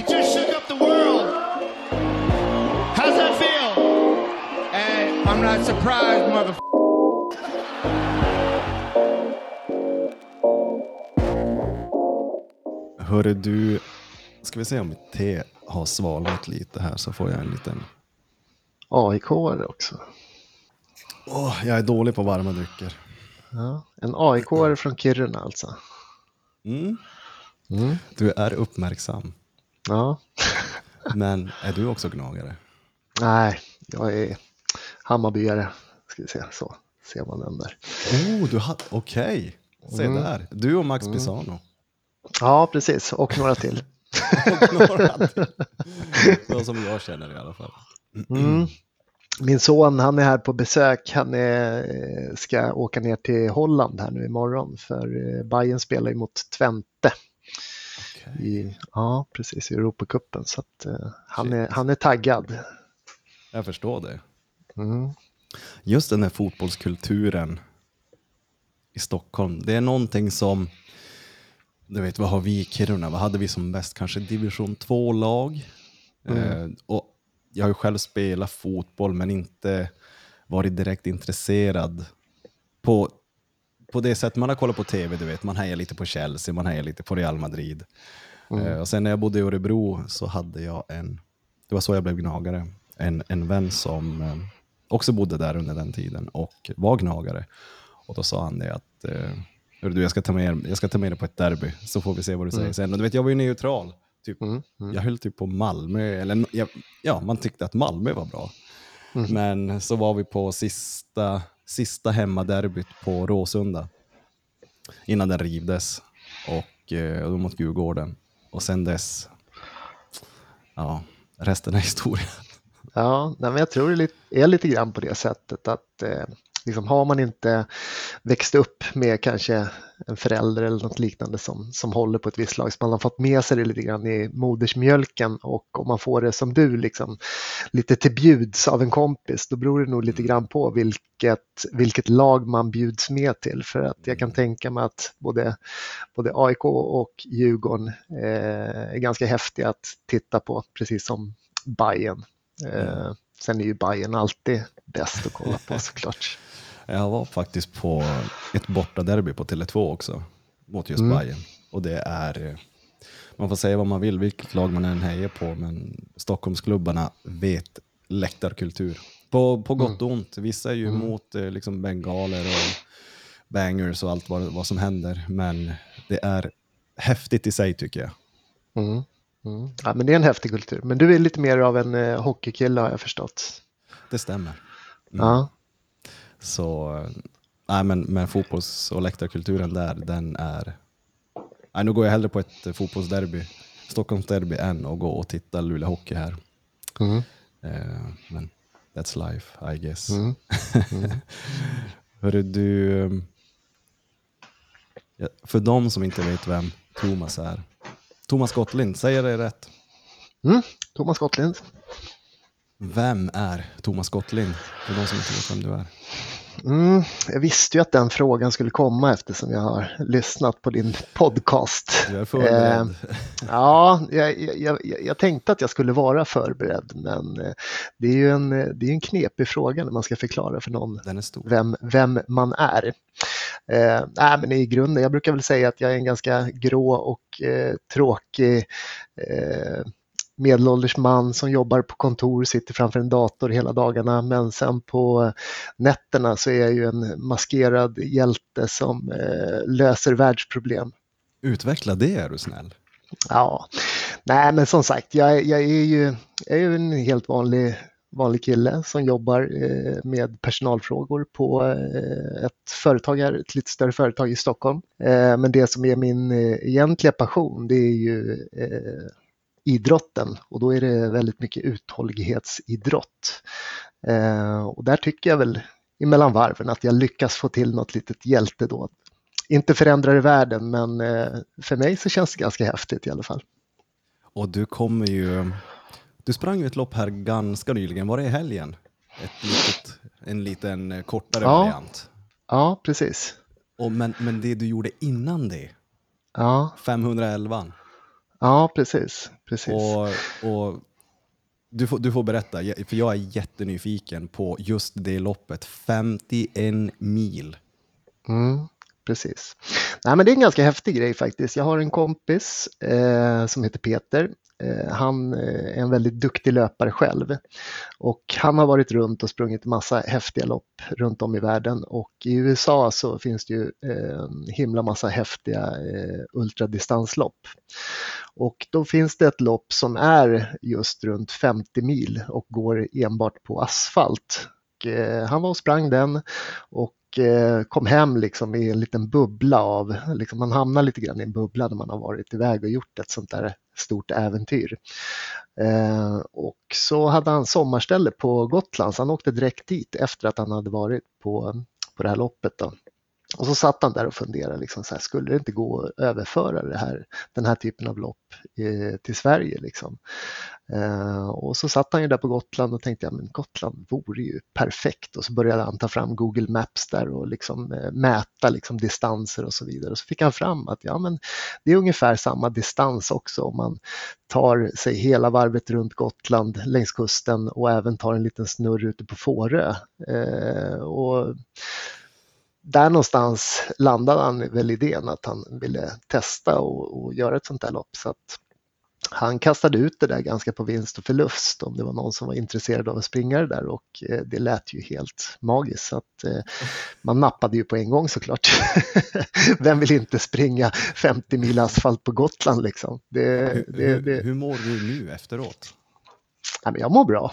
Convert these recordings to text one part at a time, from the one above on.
You just shook up the world. How's that feel? And I'm not surprised, mother. Hörru du, ska vi se om mitt te har svalnat lite här så får jag en liten... aik också. Åh, jag är dålig på varma drycker. Ja, en aik från Kiruna alltså. Mm. Mm. Du är uppmärksam. Ja. Men är du också gnagare? Nej, jag är Hammarbyare. Ska vi se, så ser man den där. Oh, du har... Okej. Se Mm. där. Du och Max Pisano. Ja, precis. Och några till. Och några till. De som jag känner i alla fall. Mm. Min son, han är här på besök. Han är, ska åka ner till Holland här nu imorgon. För eh, Bayern spelar ju mot Twente. Okej. I, ja, precis, i Europacupen. Så att, eh, han, är, han är taggad. Jag förstår det. Mm. Just den här fotbollskulturen i Stockholm. Det är någonting som, du vet vad har vi i Kiruna? Vad hade vi som bäst? Kanske division 2-lag. Eh, och jag har ju själv spelat fotboll men inte varit direkt intresserad på, på det sätt man har kollat på tv. Du vet, man hejar lite på Chelsea, man hejar lite på Real Madrid. Eh, och sen när jag bodde i Örebro så hade jag en, det var så jag blev gnagare, en, en vän som eh, också bodde där under den tiden och var gnagare. Och då sa han det att eh, "Hörru du, jag, ska ta med, jag ska ta med dig på ett derby så får vi se vad du säger sen. Och du vet, jag var ju neutral. Typ, Mm. Mm. Jag höll typ på Malmö, eller ja, man tyckte att Malmö var bra. Mm. Men så var vi på sista, sista hemmaderbyt på Råsunda innan den rivdes och eh, och då mot Djurgården. Och sen dess, ja, resten är historia. Ja, nej, men jag tror det är lite, är lite grann på det sättet att eh, liksom har man inte växt upp med kanske en förälder eller något liknande som, som håller på ett visst lag, så man har fått med sig det lite grann i modersmjölken och om man får det som du, liksom, lite till bjuds av en kompis, då beror det nog lite grann på vilket, vilket lag man bjuds med till. För att jag kan tänka mig att både, både AIK och Djurgården eh, är ganska häftiga att titta på, precis som Bayern. Eh, sen är ju Bayern alltid bäst att kolla på såklart. Jag var faktiskt på ett bortaderby på Tele2 också, mot just Mm. Bayern. Och det är, eh, man får säga vad man vill, vilket lag man än hejar på, men Stockholmsklubbarna vet läktarkultur. På, på gott och ont. Vissa är ju emot eh, liksom bengaler och bangers och allt vad, vad som händer, men det är häftigt i sig tycker jag. Mm. Mm. Ja, men det är en häftig kultur. Men du är lite mer av en eh, hockeykille har jag förstått. Det stämmer. Ja. Så, nej men, men fotbolls och läktarkulturen där, den är... Nej, nu går jag hellre på ett fotbollsderby, Stockholmsderby, än att gå och titta Luleå Hockey här. Mm. Eh, men that's life, I guess. Mm. Hörru du, eh, ja, för de som inte vet vem Thomas är. Thomas Gottlind, säger det rätt? Mm. Thomas Gottlind. Vem är Thomas Gottlind? För de som inte vet vem du är. Mm. Jag visste ju att den frågan skulle komma eftersom jag har lyssnat på din podcast. Du är förberedd. Ja, jag, jag, jag, jag tänkte att jag skulle vara förberedd men eh, det är ju en, eh, det är en knepig fråga när man ska förklara för någon vem, vem man är. Eh, nej, men i grunden, jag brukar väl säga att jag är en ganska grå och eh, tråkig eh, medelålders man som jobbar på kontor, sitter framför en dator hela dagarna men sen på nätterna så är jag ju en maskerad hjälte som eh, löser världsproblem. Utveckla det är du snäll. Ja, nej men som sagt, jag, jag är ju jag är en helt vanlig, vanlig kille som jobbar eh, med personalfrågor på eh, ett företag här, ett lite större företag i Stockholm. Men det som är min egentliga passion det är ju idrotten och då är det väldigt mycket uthållighetsidrott. Eh, och där tycker jag väl emellan varven att jag lyckas få till något litet hjältedåd. Inte förändrar det världen men eh, för mig så känns det ganska häftigt i alla fall. Och du kommer ju... Du sprang ju ett lopp här ganska nyligen. Var det i helgen? Ett litet, en liten eh, kortare Ja. variant. Ja, precis. Och men, men det du gjorde innan det, Ja, 511, Ja, precis. precis. Och, och du, får, du får berätta, för jag är jättenyfiken på just det loppet. 51 mil. Mm, precis. Nej, men det är en ganska häftig grej faktiskt. Jag har en kompis eh, som heter Peter. Eh, han eh, är en väldigt duktig löpare själv och han har varit runt och sprungit massa häftiga lopp runt om i världen och i USA så finns det ju eh, en himla massa häftiga ultradistanslopp. Och då finns det ett lopp som är just runt 50 mil och går enbart på asfalt. Och, han var och sprang den och kom hem liksom i en liten bubbla av, liksom man hamnar lite grann i en bubbla när man har varit iväg och gjort ett sånt där stort äventyr. Eh, och så hade han sommarställe på Gotland så han åkte direkt dit efter att han hade varit på, på det här loppet. Då. Och så satt han där och funderade, liksom så här, skulle det inte gå att överföra det här, den här typen av lopp eh, till Sverige? Liksom? Eh, och så satt han ju där på Gotland och tänkte, ja men Gotland vore ju perfekt. Och så började han ta fram Google Maps där och liksom, eh, mäta liksom, distanser och så vidare. Och så fick han fram att ja, men det är ungefär samma distans också om man tar sig hela varvet runt Gotland längs kusten och även tar en liten snurr ute på Fårö. Eh, och där någonstans landade han väl idén att han ville testa och, och göra ett sånt här lopp. Så att han kastade ut det där ganska på vinst och förlust om det var någon som var intresserad av att springa det där och eh, det lät ju helt magiskt. Så att, eh, man nappade ju på en gång såklart. Vem vill inte springa 50 mil asfalt på Gotland liksom? Det, det, det... Hur, mår du nu efteråt? jag mår bra.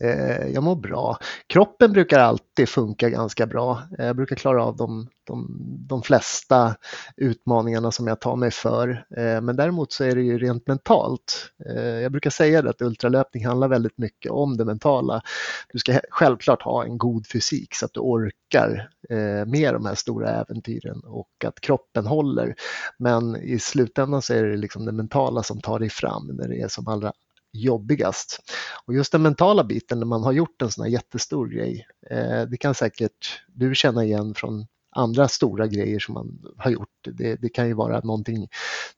Eh, jag mår bra. Kroppen brukar alltid funka ganska bra. Eh, jag brukar klara av de, de, de flesta utmaningarna som jag tar mig för. Eh, men däremot så är det ju rent mentalt. Eh, jag brukar säga det att ultralöpning handlar väldigt mycket om det mentala. Du ska självklart ha en god fysik så att du orkar eh, med de här stora äventyren och att kroppen håller. Men i slutändan så är det liksom det mentala som tar dig fram när det är som allra jobbigast. Och just den mentala biten när man har gjort en sån här jättestor grej, eh, det kan säkert du känna igen från andra stora grejer som man har gjort. Det, det, kan ju vara någonting,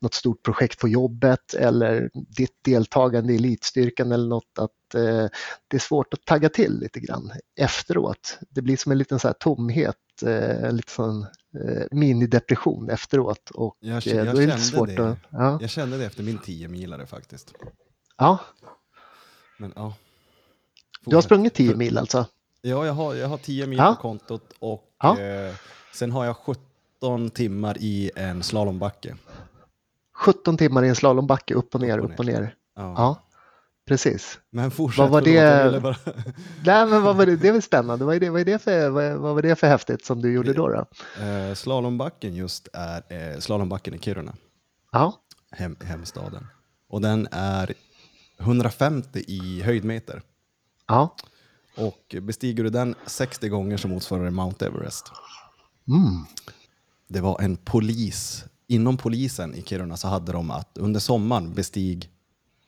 något stort projekt på jobbet eller ditt deltagande i elitstyrkan eller något att eh, det är svårt att tagga till lite grann efteråt. Det blir som en liten så här tomhet, eh, lite sån eh, minidepression efteråt och jag, jag eh, då är det svårt det. att... Ja. Jag kände det efter min 10 milare faktiskt. Ja. Men, ja. Du har sprungit 10 mil alltså? Ja, jag har, jag har 10 mil ja. på kontot och ja. eh, sen har jag 17 timmar i en slalombacke. 17 timmar i en slalombacke, upp och ner, upp och ner. Upp och ner. Ja. ja. Precis. Men fortsätt. Vad var det? Bara... Nej, men vad var det? Det är väl spännande. Vad, är det, vad, är det för, vad, vad var det för häftigt som du gjorde då? då? Eh, slalombacken just är eh, slalombacken i Kiruna. Ja. Hem, hemstaden. Och den är 150 i höjdmeter. Ja. Och bestiger du den 60 gånger så motsvarar det Mount Everest. Mm. Det var en polis, inom polisen i Kiruna så hade de att under sommaren bestig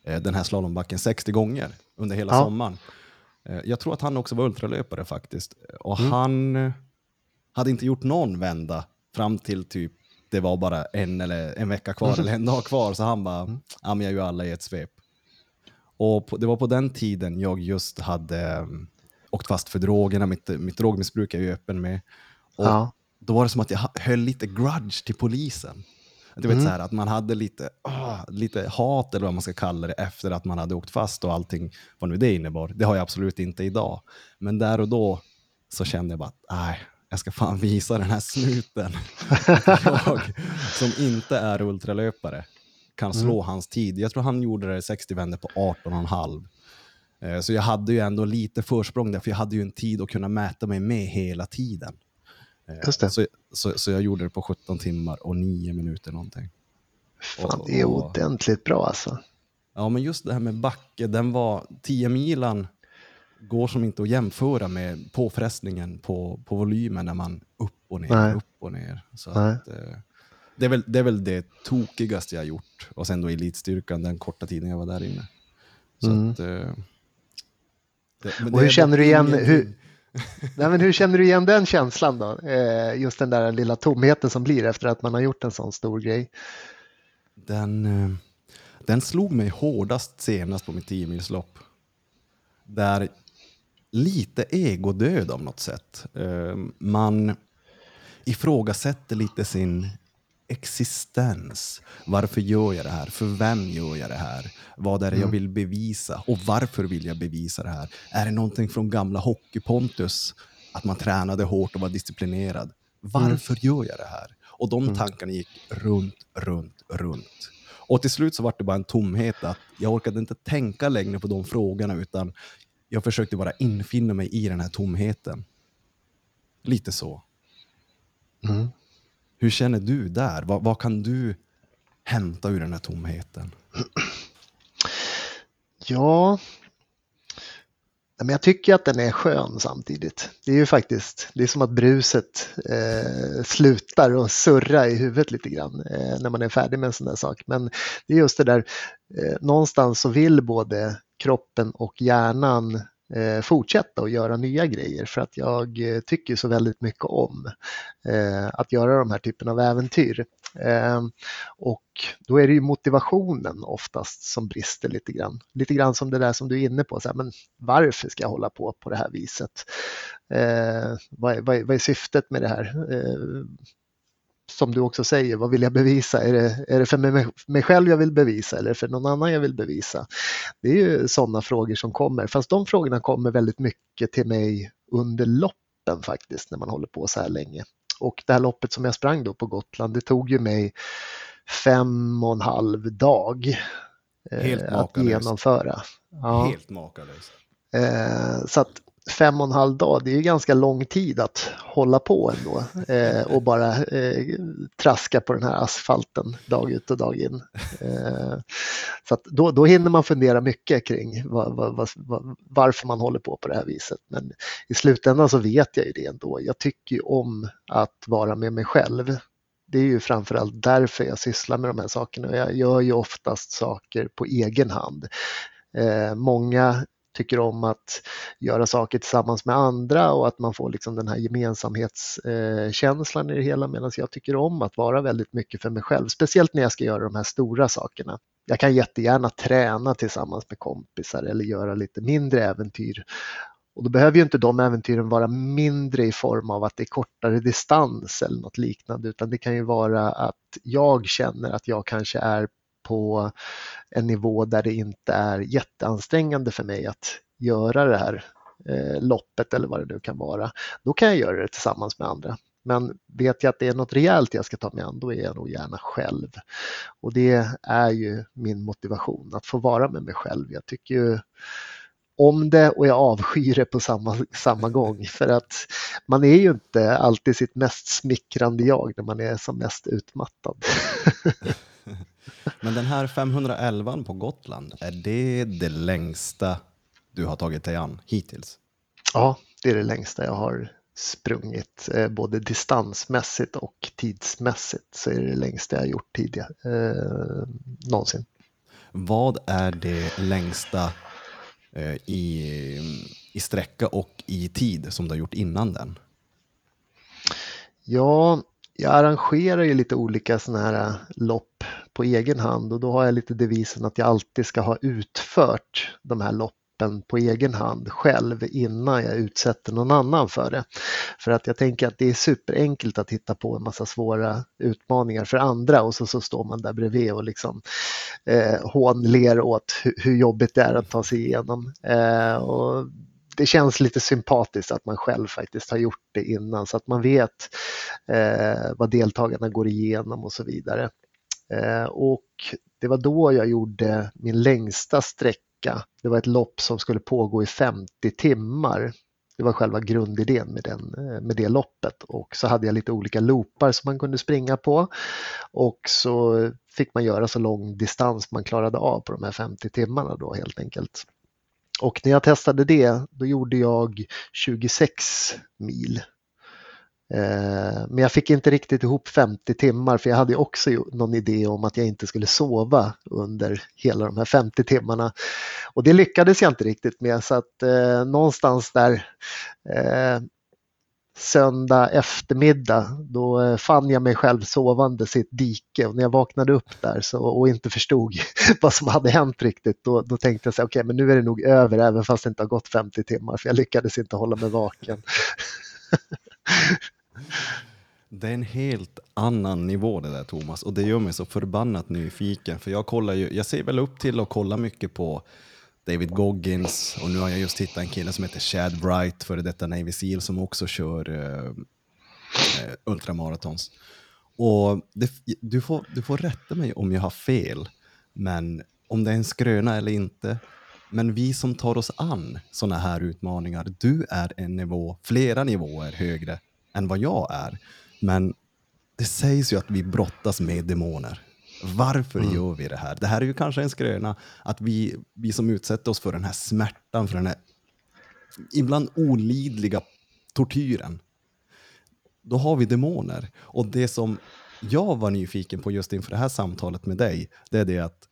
eh, den här slalombacken 60 gånger under hela ja. sommaren. Eh, jag tror att han också var ultralöpare faktiskt. Och mm. han hade inte gjort någon vända fram till typ det var bara en eller en vecka kvar eller en dag kvar. Så han bara, mm. ja men jag gör alla i ett svep. Och på, det var på den tiden jag just hade um, åkt fast för drogerna, mitt, mitt drogmissbruk är jag öppen med. Och ja. Då var det som att jag höll lite grudge till polisen. Du vet, mm. så här, att man hade lite, oh, lite hat, eller vad man ska kalla det, efter att man hade åkt fast och allting, vad nu det innebar. Det har jag absolut inte idag. Men där och då så kände jag bara att nej, jag ska fan visa den här snuten. jag som inte är ultralöpare kan slå mm. hans tid. Jag tror han gjorde det 60 vändor på 18,5. Eh, så jag hade ju ändå lite försprång där, för jag hade ju en tid att kunna mäta mig med hela tiden. Eh. Så, så, så jag gjorde det på 17 timmar och 9 minuter någonting. Fan, det är ordentligt bra alltså. Ja, men just det här med backe, den var 10 milan går som inte att jämföra med påfrestningen på, på volymen när man upp och ner, Nej. upp och ner. Så att, eh, det, är väl, det är väl det tokigaste jag gjort. Och sen då elitstyrkan, den korta tiden jag var där inne. Så mm. att, eh, det, och hur känner du igen, hur, nej, men hur känner du igen den känslan då? Eh, just den där lilla tomheten som blir efter att man har gjort en sån stor grej. Den, eh, Den slog mig hårdast senast på mitt 10 lopp. Där lite egodöd av något sätt. Eh, man ifrågasätter lite sin existens. Varför gör jag det här? För vem gör jag det här? Vad är det jag vill bevisa? Och varför vill jag bevisa det här? Är det någonting från gamla hockeypontus? Att man tränade hårt och var disciplinerad. Varför gör jag det här? Och de tankarna gick runt, runt, runt. Och till slut så var det bara en tomhet att jag orkade inte tänka längre på de frågorna utan jag försökte bara infinna mig i den här tomheten. Lite så. Mm. Hur känner du där? Vad, vad kan du hämta ur den här tomheten? Ja, men jag tycker att den är skön samtidigt. Det är ju faktiskt, det är som att bruset eh, slutar och surra i huvudet lite grann eh, när man är färdig med en sån där sak. Men det är just det där, eh, någonstans så vill både kroppen och hjärnan eh, Eh, fortsätta och göra nya grejer för att jag eh, tycker så väldigt mycket om eh, att göra de här typen av äventyr. Eh, och då är det ju motivationen oftast som brister lite grann. Lite grann som det där som du är inne på, så här, men varför ska jag hålla på på det här viset? Eh, vad, är, vad, är, vad är syftet med det här? Eh, som du också säger, vad vill jag bevisa? Är det, är det för mig, mig själv jag vill bevisa eller för någon annan jag vill bevisa? Det är ju sådana frågor som kommer, fast de frågorna kommer väldigt mycket till mig under loppen faktiskt, när man håller på så här länge. Och det här loppet som jag sprang då på Gotland, det tog ju mig fem och en halv dag eh, att genomföra. Ja. Helt makalöst. Eh, så att fem och en halv dag, det är ju ganska lång tid att hålla på ändå eh, och bara eh, traska på den här asfalten dag ut och dag in. Eh, så att då, då hinner man fundera mycket kring var, var, var, varför man håller på på det här viset. Men i slutändan så vet jag ju det ändå. Jag tycker ju om att vara med mig själv. Det är ju framförallt därför jag sysslar med de här sakerna. Jag gör ju oftast saker på egen hand. Eh, många tycker om att göra saker tillsammans med andra och att man får liksom den här gemensamhetskänslan i det hela medan jag tycker om att vara väldigt mycket för mig själv, speciellt när jag ska göra de här stora sakerna. Jag kan jättegärna träna tillsammans med kompisar eller göra lite mindre äventyr. Och då behöver ju inte de äventyren vara mindre i form av att det är kortare distans eller något liknande utan det kan ju vara att jag känner att jag kanske är på en nivå där det inte är jätteansträngande för mig att göra det här eh, loppet eller vad det nu kan vara. Då kan jag göra det tillsammans med andra. Men vet jag att det är något rejält jag ska ta mig an, då är jag nog gärna själv. Och det är ju min motivation, att få vara med mig själv. Jag tycker ju om det och jag avskyr det på samma, samma gång. För att man är ju inte alltid sitt mest smickrande jag när man är som mest utmattad. Men den här 511 på Gotland, är det det längsta du har tagit dig an hittills? Ja, det är det längsta jag har sprungit. Eh, både distansmässigt och tidsmässigt så är det det längsta jag har gjort tidigare. Eh, någonsin. Vad är det längsta eh, i, i sträcka och i tid som du har gjort innan den? Ja, jag arrangerar ju lite olika sådana här äh, lopp på egen hand och då har jag lite devisen att jag alltid ska ha utfört de här loppen på egen hand själv innan jag utsätter någon annan för det. För att jag tänker att det är superenkelt att hitta på en massa svåra utmaningar för andra och så, så står man där bredvid och liksom eh, hånler åt hur, hur jobbigt det är att ta sig igenom. Eh, och det känns lite sympatiskt att man själv faktiskt har gjort det innan så att man vet eh, vad deltagarna går igenom och så vidare. Eh, och det var då jag gjorde min längsta sträcka. Det var ett lopp som skulle pågå i 50 timmar. Det var själva grundidén med, den, eh, med det loppet och så hade jag lite olika loopar som man kunde springa på och så fick man göra så lång distans man klarade av på de här 50 timmarna då helt enkelt. Och när jag testade det, då gjorde jag 26 mil. Eh, men jag fick inte riktigt ihop 50 timmar för jag hade också någon idé om att jag inte skulle sova under hela de här 50 timmarna. Och det lyckades jag inte riktigt med så att eh, någonstans där eh, söndag eftermiddag. Då eh, fann jag mig själv sovandes i ett dike och när jag vaknade upp där så, och inte förstod vad som hade hänt riktigt då, då tänkte jag så okej okay, men nu är det nog över även fast det inte har gått 50 timmar för jag lyckades inte hålla mig vaken. Det är en helt annan nivå det där Thomas och det gör mig så förbannat nyfiken för jag kollar ju, jag ser väl upp till och kollar mycket på David Goggins och nu har jag just hittat en kille som heter Chad Wright, före detta Navy Seal, som också kör eh, eh ultramaratons. Och det, du, får, du får rätta mig om jag har fel, men om det är en skröna eller inte. Men vi som tar oss an sådana här utmaningar, du är en nivå, flera nivåer högre än vad jag är. Men det sägs ju att vi brottas med demoner. Varför mm. gör vi det här? Det här är ju kanske en skröna, att vi, vi som utsätter oss för den här smärtan, för den här ibland olidliga tortyren, då har vi demoner. Och det som jag var nyfiken på just inför det här samtalet med dig, det är det att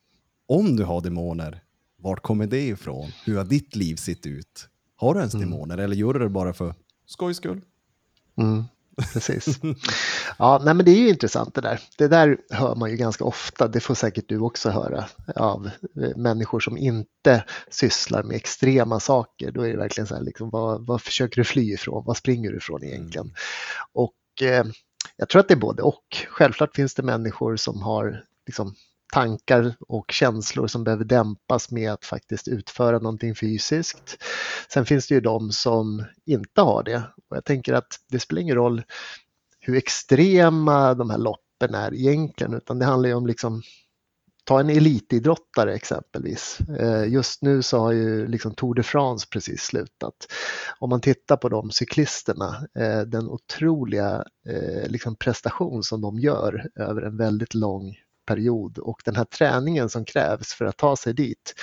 om du har demoner, vart kommer det ifrån? Hur har ditt liv sett ut? Har du ens mm. demoner eller gör du det bara för skojs skull? Mm. Precis. Ja, nej, men det är ju intressant det där. Det där hör man ju ganska ofta. Det får säkert du också höra av eh, människor som inte sysslar med extrema saker. Då är det verkligen så här, liksom, vad, vad försöker du fly ifrån? Vad springer du ifrån egentligen? Mm. Och eh, jag tror att det är både och. Självklart finns det människor som har liksom, tankar och känslor som behöver dämpas med att faktiskt utföra någonting fysiskt. Sen finns det ju de som inte har det och jag tänker att det spelar ingen roll hur extrema de här loppen är egentligen utan det handlar ju om liksom Ta en elitidrottare exempelvis. Eh, just nu så har ju liksom Tour de France precis slutat. Om man tittar på de cyklisterna, eh, den otroliga eh, liksom prestation som de gör över en väldigt lång period och den här träningen som krävs för att ta sig dit,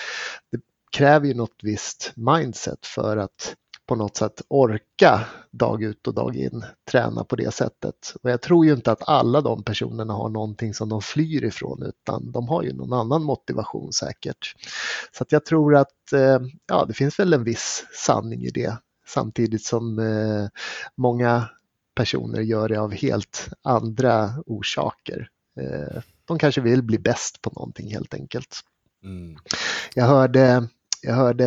det kräver ju något visst mindset för att på något sätt orka dag ut och dag in träna på det sättet. Och jag tror ju inte att alla de personerna har någonting som de flyr ifrån utan de har ju någon annan motivation säkert. Så att jag tror att eh, ja, det finns väl en viss sanning i det samtidigt som eh, många personer gör det av helt andra orsaker. Eh, de kanske vill bli bäst på någonting helt enkelt. Mm. Jag hörde jag hörde,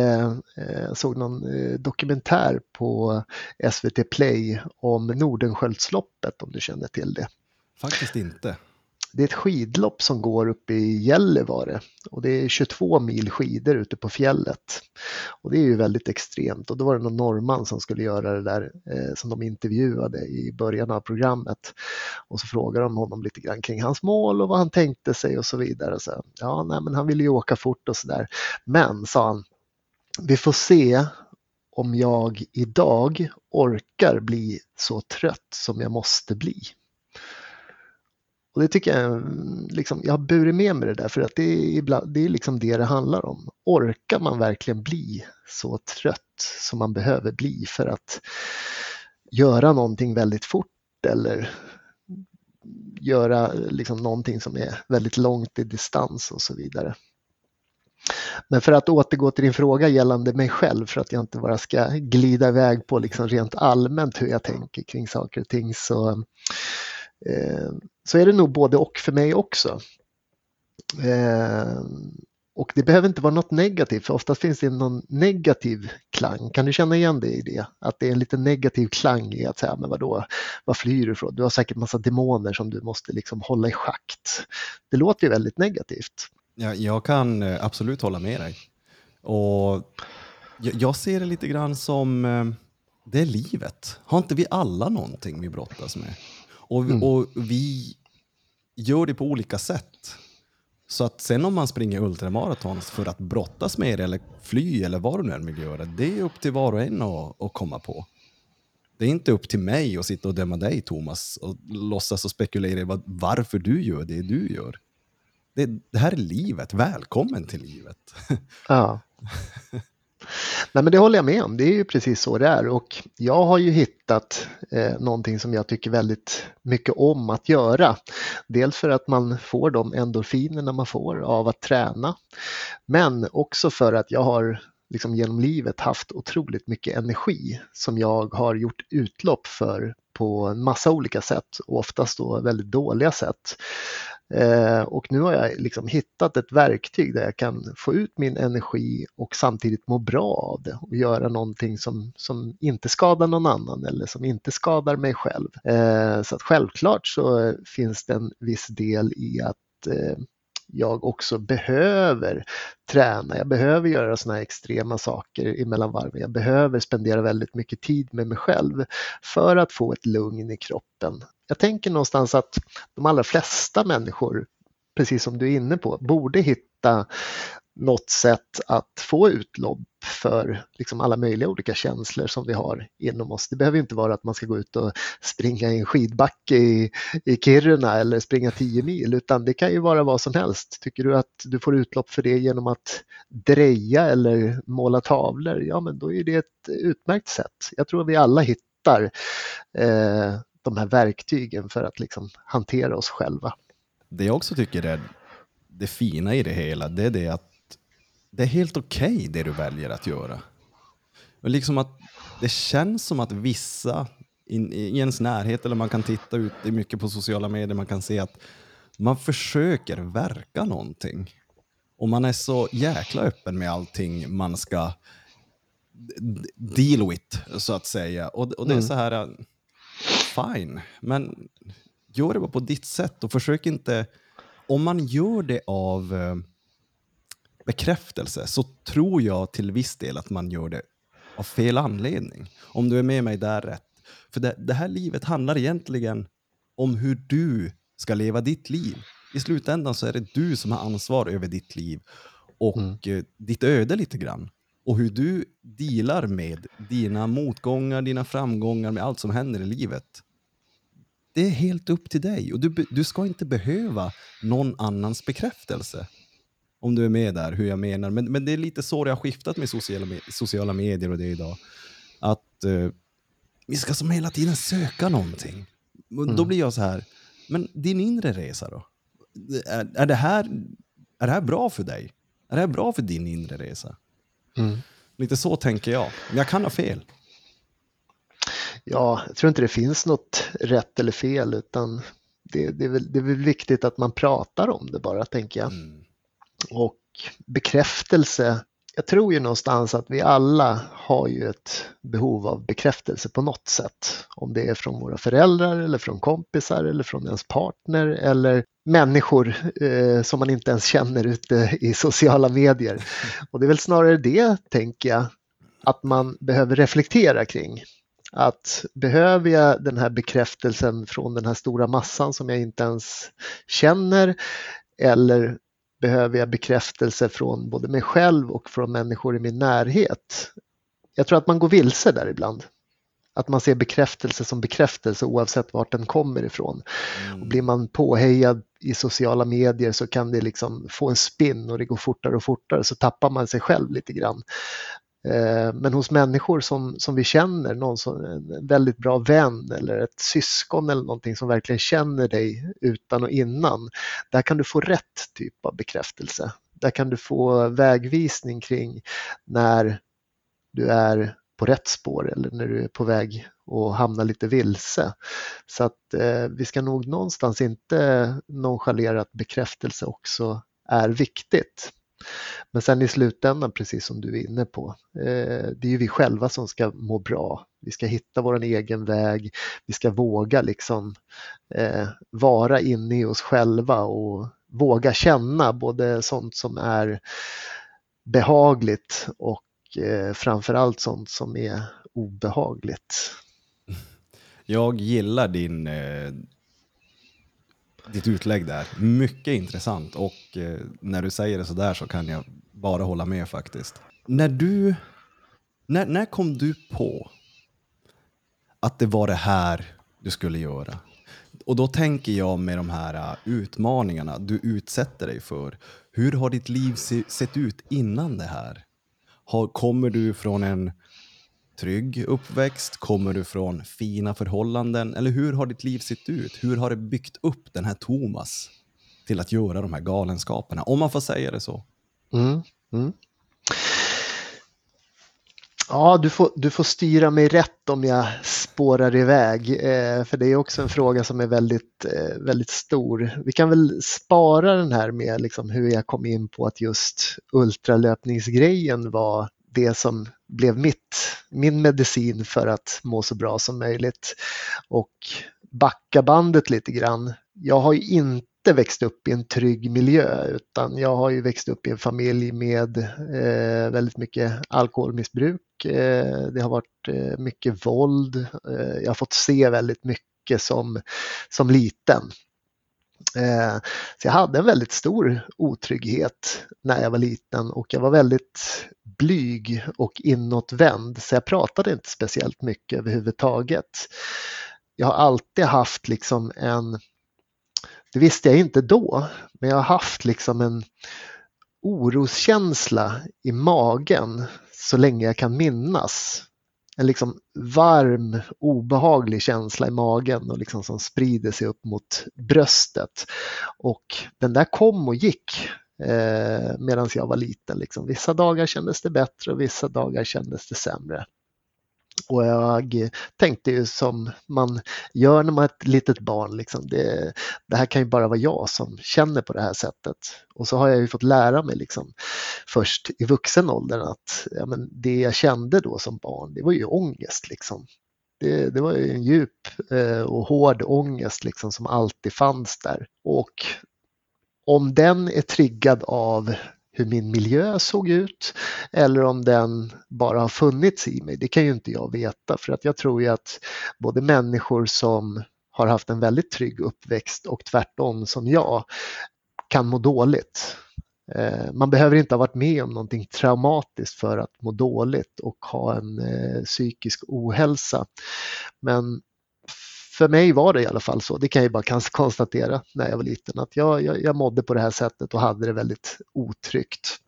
eh, såg någon eh, dokumentär på SVT Play om Nordenskiöldsloppet om du känner till det. Faktiskt inte. Det är ett skidlopp som går uppe i Gällivare och det är 22 mil skidor ute på fjället. Och det är ju väldigt extremt och då var det någon norrman som skulle göra det där eh, som de intervjuade i början av programmet. Och så frågade de honom lite grann kring hans mål och vad han tänkte sig och så vidare. Så, ja, nej, men han ville ju åka fort och sådär. Men, sa han, vi får se om jag idag orkar bli så trött som jag måste bli. Och det tycker jag, liksom, jag har burit med mig det där för att det är, ibland, det är liksom det det handlar om. Orkar man verkligen bli så trött som man behöver bli för att göra någonting väldigt fort eller göra liksom någonting som är väldigt långt i distans och så vidare. Men för att återgå till din fråga gällande mig själv för att jag inte bara ska glida iväg på liksom rent allmänt hur jag tänker kring saker och ting så Eh, så är det nog både och för mig också. Eh, och det behöver inte vara något negativt, för oftast finns det någon negativ klang. Kan du känna igen det i det? Att det är en lite negativ klang i att säga, men vadå, vad flyr du ifrån? Du har säkert massa demoner som du måste liksom hålla i schakt. Det låter ju väldigt negativt. Ja, jag kan eh, absolut hålla med dig. Och jag ser det lite grann som, eh, det är livet. Har inte vi alla någonting vi brottas med? Och, mm. och vi gör det på olika sätt. Så att sen om man springer ultramaratons för att brottas med det eller fly eller vad du nu än vill göra, det är upp till var och en att, att komma på. Det är inte upp till mig att sitta och döma dig Thomas och låtsas och spekulera i vad, varför du gör det du gör. Det, det här är livet, välkommen till livet. Ja. Nej, men det håller jag med om, det är ju precis så det är och jag har ju hittat eh, någonting som jag tycker väldigt mycket om att göra. Dels för att man får de endorfinerna man får av att träna, men också för att jag har liksom genom livet haft otroligt mycket energi som jag har gjort utlopp för på en massa olika sätt och oftast då väldigt dåliga sätt. Eh, och nu har jag liksom hittat ett verktyg där jag kan få ut min energi och samtidigt må bra av det och göra någonting som, som inte skadar någon annan eller som inte skadar mig själv. Eh, så att självklart så finns det en viss del i att eh, jag också behöver träna. Jag behöver göra sådana här extrema saker emellan varven. Jag behöver spendera väldigt mycket tid med mig själv för att få ett lugn i kroppen. Jag tänker någonstans att de allra flesta människor, precis som du är inne på, borde hitta något sätt att få utlopp för liksom alla möjliga olika känslor som vi har inom oss. Det behöver inte vara att man ska gå ut och springa i en skidbacke i, i Kiruna eller springa 10 mil utan det kan ju vara vad som helst. Tycker du att du får utlopp för det genom att dreja eller måla tavlor, ja men då är det ett utmärkt sätt. Jag tror vi alla hittar eh, de här verktygen för att liksom hantera oss själva. Det jag också tycker är det fina i det hela, det är det att det är helt okej okay, det du väljer att göra. Och liksom att det känns som att vissa in, i ens närhet, eller man kan titta ut mycket på sociala medier, man kan se att man försöker verka någonting. Och man är så jäkla öppen med allting man ska deal with, så att säga. Och, och det är mm. så här, fine, men gör det bara på ditt sätt och försök inte, om man gör det av eh, bekräftelse så tror jag till viss del att man gör det av fel anledning. Om du är med mig där rätt. För det, det här livet handlar egentligen om hur du ska leva ditt liv. I slutändan så är det du som har ansvar över ditt liv och mm. Eh, ditt öde lite grann. Och hur du dealar med dina motgångar, dina framgångar, med allt som händer i livet. Det är helt upp till dig och du, du ska inte behöva någon annans bekräftelse om du är med där, hur jag menar. Men, men det är lite så det har skiftat med sociala, sociala medier och det idag. Att eh, vi ska som hela tiden söka någonting. Mm. Då blir jag så här, men din inre resa då? Är, är, det här, är det här bra för dig? Är det här bra för din inre resa? Mm. Lite så tänker jag. Men jag kan ha fel. Ja, jag tror inte det finns något rätt eller fel utan det, det, är, väl, det är väl viktigt att man pratar om det bara, tänker jag. Mm. Och bekräftelse, jag tror ju någonstans att vi alla har ju ett behov av bekräftelse på något sätt. Om det är från våra föräldrar eller från kompisar eller från ens partner eller människor eh, som man inte ens känner ute i sociala medier. Och det är väl snarare det, tänker jag, att man behöver reflektera kring. Att behöver jag den här bekräftelsen från den här stora massan som jag inte ens känner eller behöver jag bekräftelse från både mig själv och från människor i min närhet. Jag tror att man går vilse där ibland. Att man ser bekräftelse som bekräftelse oavsett vart den kommer ifrån. Mm. Och blir man påhejad i sociala medier så kan det liksom få en spinn och det går fortare och fortare så tappar man sig själv lite grann. Eh, men hos människor som, som vi känner, någon som en väldigt bra vän eller ett syskon eller någonting som verkligen känner dig utan och innan, där kan du få rätt typ av bekräftelse. Där kan du få vägvisning kring när du är på rätt spår eller när du är på väg att hamna lite vilse. Så att eh, vi ska nog någonstans inte nonchalera att bekräftelse också är viktigt. Men sen i slutändan, precis som du är inne på, eh, det är ju vi själva som ska må bra. Vi ska hitta vår egen väg. Vi ska våga liksom eh, vara inne i oss själva och våga känna både sånt som är behagligt och eh, framförallt sånt som är obehagligt. Jag gillar din eh, ditt utlägg där. Mycket intressant och eh, när du säger det så där så kan jag bara hålla med faktiskt. När du, när, när kom du på att det var det här du skulle göra? Och då tänker jag med de här eh, utmaningarna du utsätter dig för. Hur har ditt liv se, sett ut innan det här? Har, kommer du från en trygg uppväxt? Kommer du från fina förhållanden? Eller hur har ditt liv sett ut? Hur har det byggt upp den här Thomas till att göra de här galenskaperna? Om man får säga det så. Mm, mm. Ja, du får, du får styra mig rätt om jag spårar iväg, eh, för det är också en fråga som är väldigt, eh, väldigt stor. Vi kan väl spara den här med liksom hur jag kom in på att just ultralöpningsgrejen var det som blev mitt, min medicin för att må så bra som möjligt. Och backa bandet lite grann. Jag har ju inte växt upp i en trygg miljö utan jag har ju växt upp i en familj med eh, väldigt mycket alkoholmissbruk. Eh, det har varit eh, mycket våld. Eh, jag har fått se väldigt mycket som, som liten. Eh, så jag hade en väldigt stor otrygghet när jag var liten och jag var väldigt blyg och inåtvänd så jag pratade inte speciellt mycket överhuvudtaget. Jag har alltid haft liksom en, det visste jag inte då, men jag har haft liksom en oroskänsla i magen så länge jag kan minnas en liksom varm, obehaglig känsla i magen och liksom som sprider sig upp mot bröstet. Och den där kom och gick eh, medan jag var liten. Liksom. Vissa dagar kändes det bättre och vissa dagar kändes det sämre. Och jag tänkte ju som man gör när man är ett litet barn, liksom, det, det, här kan ju bara vara jag som känner på det här sättet. Och så har jag ju fått lära mig liksom, först i vuxen ålder att ja, men det jag kände då som barn, det var ju ångest. Liksom. Det, det var ju en djup eh, och hård ångest liksom, som alltid fanns där. Och om den är triggad av hur min miljö såg ut eller om den bara har funnits i mig. Det kan ju inte jag veta för att jag tror ju att både människor som har haft en väldigt trygg uppväxt och tvärtom som jag kan må dåligt. Eh, man behöver inte ha varit med om någonting traumatiskt för att må dåligt och ha en eh, psykisk ohälsa. Men för mig var det i alla fall så, det kan jag bara konstatera när jag var liten, att jag, jag, jag mådde på det här sättet och hade det väldigt otryggt.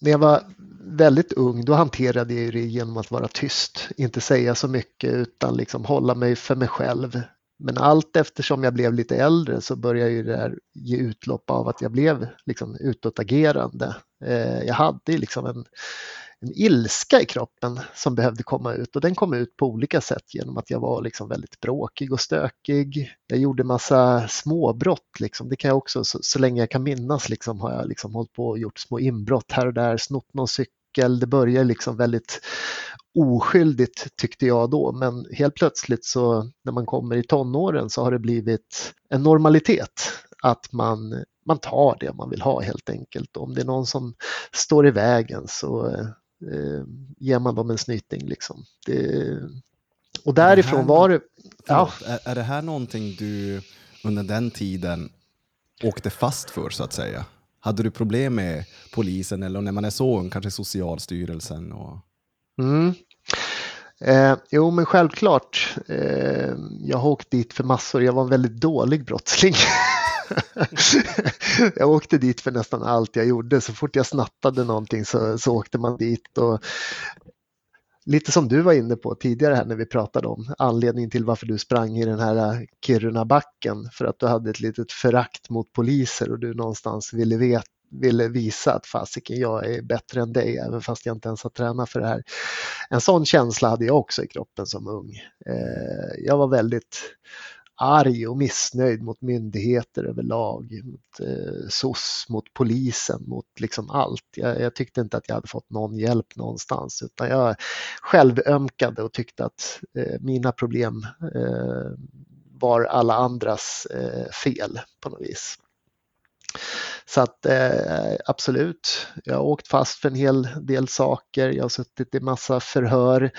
När jag var väldigt ung, då hanterade jag det genom att vara tyst, inte säga så mycket utan liksom hålla mig för mig själv. Men allt eftersom jag blev lite äldre så började ju det här ge utlopp av att jag blev liksom utåtagerande. Eh, jag hade liksom en, en ilska i kroppen som behövde komma ut och den kom ut på olika sätt genom att jag var liksom väldigt bråkig och stökig. Jag gjorde massa småbrott, liksom. det kan jag också, så, så länge jag kan minnas liksom, har jag liksom hållit på och gjort små inbrott här och där, snott någon cykel. Det började liksom väldigt oskyldigt tyckte jag då, men helt plötsligt så när man kommer i tonåren så har det blivit en normalitet att man man tar det man vill ha helt enkelt. Om det är någon som står i vägen så eh, ger man dem en snyting. Liksom. Det, och därifrån det var det... Ja. Är, är det här någonting du under den tiden åkte fast för så att säga? Hade du problem med polisen eller när man är så ung, kanske Socialstyrelsen? Och... Mm. Eh, jo, men självklart. Eh, jag har åkt dit för massor. Jag var en väldigt dålig brottsling. jag åkte dit för nästan allt jag gjorde. Så fort jag snattade någonting så, så åkte man dit. Och lite som du var inne på tidigare här när vi pratade om anledningen till varför du sprang i den här Kiruna-backen för att du hade ett litet förakt mot poliser och du någonstans ville vet, ville visa att fasiken jag är bättre än dig även fast jag inte ens har tränat för det här. En sån känsla hade jag också i kroppen som ung. Eh, jag var väldigt arg och missnöjd mot myndigheter överlag, mot eh, SOS, mot polisen, mot liksom allt. Jag, jag, tyckte inte att jag hade fått någon hjälp någonstans utan jag självömkade och tyckte att eh, mina problem eh, var alla andras eh, fel på något vis. Så att eh, absolut, jag har åkt fast för en hel del saker. Jag har suttit i massa förhör.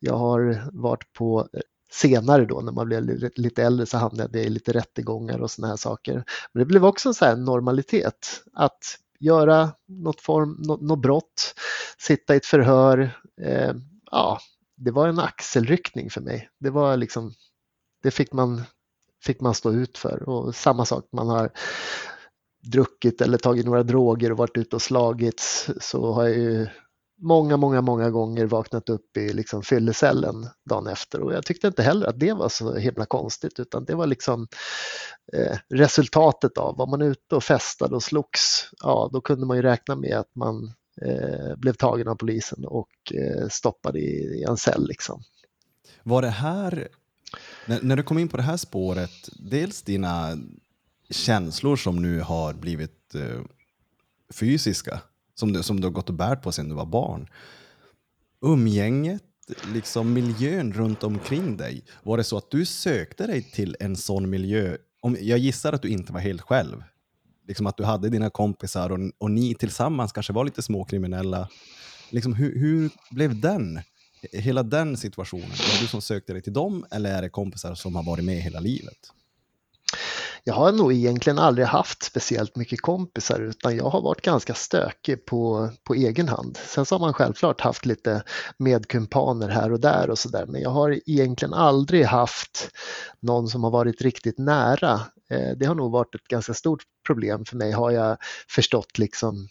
Jag har varit på senare då när man blev lite äldre så hamnade jag i lite rättegångar och såna här saker. Men det blev också en sån här normalitet att göra något, form, något, något brott, sitta i ett förhör. Eh, ja, det var en axelryckning för mig. Det var liksom, det fick man, fick man stå ut för och samma sak man har druckit eller tagit några droger och varit ute och slagits så har jag ju många, många, många gånger vaknat upp i liksom fyllecellen dagen efter och jag tyckte inte heller att det var så himla konstigt utan det var liksom eh, resultatet av, var man ute och festade och slogs, ja då kunde man ju räkna med att man eh, blev tagen av polisen och eh, stoppad i, i en cell. Liksom. Var det här, när, när, du kom in på det här spåret, dels dina känslor som nu har blivit eh, fysiska, som du, som du har gått och bärt på sedan du var barn. Umgänget, liksom miljön runt omkring dig. Var det så att du sökte dig till en sån miljö? Om, jag gissar att du inte var helt själv. Liksom att du hade dina kompisar och, och ni tillsammans kanske var lite småkriminella. Liksom, hur, hur blev den? Hela den situationen. Var det du som sökte dig till dem eller är det kompisar som har varit med hela livet? Jag har nog egentligen aldrig haft speciellt mycket kompisar utan jag har varit ganska stökig på, på egen hand. Sen så har man självklart haft lite medkumpaner här och där och sådär men jag har egentligen aldrig haft någon som har varit riktigt nära. Eh, det har nog varit ett ganska stort problem för mig har jag förstått liksom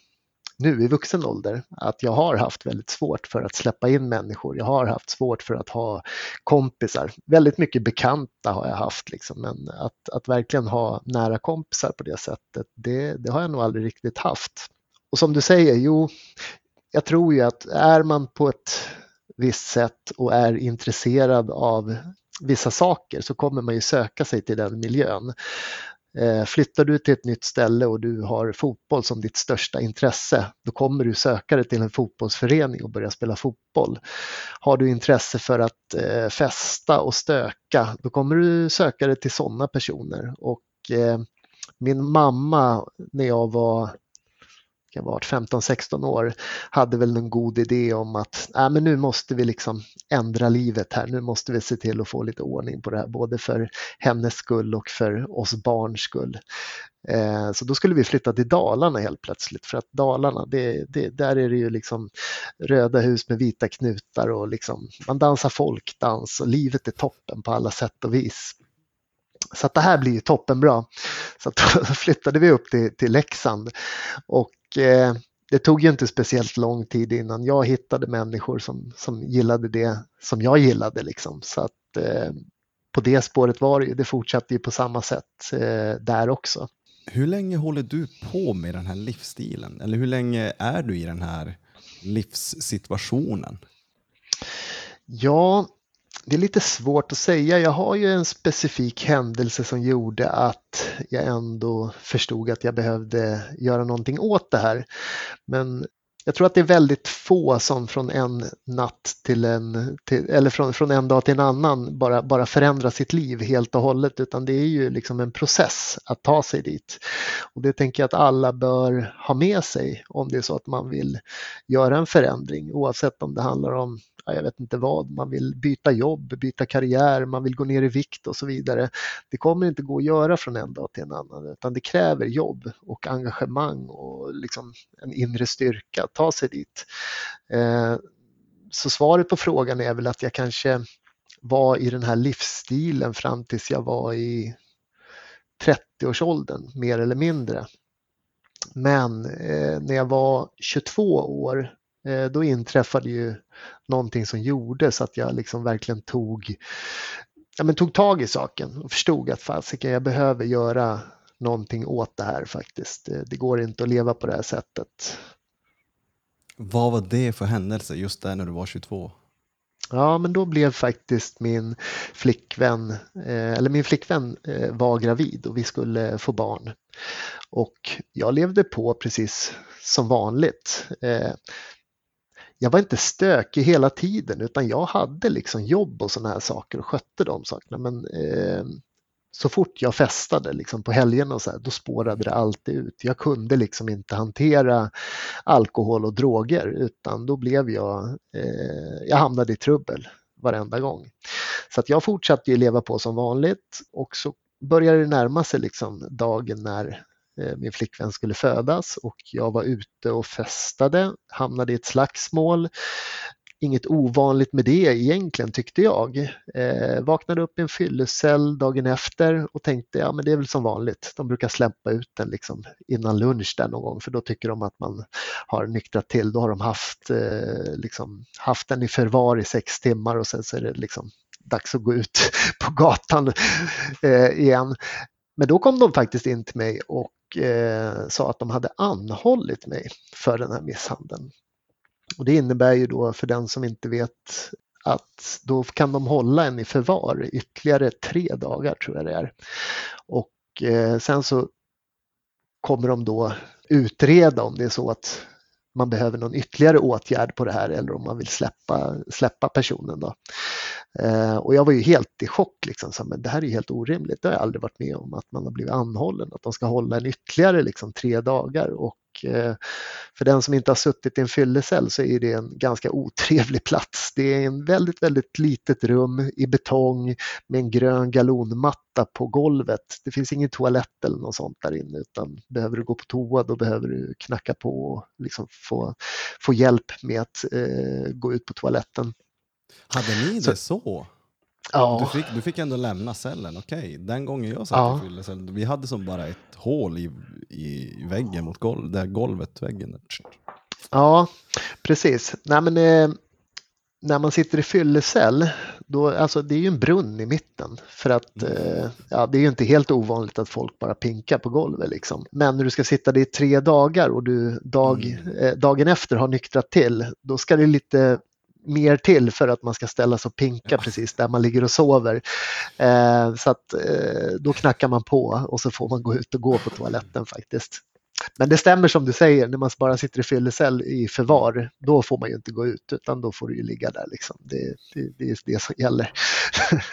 nu i vuxen ålder att jag har haft väldigt svårt för att släppa in människor. Jag har haft svårt för att ha kompisar. Väldigt mycket bekanta har jag haft, liksom, men att, att verkligen ha nära kompisar på det sättet, det, det har jag nog aldrig riktigt haft. Och som du säger, jo, jag tror ju att är man på ett visst sätt och är intresserad av vissa saker så kommer man ju söka sig till den miljön. Eh, flyttar du till ett nytt ställe och du har fotboll som ditt största intresse, då kommer du söka dig till en fotbollsförening och börja spela fotboll. Har du intresse för att eh, festa och stöka, då kommer du söka dig till sådana personer. Och eh, min mamma, när jag var kan vara 15-16 år, hade väl en god idé om att äh, men nu måste vi liksom ändra livet här. Nu måste vi se till att få lite ordning på det här, både för hennes skull och för oss barns skull. Eh, så då skulle vi flytta till Dalarna helt plötsligt för att Dalarna, det, det, där är det ju liksom röda hus med vita knutar och liksom, man dansar folkdans och livet är toppen på alla sätt och vis. Så att det här blir ju toppenbra. Så då flyttade vi upp till, till Leksand och eh, det tog ju inte speciellt lång tid innan jag hittade människor som, som gillade det som jag gillade. Liksom. Så att, eh, på det spåret var det ju, det fortsatte ju på samma sätt eh, där också. Hur länge håller du på med den här livsstilen? Eller hur länge är du i den här livssituationen? Ja, det är lite svårt att säga. Jag har ju en specifik händelse som gjorde att jag ändå förstod att jag behövde göra någonting åt det här. Men jag tror att det är väldigt få som från en natt till en, till, eller från, från en dag till en annan bara, bara förändrar sitt liv helt och hållet utan det är ju liksom en process att ta sig dit. Och det tänker jag att alla bör ha med sig om det är så att man vill göra en förändring oavsett om det handlar om jag vet inte vad, man vill byta jobb, byta karriär, man vill gå ner i vikt och så vidare. Det kommer inte gå att göra från en dag till en annan utan det kräver jobb och engagemang och liksom en inre styrka att ta sig dit. Eh, så svaret på frågan är väl att jag kanske var i den här livsstilen fram tills jag var i 30-årsåldern mer eller mindre. Men eh, när jag var 22 år Eh, då inträffade ju någonting som gjorde så att jag liksom verkligen tog, ja, men tog tag i saken och förstod att fasiken, jag behöver göra någonting åt det här faktiskt. Det, det, går inte att leva på det här sättet. Vad var det för händelse just där när du var 22? Ja, men då blev faktiskt min flickvän, eh, eller min flickvän eh, var gravid och vi skulle få barn. Och jag levde på precis som vanligt eh, jag var inte stökig hela tiden utan jag hade liksom jobb och sådana här saker och skötte de sakerna. Men eh, så fort jag festade liksom på helgerna och så här, då spårade det alltid ut. Jag kunde liksom inte hantera alkohol och droger utan då blev jag, eh, jag hamnade i trubbel varenda gång. Så att jag fortsatte ju leva på som vanligt och så började det närma sig liksom dagen när Eh, min flickvän skulle födas och jag var ute och festade, hamnade i ett slagsmål. Inget ovanligt med det egentligen tyckte jag. Eh, vaknade upp i en fyllecell dagen efter och tänkte ja men det är väl som vanligt. De brukar släppa ut den liksom innan lunch där någon gång för då tycker de att man har nyktrat till. Då har de haft, eh, liksom, haft den i förvar i sex timmar och sen så är det liksom dags att gå ut på gatan eh, igen. Men då kom de faktiskt in till mig och eh, sa att de hade anhållit mig för den här misshandeln. Och det innebär ju då för den som inte vet att då kan de hålla en i förvar ytterligare tre dagar tror jag det är. Och eh, sen så kommer de då utreda om det är så att man behöver någon ytterligare åtgärd på det här eller om man vill släppa, släppa personen. Då. Eh, och jag var ju helt i chock, liksom, så, men det här är helt orimligt, det har jag aldrig varit med om att man har blivit anhållen, att de ska hålla en ytterligare liksom, tre dagar och för den som inte har suttit i en fyllecell så är det en ganska otrevlig plats. Det är en väldigt, väldigt litet rum i betong med en grön galonmatta på golvet. Det finns ingen toalett eller något sånt där inne utan behöver du gå på toa då behöver du knacka på och liksom få, få hjälp med att eh, gå ut på toaletten. Hade ni det så? så? Ja. Du, fick, du fick ändå lämna cellen, okej. Okay. Den gången jag satt ja. i fyllecell, vi hade som bara ett hål i, i väggen mot golv, där golvet, väggen. Ja, precis. Nej, men, eh, när man sitter i fyllecell, då, alltså, det är ju en brunn i mitten. För att mm. eh, ja, det är ju inte helt ovanligt att folk bara pinkar på golvet. Liksom. Men när du ska sitta där i tre dagar och du dag, mm. eh, dagen efter har nyktrat till, då ska det lite mer till för att man ska ställa sig och pinka precis där man ligger och sover. Eh, så att eh, då knackar man på och så får man gå ut och gå på toaletten faktiskt. Men det stämmer som du säger, när man bara sitter i fyllecell i förvar, då får man ju inte gå ut utan då får du ju ligga där. Liksom. Det, det, det är det som gäller.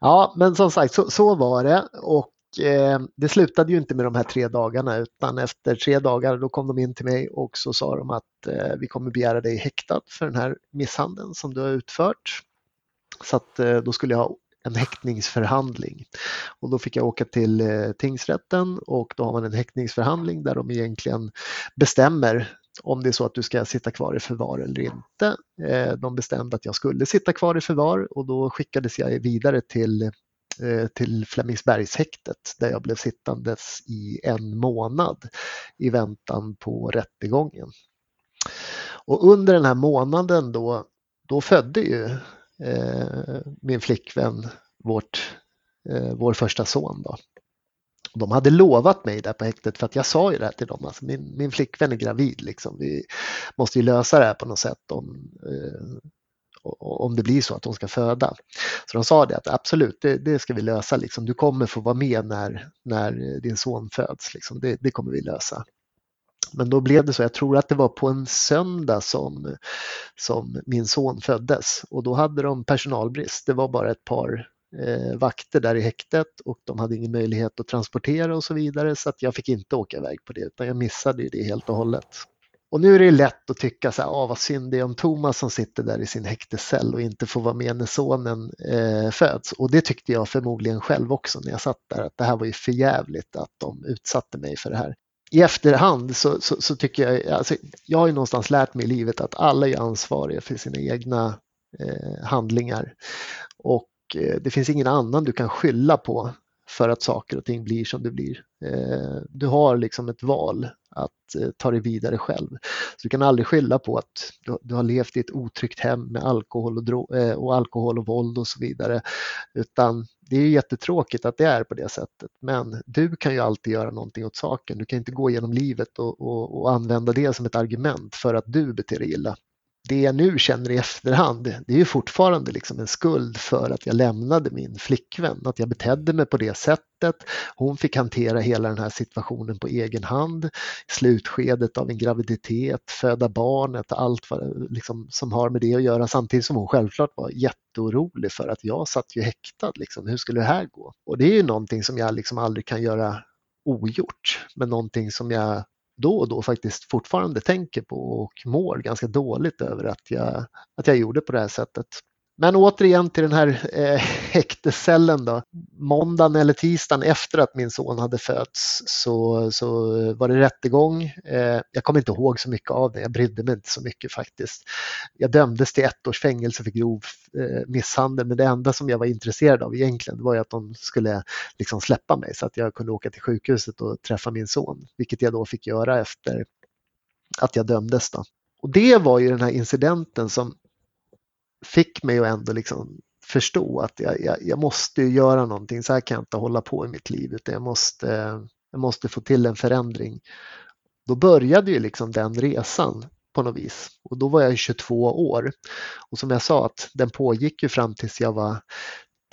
ja, men som sagt, så, så var det. Och eh, det slutade ju inte med de här tre dagarna utan efter tre dagar då kom de in till mig och så sa de att eh, vi kommer begära dig häktad för den här misshandeln som du har utfört. Så att eh, då skulle jag ha en häktningsförhandling. Och då fick jag åka till eh, tingsrätten och då har man en häktningsförhandling där de egentligen bestämmer om det är så att du ska sitta kvar i förvar eller inte. Eh, de bestämde att jag skulle sitta kvar i förvar och då skickades jag vidare till Eh, till Flemingsbergshäktet där jag blev sittandes i en månad i väntan på rättegången. Och under den här månaden då, då födde ju eh, min flickvän vårt, eh, vår första son. Då. De hade lovat mig där på häktet för att jag sa ju det här till dem, alltså min, min flickvän är gravid, liksom. vi måste ju lösa det här på något sätt. De, eh, om det blir så att de ska föda. Så de sa det att absolut, det, det ska vi lösa. Liksom. Du kommer få vara med när, när din son föds. Liksom. Det, det, kommer vi lösa. Men då blev det så, jag tror att det var på en söndag som, som min son föddes och då hade de personalbrist. Det var bara ett par eh, vakter där i häktet och de hade ingen möjlighet att transportera och så vidare så att jag fick inte åka iväg på det utan jag missade det helt och hållet. Och nu är det lätt att tycka så här, ah, vad synd det är om Thomas som sitter där i sin häktescell och inte får vara med när sonen eh, föds. Och det tyckte jag förmodligen själv också när jag satt där, att det här var ju förjävligt att de utsatte mig för det här. I efterhand så, så, så tycker jag, alltså, jag har ju någonstans lärt mig i livet att alla är ansvariga för sina egna eh, handlingar. Och eh, det finns ingen annan du kan skylla på för att saker och ting blir som det blir. Eh, du har liksom ett val att eh, ta dig vidare själv. Så du kan aldrig skylla på att du har levt i ett otryggt hem med alkohol och, dro- eh, och alkohol och våld och så vidare. Utan det är jättetråkigt att det är på det sättet. Men du kan ju alltid göra någonting åt saken. Du kan inte gå genom livet och, och, och använda det som ett argument för att du beter dig illa det jag nu känner i efterhand, det är ju fortfarande liksom en skuld för att jag lämnade min flickvän, att jag betedde mig på det sättet. Hon fick hantera hela den här situationen på egen hand, slutskedet av en graviditet, föda barnet, allt vad, liksom, som har med det att göra, samtidigt som hon självklart var jätteorolig för att jag satt ju häktad. Liksom. Hur skulle det här gå? Och det är ju någonting som jag liksom aldrig kan göra ogjort, men någonting som jag då och då faktiskt fortfarande tänker på och mår ganska dåligt över att jag, att jag gjorde på det här sättet. Men återigen till den här eh, häktescellen då. Måndagen eller tisdagen efter att min son hade fötts så, så var det rättegång. Eh, jag kommer inte ihåg så mycket av det, jag brydde mig inte så mycket faktiskt. Jag dömdes till ett års fängelse för grov eh, misshandel men det enda som jag var intresserad av egentligen var att de skulle liksom släppa mig så att jag kunde åka till sjukhuset och träffa min son, vilket jag då fick göra efter att jag dömdes. Då. Och det var ju den här incidenten som fick mig att ändå liksom förstå att jag, jag, jag måste göra någonting. Så här kan jag inte hålla på i mitt liv utan jag måste, jag måste få till en förändring. Då började ju liksom den resan på något vis. Och då var jag 22 år. Och som jag sa att den pågick ju fram tills jag var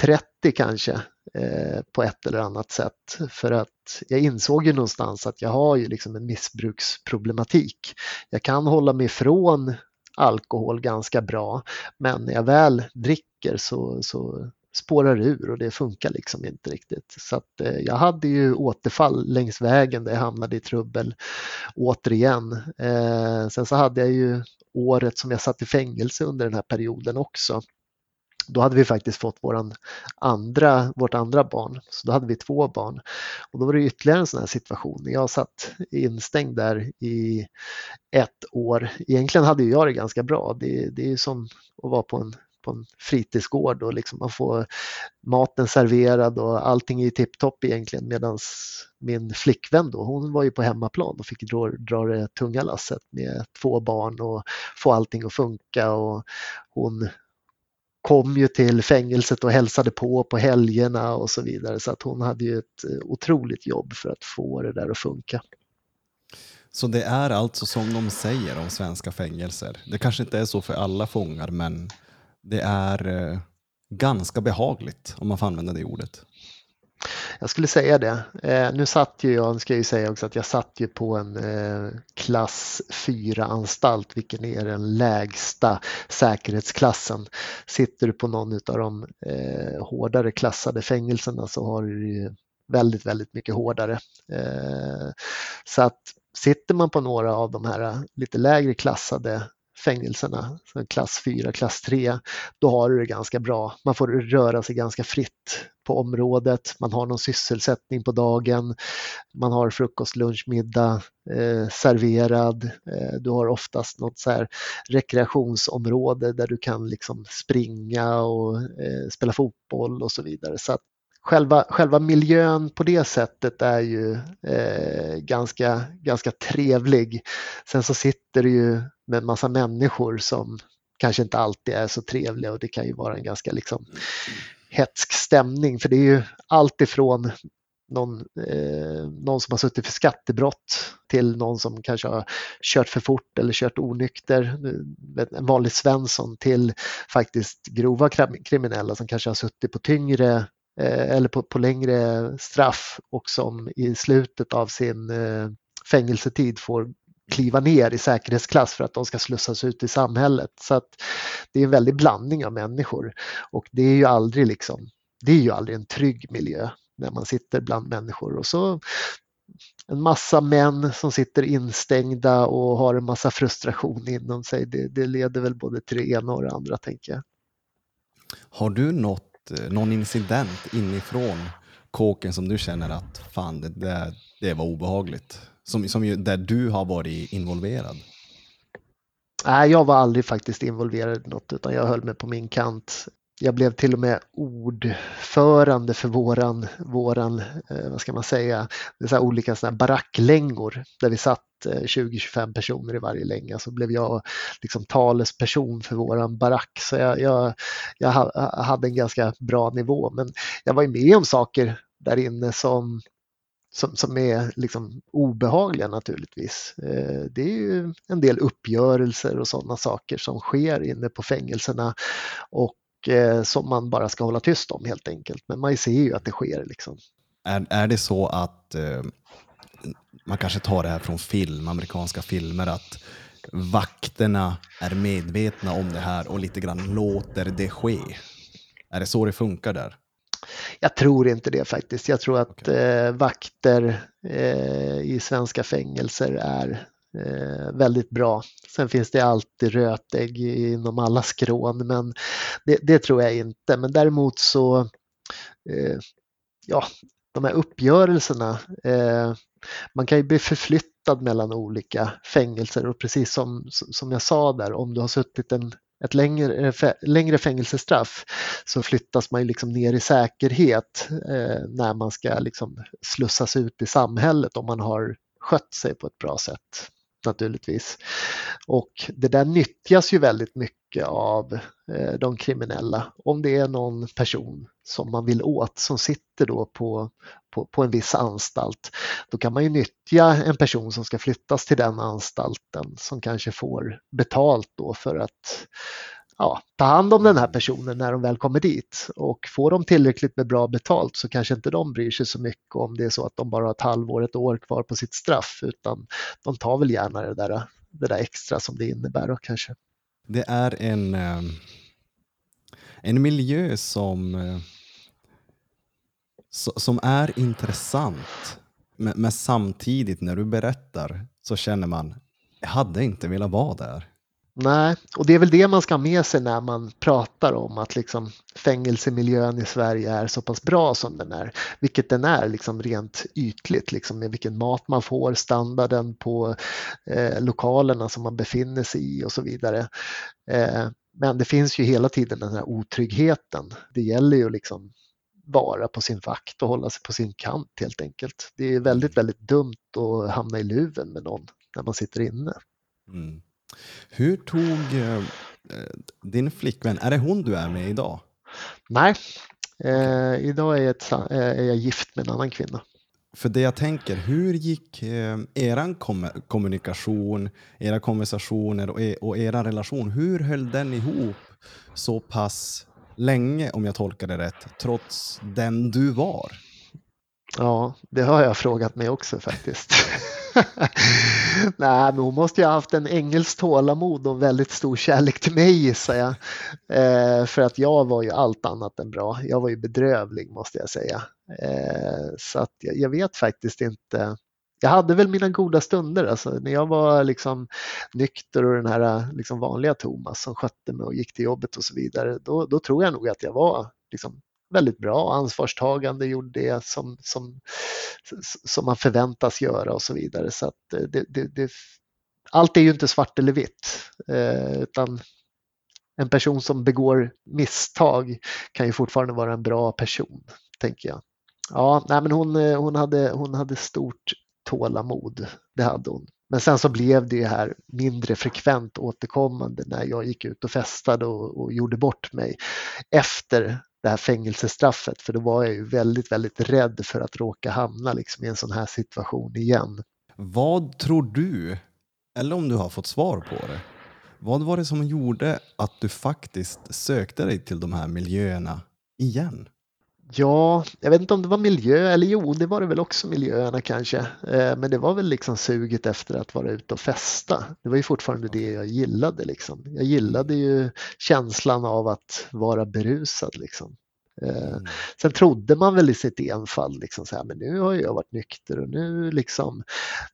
30 kanske eh, på ett eller annat sätt. För att jag insåg ju någonstans att jag har ju liksom en missbruksproblematik. Jag kan hålla mig ifrån alkohol ganska bra men när jag väl dricker så, så spårar ur och det funkar liksom inte riktigt. Så att, eh, jag hade ju återfall längs vägen där jag hamnade i trubbel återigen. Eh, sen så hade jag ju året som jag satt i fängelse under den här perioden också. Då hade vi faktiskt fått våran andra, vårt andra barn, så då hade vi två barn. Och då var det ytterligare en sån här situation. Jag satt instängd där i ett år. Egentligen hade jag det ganska bra. Det, det är ju som att vara på en på en fritidsgård och liksom man får maten serverad och allting är tipptopp egentligen medan min flickvän då, hon var ju på hemmaplan och fick dra, dra det tunga lasset med två barn och få allting att funka och hon kom ju till fängelset och hälsade på på helgerna och så vidare så att hon hade ju ett eh, otroligt jobb för att få det där att funka. Så det är alltså som de säger om svenska fängelser. Det kanske inte är så för alla fångar men det är eh, ganska behagligt om man får använda det ordet. Jag skulle säga det. Eh, nu satt ju jag, ska jag ju säga också att jag satt ju på en eh, klass 4-anstalt, vilken är den lägsta säkerhetsklassen. Sitter du på någon av de eh, hårdare klassade fängelserna så har du ju väldigt, väldigt mycket hårdare. Eh, så att sitter man på några av de här lite lägre klassade fängelserna, klass 4, klass 3, då har du det ganska bra. Man får röra sig ganska fritt på området, man har någon sysselsättning på dagen, man har frukost, lunch, middag eh, serverad. Eh, du har oftast något så här rekreationsområde där du kan liksom springa och eh, spela fotboll och så vidare. Så att själva, själva miljön på det sättet är ju eh, ganska, ganska trevlig. Sen så sitter du ju med en massa människor som kanske inte alltid är så trevliga och det kan ju vara en ganska liksom hetsk stämning för det är ju allt ifrån någon, eh, någon som har suttit för skattebrott till någon som kanske har kört för fort eller kört onykter, en vanlig Svensson till faktiskt grova kriminella som kanske har suttit på tyngre Eh, eller på, på längre straff och som i slutet av sin eh, fängelsetid får kliva ner i säkerhetsklass för att de ska slussas ut i samhället. Så att det är en väldig blandning av människor och det är ju aldrig liksom, det är ju aldrig en trygg miljö när man sitter bland människor och så en massa män som sitter instängda och har en massa frustration inom sig. Det, det leder väl både till det ena och det andra tänker jag. Har du något Eh, någon incident inifrån kåken som du känner att fan, det, där, det var obehagligt? Som, som där du har varit involverad? Nej, jag var aldrig faktiskt involverad i något utan jag höll mig på min kant. Jag blev till och med ordförande för våran, våran eh, vad ska man säga, det är olika såna baracklängor där vi satt 20-25 eh, personer i varje länga så blev jag liksom talesperson för våran barack. Så jag, jag, jag hade en ganska bra nivå men jag var ju med om saker där inne som som, som är liksom obehagliga naturligtvis. Eh, det är ju en del uppgörelser och sådana saker som sker inne på fängelserna och eh, som man bara ska hålla tyst om helt enkelt. Men man ser ju att det sker. Liksom. Är, är det så att eh, man kanske tar det här från film, amerikanska filmer, att vakterna är medvetna om det här och lite grann låter det ske? Är det så det funkar där? Jag tror inte det faktiskt. Jag tror att okay. eh, vakter eh, i svenska fängelser är eh, väldigt bra. Sen finns det alltid rötägg inom alla skrån, men det, det tror jag inte. Men däremot så, ja, de här uppgörelserna, man kan ju bli förflyttad mellan olika fängelser och precis som, som jag sa där, om du har suttit en, ett längre, eh, längre fängelsestraff så flyttas man ju liksom ner i säkerhet eh, när man ska liksom slussas ut i samhället om man har skött sig på ett bra sätt naturligtvis. Och det där nyttjas ju väldigt mycket av eh, de kriminella. Om det är någon person som man vill åt som sitter då på, på, på en viss anstalt, då kan man ju nyttja en person som ska flyttas till den anstalten som kanske får betalt då för att ja, ta hand om den här personen när de väl kommer dit. Och får de tillräckligt med bra betalt så kanske inte de bryr sig så mycket om det är så att de bara har ett halvår, ett år kvar på sitt straff, utan de tar väl gärna det där, det där extra som det innebär då kanske. Det är en, eh, en miljö som, eh, som är intressant. Men samtidigt när du berättar så känner man, jag hade inte velat vara där. Nej, och det är väl det man ska ha med sig när man pratar om att liksom fängelsemiljön i Sverige är så pass bra som den är, vilket den är liksom rent ytligt, liksom med vilken mat man får, standarden på eh, lokalerna som man befinner sig i och så vidare. Eh, men det finns ju hela tiden den här otryggheten. Det gäller ju liksom vara på sin vakt och hålla sig på sin kant helt enkelt. Det är väldigt, väldigt dumt att hamna i luven med någon när man sitter inne. Mm. Hur tog eh, din flickvän, är det hon du är med idag? Nej, eh, idag är jag, ett, eh, är jag gift med en annan kvinna. För det jag tänker, hur gick eh, kom kommunikation, era konversationer och, e och era relation, hur höll den ihop så pass länge, om jag tolkar det rätt, trots den du var? Ja, det har jag frågat mig också faktiskt. Nej, men hon måste ju ha haft en ängels tålamod och väldigt stor kärlek till mig gissar jag. Eh, för att jag var ju allt annat än bra. Jag var ju bedrövlig måste jag säga. Eh, så att jag, jag, vet faktiskt inte. Jag hade väl mina goda stunder, alltså, när jag var liksom nykter och den här liksom vanliga Thomas som skötte mig och gick till jobbet och så vidare. Då, då tror jag nog att jag var liksom väldigt bra, ansvarstagande, gjorde det som, som, som man förväntas göra och så vidare. Så att eh, det, det, det, allt är ju inte svart eller vitt, eh, utan en person som begår misstag kan ju fortfarande vara en bra person, tänker jag. Ja, nej, men hon, eh, hon, hade, hon hade stort tålamod, det hade hon. Men sen så blev det här mindre frekvent återkommande när jag gick ut och festade och, och gjorde bort mig efter det här fängelsestraffet för då var jag ju väldigt, väldigt rädd för att råka hamna liksom i en sån här situation igen. Vad tror du, eller om du har fått svar på det, vad var det som gjorde att du faktiskt sökte dig till de här miljöerna igen? Ja, jag vet inte om det var miljö, eller jo, det var det väl också miljöerna kanske. Eh, men det var väl liksom suget efter att vara ute och festa. Det var ju fortfarande det jag gillade liksom. Jag gillade ju känslan av att vara berusad liksom. Eh, mm. Sen trodde man väl i sitt enfald liksom så här, men nu har jag varit nykter och nu liksom,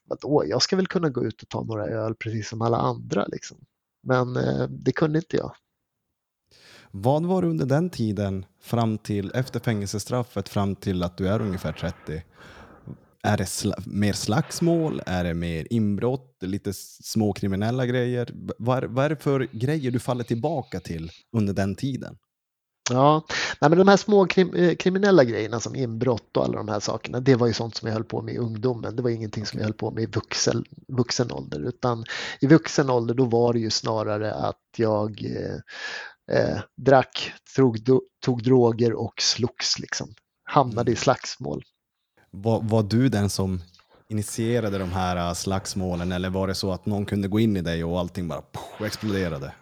vadå, jag ska väl kunna gå ut och ta några öl precis som alla andra liksom. Men eh, det kunde inte jag. Vad var det under den tiden, fram till, efter fängelsestraffet, fram till att du är ungefär 30? Är det sl mer slagsmål? Är det mer inbrott? Lite småkriminella grejer? Vad är, vad är det för grejer du faller tillbaka till under den tiden? Ja, nej men de här små krim, eh, kriminella grejerna som inbrott och alla de här sakerna, det var ju sånt som jag höll på med i ungdomen. Det var ingenting som jag höll på med i vuxen, vuxen ålder, utan i vuxen ålder då var det ju snarare att jag eh, eh, drack, tog, tog droger och slogs liksom. Hamnade i mm. slagsmål. Var, var du den som initierade de här äh, slagsmålen eller var det så att någon kunde gå in i dig och allting bara poff, exploderade?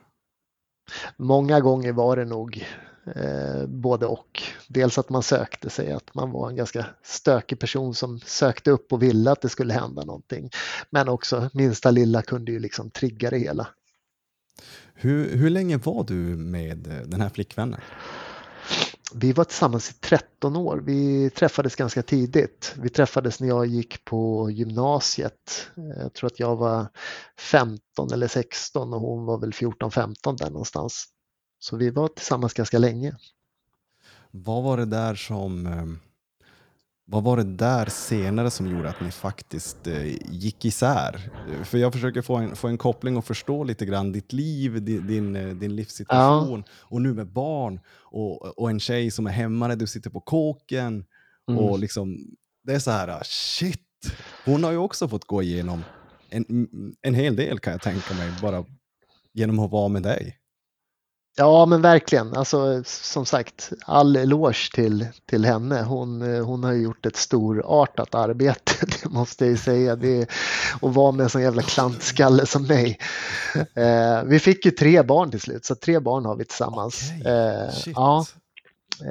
Många gånger var det nog eh, både och. Dels att man sökte sig, att man var en ganska stökig person som sökte upp och ville att det skulle hända någonting. Men också minsta lilla kunde ju liksom trigga det hela. Hur, hur länge var du med eh, den här flickvännen? Vi var tillsammans i 13 år. Vi träffades ganska tidigt. Vi träffades när jag gick på gymnasiet. Jag tror att jag var 15 eller 16 och hon var väl 14-15 där någonstans. Så vi var tillsammans ganska länge. Vad var det där som eh, vad var det där senare som gjorde att ni faktiskt eh, gick isär? För jag försöker få en, få en koppling och förstå lite grann ditt liv, din, din, eh, din livssituation ja. och nu med barn och, och en tjej som är hemma när du sitter på kåken. Mm. Och liksom, det är så här, shit, hon har ju också fått gå igenom en, en hel del kan jag tänka mig, bara genom att vara med dig. Ja, men verkligen. Alltså, som sagt, all eloge till, till henne. Hon, eh, hon har gjort ett storartat arbete, det måste jag ju säga. Det att vara med en sån jävla klantskalle som mig. Eh, vi fick ju tre barn till slut, så tre barn har vi tillsammans. Okej, Eh, ja,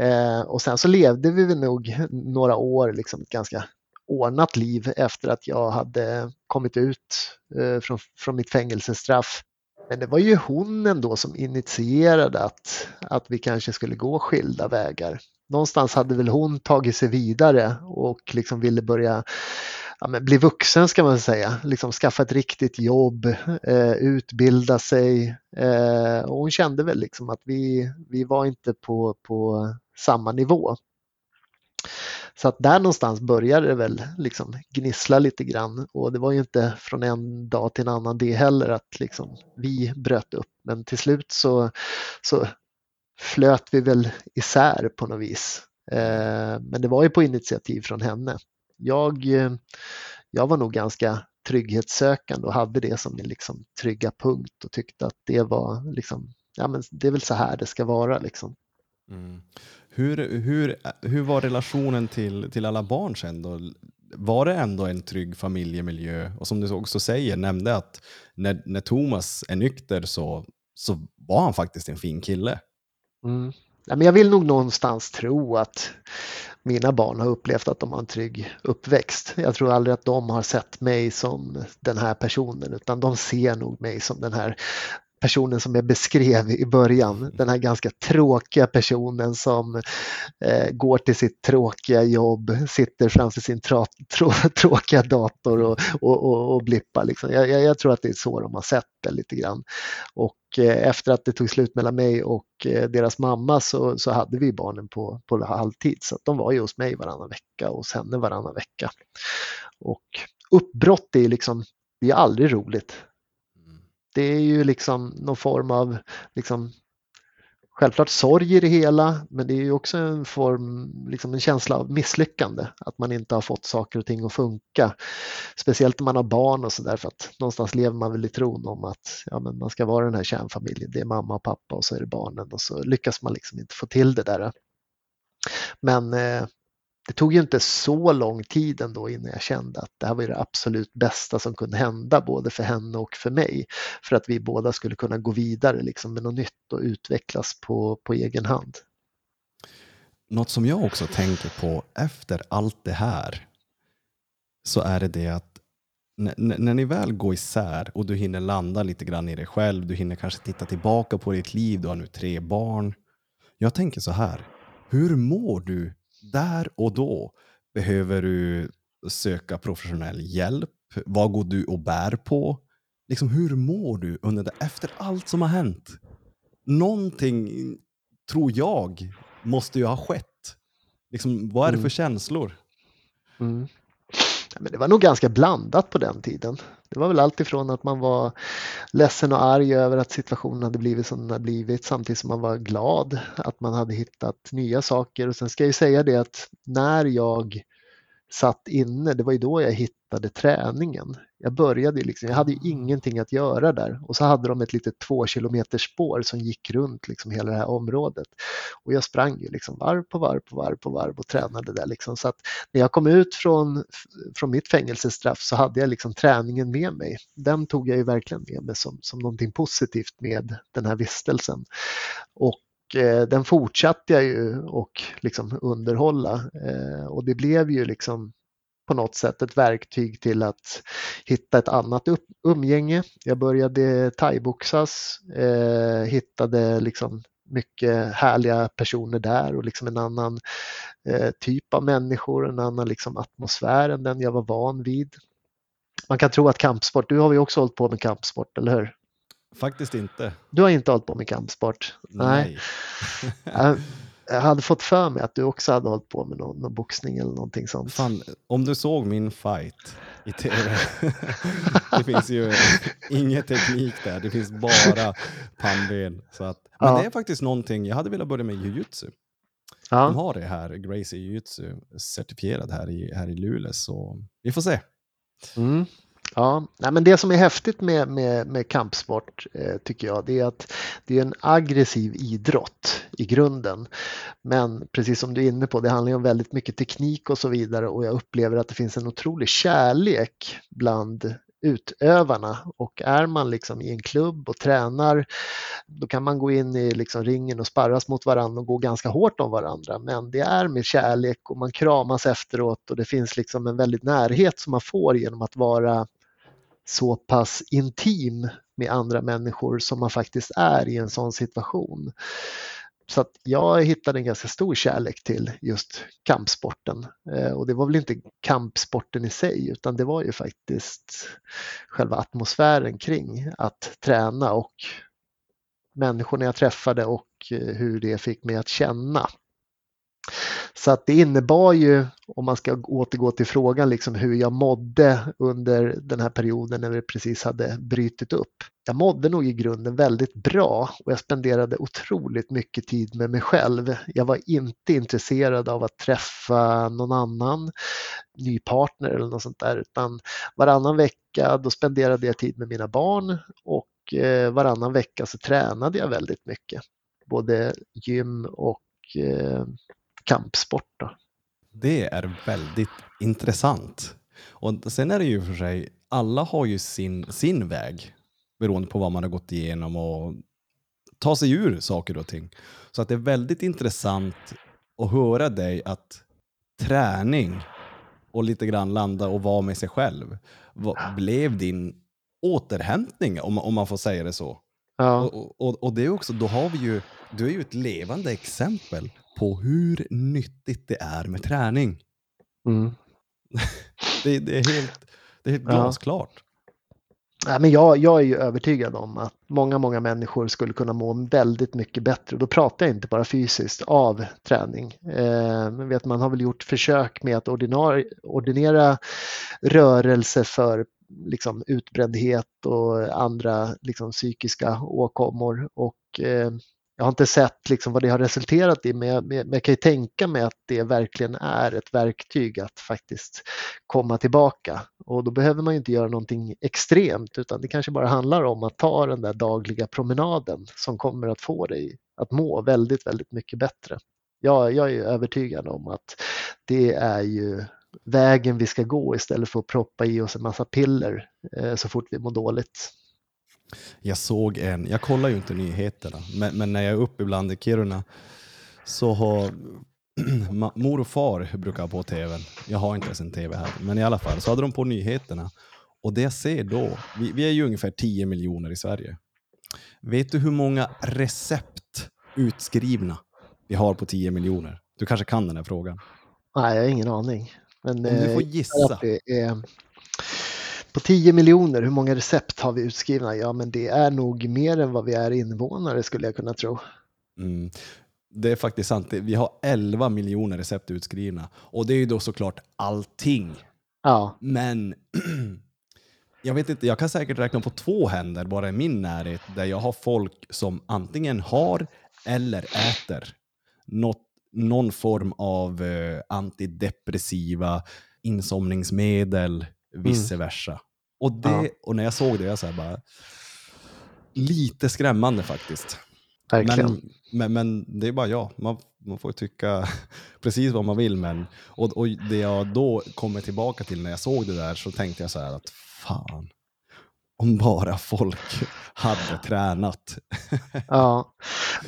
eh, och sen så levde vi nog några år, liksom ett ganska ordnat liv efter att jag hade kommit ut eh, från, från mitt fängelsestraff. Men det var ju hon ändå som initierade att, att vi kanske skulle gå skilda vägar. Någonstans hade väl hon tagit sig vidare och liksom ville börja ja, men bli vuxen ska man säga, liksom skaffa ett riktigt jobb, eh, utbilda sig. Eh, och hon kände väl liksom att vi, vi var inte på, på samma nivå. Så att där någonstans började det väl liksom gnissla lite grann och det var ju inte från en dag till en annan det heller att liksom vi bröt upp. Men till slut så, så flöt vi väl isär på något vis. Eh, men det var ju på initiativ från henne. Jag, jag var nog ganska trygghetssökande och hade det som min liksom trygga punkt och tyckte att det var liksom, ja men det är väl så här det ska vara liksom. Mm. Hur, hur, hur var relationen till, till alla barn sen då? Var det ändå en trygg familjemiljö? Och som du också säger, nämnde att när, när Thomas är nykter så, så var han faktiskt en fin kille. Mm. Ja, men jag vill nog någonstans tro att mina barn har upplevt att de har en trygg uppväxt. Jag tror aldrig att de har sett mig som den här personen utan de ser nog mig som den här personen som jag beskrev i början. Den här ganska tråkiga personen som eh, går till sitt tråkiga jobb, sitter framför sin tra, trå, tråkiga dator och, och, och, och blippar. Liksom. Jag, jag, jag, tror att det är så de har sett det lite grann. Och eh, efter att det tog slut mellan mig och eh, deras mamma så, så hade vi barnen på, på halvtid. Så de var ju hos mig varannan vecka och hos henne varannan vecka. Och uppbrott är liksom, det är aldrig roligt det är ju liksom någon form av liksom, självklart sorg i det hela, men det är ju också en form, liksom en känsla av misslyckande, att man inte har fått saker och ting att funka. Speciellt när man har barn och sådär, för att någonstans lever man väl i tron om att ja, men man ska vara den här kärnfamiljen, det är mamma och pappa och så är det barnen och så lyckas man liksom inte få till det där. Men eh, det tog ju inte så lång tid ändå innan jag kände att det här var det absolut bästa som kunde hända både för henne och för mig. För att vi båda skulle kunna gå vidare liksom med något nytt och utvecklas på, på egen hand. Något som jag också tänker på efter allt det här så är det det att när, när ni väl går isär och du hinner landa lite grann i dig själv, du hinner kanske titta tillbaka på ditt liv, du har nu tre barn. Jag tänker så här, hur mår du där och då? Behöver du söka professionell hjälp? Vad går du och bär på? Liksom, hur mår du under det, efter allt som har hänt? Någonting, tror jag, måste ju ha skett. Liksom, vad är det för Mm. känslor? Mm. Men det var nog ganska blandat på den tiden. Det var väl allt ifrån att man var ledsen och arg över att situationen hade blivit som den hade blivit samtidigt som man var glad att man hade hittat nya saker. Och sen ska jag ju säga det att när jag satt inne, det var ju då jag hittade träningen. Jag började liksom, jag hade ju ingenting att göra där och så hade de ett litet två kilometers spår som gick runt liksom hela det här området. Och jag sprang ju liksom varv på varv på varv på varv och tränade där liksom. Så att när jag kom ut från, från mitt fängelsestraff så hade jag liksom träningen med mig. Den tog jag ju verkligen med mig som, som någonting positivt med den här vistelsen. Och Eh, den fortsatte jag ju och liksom underhålla eh, och det blev ju liksom på något sätt ett verktyg till att hitta ett annat upp, umgänge. Jag började thaiboxas, eh, hittade liksom mycket härliga personer där och liksom en annan eh, typ av människor, en annan liksom atmosfär än den jag var van vid. Man kan tro att kampsport, du har ju också hållit på med kampsport, eller hur? Faktiskt inte. Du har inte hållit på med kampsport? Nej. Jag, jag hade fått för mig att du också hade hållit på med någon, någon boxning eller någonting sånt. Fan, om du såg min fight i tv. det finns ju ingen teknik där. Det finns bara pannben. Så att, men Ja. det är faktiskt någonting. Jag hade velat börja med jujutsu. De Ja, har det här, Gracie jujutsu, certifierad här i, här i Luleå. Så vi får se. mm. Ja, nej, men det som är häftigt med, med, med kampsport eh, tycker jag det är att det är en aggressiv idrott i grunden. Men precis som du är inne på, det handlar ju om väldigt mycket teknik och så vidare och jag upplever att det finns en otrolig kärlek bland utövarna och är man liksom i en klubb och tränar då kan man gå in i liksom ringen och sparras mot varandra och gå ganska hårt om varandra men det är med kärlek och man kramas efteråt och det finns liksom en väldigt närhet som man får genom att vara så pass intim med andra människor som man faktiskt är i en sån situation. Så att jag hittade en ganska stor kärlek till just kampsporten. Eh, och det var väl inte kampsporten i sig utan det var ju faktiskt själva atmosfären kring att träna och människorna jag träffade och eh, hur det fick mig att känna. Så att det innebar ju, om man ska återgå till frågan, liksom hur jag mådde under den här perioden när vi precis hade brytit upp. Jag mådde nog i grunden väldigt bra och jag spenderade otroligt mycket tid med mig själv. Jag var inte intresserad av att träffa någon annan ny partner eller något sånt där utan varannan vecka då spenderade jag tid med mina barn och eh, varannan vecka så tränade jag väldigt mycket. Både gym och eh, kampsport. Då. Det är väldigt intressant. Och sen är det ju för sig, alla har ju sin, sin väg beroende på vad man har gått igenom och ta sig ur saker och ting. Så att det är väldigt intressant att höra dig att träning och lite grann landa och vara med sig själv vad blev din återhämtning om, om man får säga det så. Ja. Och, och, och det är också, då har vi ju, du är ju ett levande exempel på hur nyttigt det är med träning. Mm. Det, det är helt, det är helt glasklart. Ja, men jag, jag är ju övertygad om att många, många människor skulle kunna må väldigt mycket bättre. Då pratar jag inte bara fysiskt av träning. Eh, vet, man har väl gjort försök med att ordinar, ordinera rörelse för liksom, utbrändhet och andra liksom, psykiska åkommor. Och, eh, jag har inte sett liksom, vad det har resulterat i men jag, men jag kan ju tänka mig att det verkligen är ett verktyg att faktiskt komma tillbaka. Och då behöver man ju inte göra någonting extremt utan det kanske bara handlar om att ta den där dagliga promenaden som kommer att få dig att må väldigt, väldigt mycket bättre. Jag, jag är övertygad om att det är ju vägen vi ska gå istället för att proppa i oss en massa piller eh, så fort vi mår dåligt. Jag såg en, jag kollar ju inte nyheterna, men, men när jag är uppe ibland i Kiruna så har mor och far brukar ha på tvn. Jag har inte ens en tv här, men i alla fall så hade de på nyheterna. Och det jag ser då, vi, vi är ju ungefär 10 miljoner i Sverige. Vet du hur många recept utskrivna vi har på 10 miljoner? Du kanske kan den här frågan. Nej, jag har ingen aning. Men Om du får eh, gissa. att det är på 10 miljoner, hur många recept har vi utskrivna? Ja, men det är nog mer än vad vi är invånare skulle jag kunna tro. Mm. Det är faktiskt sant. Vi har 11 miljoner recept utskrivna. Och det är ju då såklart allting. Ja, Men jag vet inte, jag kan säkert räkna på två händer bara i min närhet där jag har folk som antingen har eller äter något, någon form av eh, antidepressiva, insomningsmedel, vice versa. Och, det, Ja. och när jag såg det, jag så bara, lite skrämmande faktiskt. Men, men, men det är bara jag. Man, man får tycka precis vad man vill. Men, och, och det jag då kommer tillbaka till när jag såg det där så tänkte jag så här att fan, om bara folk hade tränat. Ja.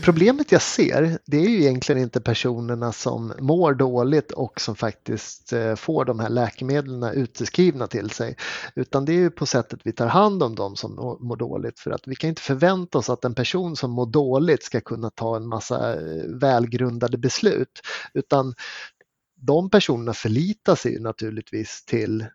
Problemet jag ser, det är ju egentligen inte personerna som mår dåligt och som faktiskt eh, får de här läkemedlen utskrivna till sig, utan det är ju på sättet vi tar hand om dem som mår- dåligt. För att vi kan inte förvänta oss att en person som mår dåligt ska kunna ta en massa eh, välgrundade beslut, utan de personerna förlitar sig ju naturligtvis till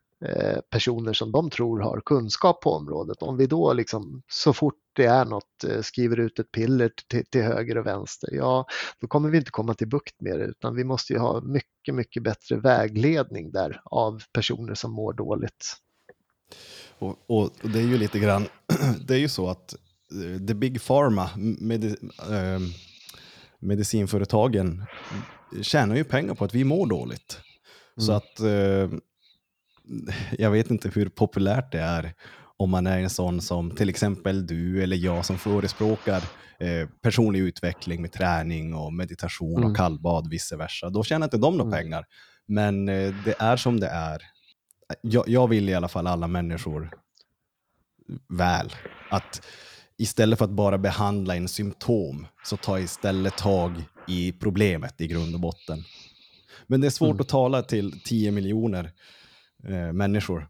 personer som de tror har kunskap på området. Om vi då liksom så fort det är något eh, skriver ut ett piller till, till höger och vänster, ja då kommer vi inte komma till bukt med det utan vi måste ju ha mycket, mycket bättre vägledning där av personer som mår dåligt. Och, och, och det är ju lite grann, det är ju så att eh, the big pharma, medi, eh, medicinföretagen tjänar ju pengar på att vi mår dåligt. Så Mm. att eh, jag vet inte hur populärt det är om man är en sån som till exempel du eller jag som förespråkar eh, personlig utveckling med träning och meditation Mm. och kallbad, vice versa. Då tjänar inte de några Mm. pengar. Men eh, det är som det är. Jag, jag vill i alla fall alla människor väl. Att istället för att bara behandla en symptom så ta istället tag i problemet i grund och botten. Men det är svårt Mm. att tala till 10 miljoner eh, människor.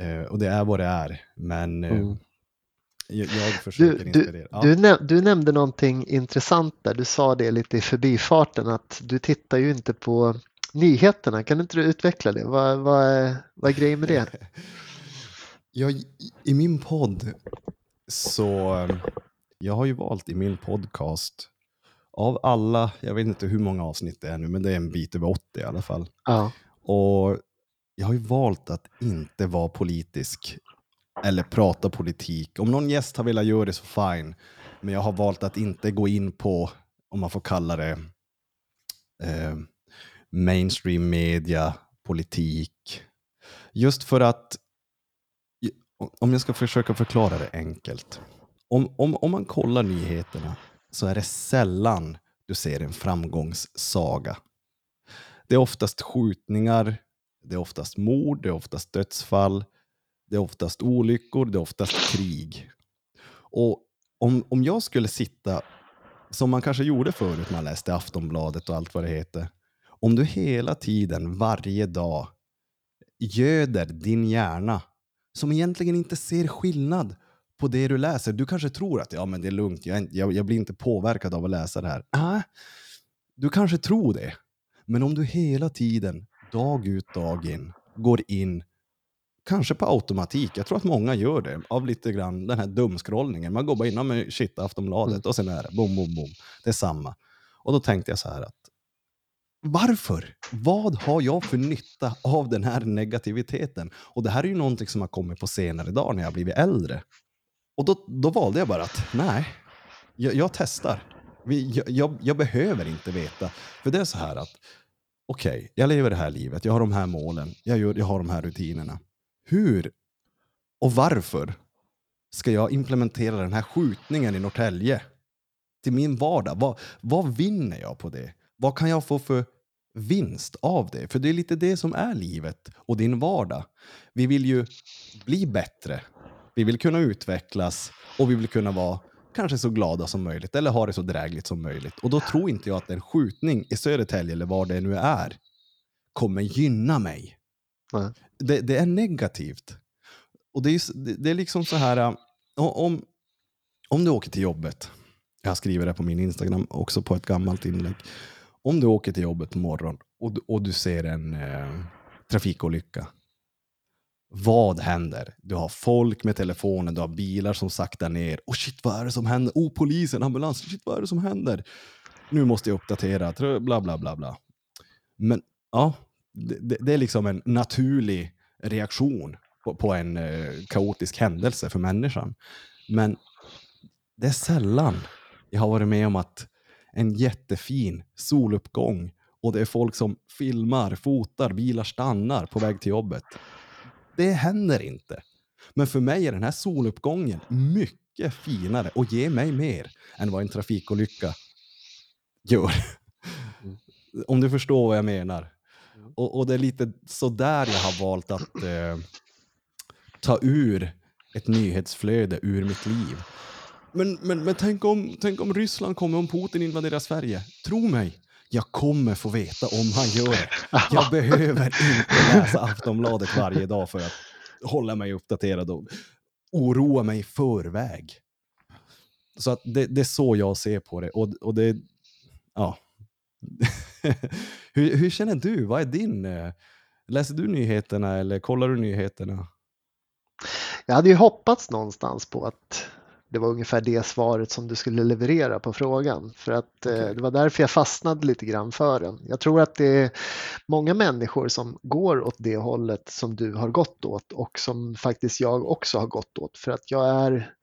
Eh, och det är vad det är. Men eh, Mm. jag, jag försöker Du, inspirera. du, Ja. du, näm- du nämnde någonting intressant där. Du sa det lite i förbifarten att du tittar ju inte på nyheterna. Kan inte du utveckla det? Vad, vad, vad är grejen med det? Jag, i- min podd så, jag har ju valt i min podcast, av alla, jag vet inte hur många avsnitt det är nu, men det är en bit över 80 i alla fall. Ja, Och jag har ju valt att inte vara politisk eller prata politik. Om någon gäst har velat göra det så fine. Men jag har valt att inte gå in på, om man får kalla det, eh, mainstream media, politik. Just för att, om jag ska försöka förklara det enkelt. Om, om, om man kollar nyheterna så är det sällan du ser en framgångssaga. Det är oftast skjutningar, det är oftast mord, det är oftast dödsfall, det är oftast olyckor, det är oftast krig. Och om, om jag skulle sitta, som man kanske gjorde förut när man läste Aftonbladet och allt vad det heter, om du hela tiden, varje dag, göder din hjärna, som egentligen inte ser skillnad på det du läser. Du kanske tror att ja, men det är lugnt, jag, jag, jag blir inte påverkad av att läsa det här. Äh, du kanske tror det. Men om du hela tiden, dag ut, dag in, går in, kanske på automatik, jag tror att många gör det, av lite grann den här dumskrollningen. Man går bara in med shit, Aftonbladet, och sen är det bom, bom, bom. Det är samma. Och då tänkte jag så här att varför? Vad har jag för nytta av den här negativiteten? Och det här är ju någonting som har kommit på senare dag när jag blivit äldre. Och då, då valde jag bara att nej, jag, jag testar. Jag, jag, jag behöver inte veta. För det är så här att okej, jag lever det här livet, jag har de här målen, jag, gör, jag har de här rutinerna. Hur och varför ska jag implementera den här skjutningen i Norrtälje till min vardag? Vad, vad vinner jag på det? Vad kan jag få för vinst av det? För det är lite det som är livet och din vardag. Vi vill ju bli bättre. Vi vill kunna utvecklas och vi vill kunna vara kanske så glada som möjligt eller ha det så drägligt som möjligt. Och då tror inte jag att en skjutning i Södertälje eller var det nu är kommer gynna mig. Nej. Det, det är negativt. Och det är, det, är liksom så här, äh, om, om du åker till jobbet, jag skriver det på min Instagram också på ett gammalt inlägg. Om du åker till jobbet på morgonen och, du- och du ser en eh, trafikolycka. Vad händer? Du har folk med telefonen, du har bilar som saktar ner. Och shit, vad är det som händer? Oh, polisen, ambulans, shit, vad är det som händer? Nu måste jag uppdatera, bla bla bla bla. Men ja, det, det, det är liksom en naturlig reaktion på, på en eh, kaotisk händelse för människan. Men det är sällan jag har varit med om att en jättefin soluppgång och det är folk som filmar, fotar, bilar stannar på väg till jobbet. Det händer inte. Men för mig är den här soluppgången mycket finare och ger mig mer än vad en trafikolycka gör. Mm. Om du förstår vad jag menar. Mm. Och, och det är lite så där jag har valt att eh, ta ur ett nyhetsflöde ur mitt liv. Men, men, men tänk, om, tänk om Ryssland kommer, om Putin invaderar Sverige. Tro mig, jag kommer få veta om han gör det. Jag behöver inte läsa Aftonbladet varje dag för att hålla mig uppdaterad och oroa mig i förväg. Så att det, det är så jag ser på det. Och, och det, ja. hur, hur känner du? Vad är din... eh, Läser du nyheterna eller kollar du nyheterna? Jag hade ju hoppats någonstans på att det var ungefär det svaret som du skulle leverera på frågan. För att eh, Okej. det var därför jag fastnade lite grann för den. Jag tror att det är många människor som går åt det hållet som du har gått åt och som faktiskt jag också har gått åt. För att jag är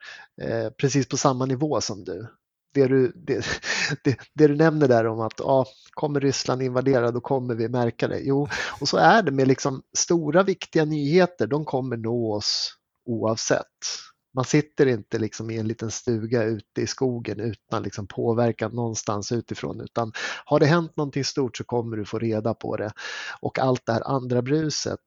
eh, precis på samma nivå som du. det du, det, det, det, du nämner där om att ja, kommer Ryssland invadera då kommer vi märka det. Jo, och så är det med liksom stora viktiga nyheter, de kommer nå oss oavsett. Man sitter inte liksom i en liten stuga ute i skogen utan liksom påverkan någonstans utifrån utan har det hänt någonting stort så kommer du få reda på det. Och allt det här andra bruset,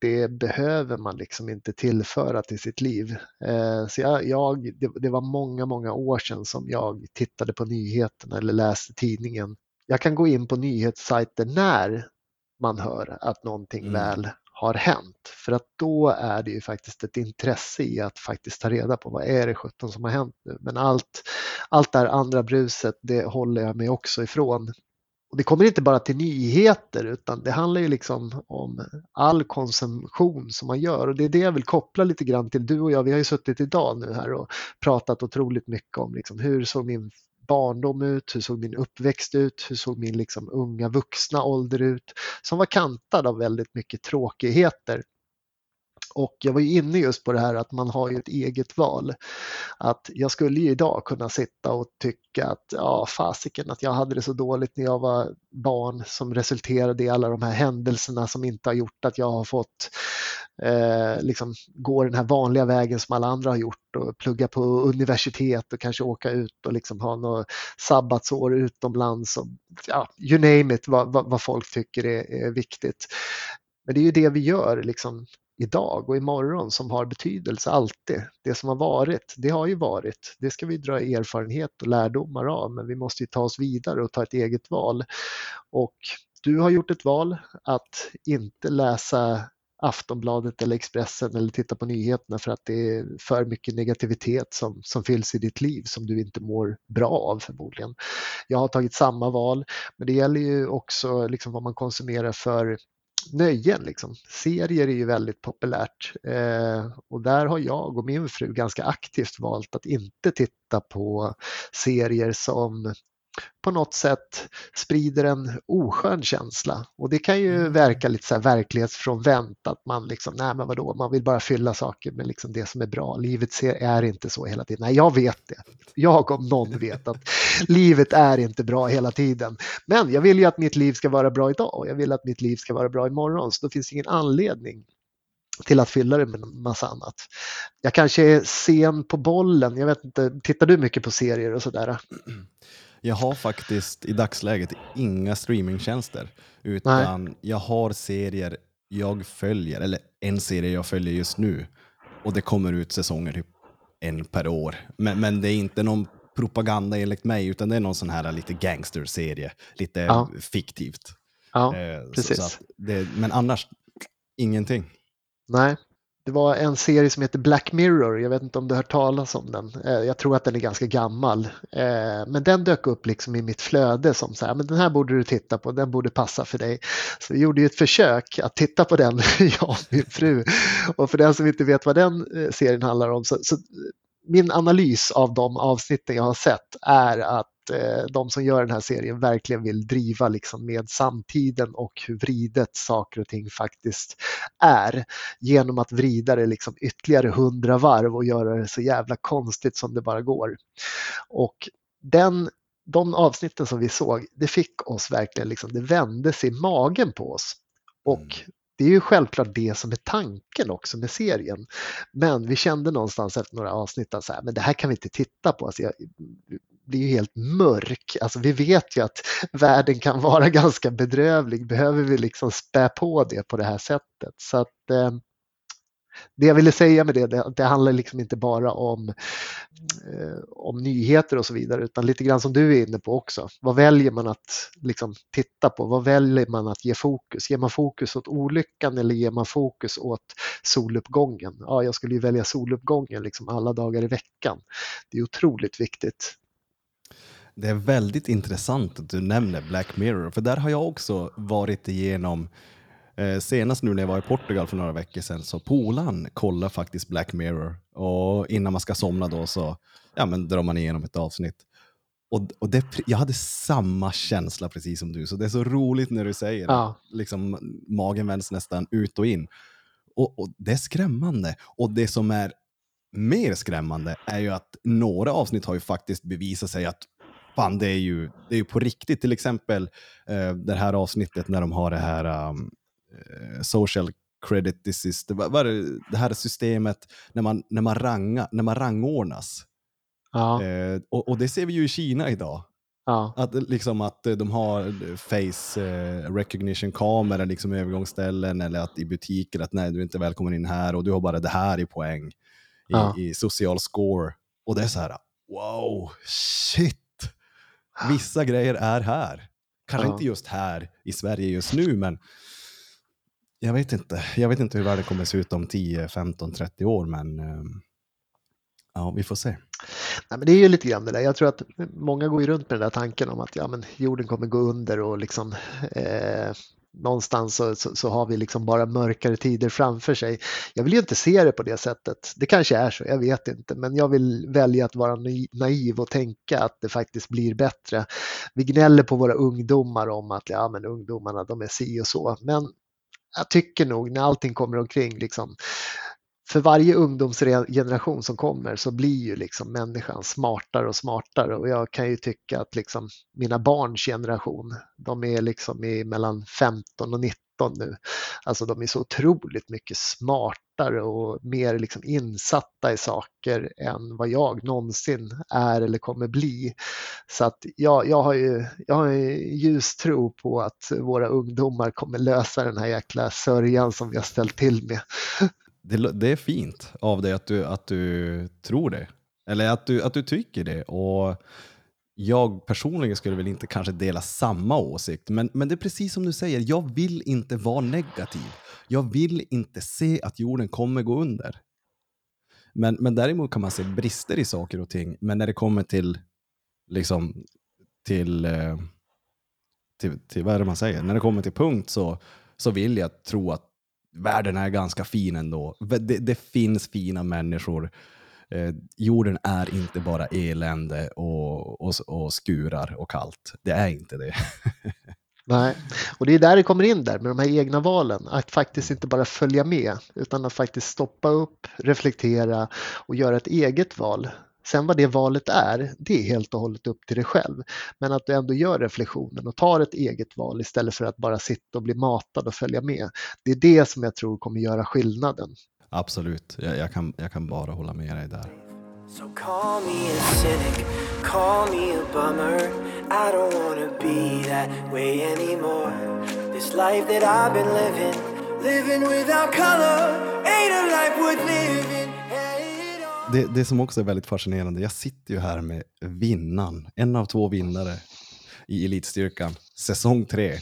det behöver man liksom inte tillföra till sitt liv. Eh, så jag, jag det, det, var många, många år sedan som jag tittade på nyheterna eller läste tidningen. Jag kan gå in på nyhetssajter när man hör att någonting mm. väl har hänt. För att då är det ju faktiskt ett intresse i att faktiskt ta reda på vad är det 17 som har hänt nu. Men allt, allt det här andra bruset, det håller jag mig också ifrån. Och det kommer inte bara till nyheter utan det handlar ju liksom om all konsumtion som man gör och det är det jag vill koppla lite grann till. Du och jag, vi har ju suttit idag nu här och pratat otroligt mycket om liksom hur såg min barndom ut, hur såg min uppväxt ut, hur såg min liksom unga vuxna ålder ut som var kantad av väldigt mycket tråkigheter. Och jag var ju inne just på det här att man har ju ett eget val. Att jag skulle ju idag kunna sitta och tycka att ja, fasiken att jag hade det så dåligt när jag var barn som resulterade i alla de här händelserna som inte har gjort att jag har fått eh, liksom gå den här vanliga vägen som alla andra har gjort och plugga på universitet och kanske åka ut och liksom ha något sabbatsår utomlands. Och, ja, you name it, vad, vad, vad folk tycker är, är viktigt. Men det är ju det vi gör liksom idag och imorgon som har betydelse alltid. Det som har varit, det har ju varit. Det ska vi dra erfarenhet och lärdomar av, men vi måste ju ta oss vidare och ta ett eget val. Och du har gjort ett val att inte läsa Aftonbladet eller Expressen eller titta på nyheterna för att det är för mycket negativitet som, som finns i ditt liv som du inte mår bra av förmodligen. Jag har tagit samma val, men det gäller ju också liksom vad man konsumerar för nöjen. Liksom. Serier är ju väldigt populärt eh, och där har jag och min fru ganska aktivt valt att inte titta på serier som på något sätt sprider en oskön känsla. Och det kan ju mm. verka lite så här verklighetsfrånvänt att man liksom, nej men vadå, man vill bara fylla saker med liksom det som är bra. Livet ser, är inte så hela tiden. Nej, jag vet det. Jag om någon vet att livet är inte bra hela tiden. Men jag vill ju att mitt liv ska vara bra idag och jag vill att mitt liv ska vara bra imorgon. Så då finns det ingen anledning till att fylla det med en massa annat. Jag kanske är sen på bollen, jag vet inte, tittar du mycket på serier och sådär? Jag har faktiskt i dagsläget inga streamingtjänster, utan Nej. jag har serier jag följer, eller en serie jag följer just nu. Och det kommer ut säsonger typ en per år. Men, men det är inte någon propaganda enligt mig, utan det är någon sån här lite gangsterserie, lite ja. fiktivt. Ja, eh, precis. Så, så det, men annars, ingenting. Nej, det var en serie som heter Black Mirror, jag vet inte om du har hört talas om den. Eh, jag tror att den är ganska gammal. Eh, men den dök upp liksom i mitt flöde som så här, men den här borde du titta på, den borde passa för dig. Så vi gjorde ju ett försök att titta på den, jag och min fru. Och för den som inte vet vad den eh, serien handlar om, så, så min analys av de avsnitten jag har sett är att de som gör den här serien verkligen vill driva liksom med samtiden och hur vridet saker och ting faktiskt är genom att vrida det liksom ytterligare hundra varv och göra det så jävla konstigt som det bara går. Och den de avsnitten som vi såg, det fick oss verkligen, liksom, det vändes i magen på oss. Och mm. det är ju självklart det som är tanken också med serien. Men vi kände någonstans efter några avsnitt att så här, men det här kan vi inte titta på. Alltså jag, blir ju helt mörk. Alltså vi vet ju att världen kan vara ganska bedrövlig. Behöver vi liksom spä på det på det här sättet? Så att, eh, det jag ville säga med det, det, det handlar liksom inte bara om, eh, om nyheter och så vidare, utan lite grann som du är inne på också. Vad väljer man att liksom titta på? Vad väljer man att ge fokus? Ger man fokus åt olyckan eller ger man fokus åt soluppgången? Ja, jag skulle ju välja soluppgången liksom alla dagar i veckan. Det är otroligt viktigt. Det är väldigt intressant att du nämner Black Mirror, för där har jag också varit igenom eh, Senast nu när jag var i Portugal för några veckor sedan så polan kollar faktiskt Black Mirror och innan man ska somna då så ja, men drar man igenom ett avsnitt. Och, och det, jag hade samma känsla precis som du, så det är så roligt när du säger ja. liksom, magen vänds nästan ut och in. Och, och, Det är skrämmande. Och det som är mer skrämmande är ju att några avsnitt har ju faktiskt bevisat sig att fan, det är ju, det är ju på riktigt. Till exempel eh, det här avsnittet när de har det här um, eh, social credit disease, det, vad är det, här systemet när man, när man, ranga, när man rangordnas. Ja, Eh, och, och det ser vi ju i Kina idag. ja, Att, liksom att de har face eh, recognition-kameror liksom i övergångsställen eller att i butiker att nej, du är inte välkommen in här och du har bara det här i poäng i, Ja. i social score. Och det är så här, wow, shit! Vissa grejer är här. Kanske Ja. inte just här i Sverige just nu, men jag vet inte. Jag vet inte hur världen kommer se ut om 10, 15, 30 år, men eh, ja, vi får se. Nej, men det är ju lite grann det där. Jag tror att många går runt med den där tanken om att ja, men jorden kommer gå under och liksom eh, någonstans så, så, så har vi liksom bara mörkare tider framför sig. Jag vill ju inte se det på det sättet. Det kanske är så, jag vet inte, men jag vill välja att vara naiv och tänka att det faktiskt blir bättre. Vi gnäller på våra ungdomar om att ja, men ungdomarna de är si och så, men jag tycker nog när allting kommer omkring liksom för varje ungdomsgeneration som kommer så blir ju liksom människan smartare och smartare och jag kan ju tycka att liksom mina barns generation, de är liksom i mellan 15 och 19 nu. Alltså de är så otroligt mycket smartare och mer liksom insatta i saker än vad jag någonsin är eller kommer bli. Så att jag, jag har ju jag har en ljus tro på att våra ungdomar kommer lösa den här jäkla sörjan som vi har ställt till med. det, det är fint av dig att du, att du tror det. Eller att du, att du tycker det. Och jag personligen skulle väl inte kanske dela samma åsikt. Men, men det är precis som du säger, jag vill inte vara negativ. Jag vill inte se att jorden kommer gå under. Men, men däremot kan man se brister i saker och ting. Men när det kommer till, liksom, till, eh, till, till vad är det man säger? När det kommer till punkt så, så vill jag tro att världen är ganska fin ändå. Det, det finns fina människor. Eh, jorden är inte bara elände och, och, och skurar och kallt. Det är inte det. Nej, och det är där det kommer in där med de här egna valen. Att faktiskt inte bara följa med utan att faktiskt stoppa upp, reflektera och göra ett eget val. Sen vad det valet är, det är helt och hållet upp till dig själv. Men att du ändå gör reflektionen och tar ett eget val istället för att bara sitta och bli matad och följa med. Det är det som jag tror kommer göra skillnaden. Absolut, jag, jag, kan, jag kan bara hålla med dig där. So call me a cynic, call me a bummer. I don't wanna be that way anymore. This life that I've been living, living without color, ain't a life worth living. Det, det som också är väldigt fascinerande, jag sitter ju här med vinnaren, en av två vinnare i Elitstyrkan, säsong tre.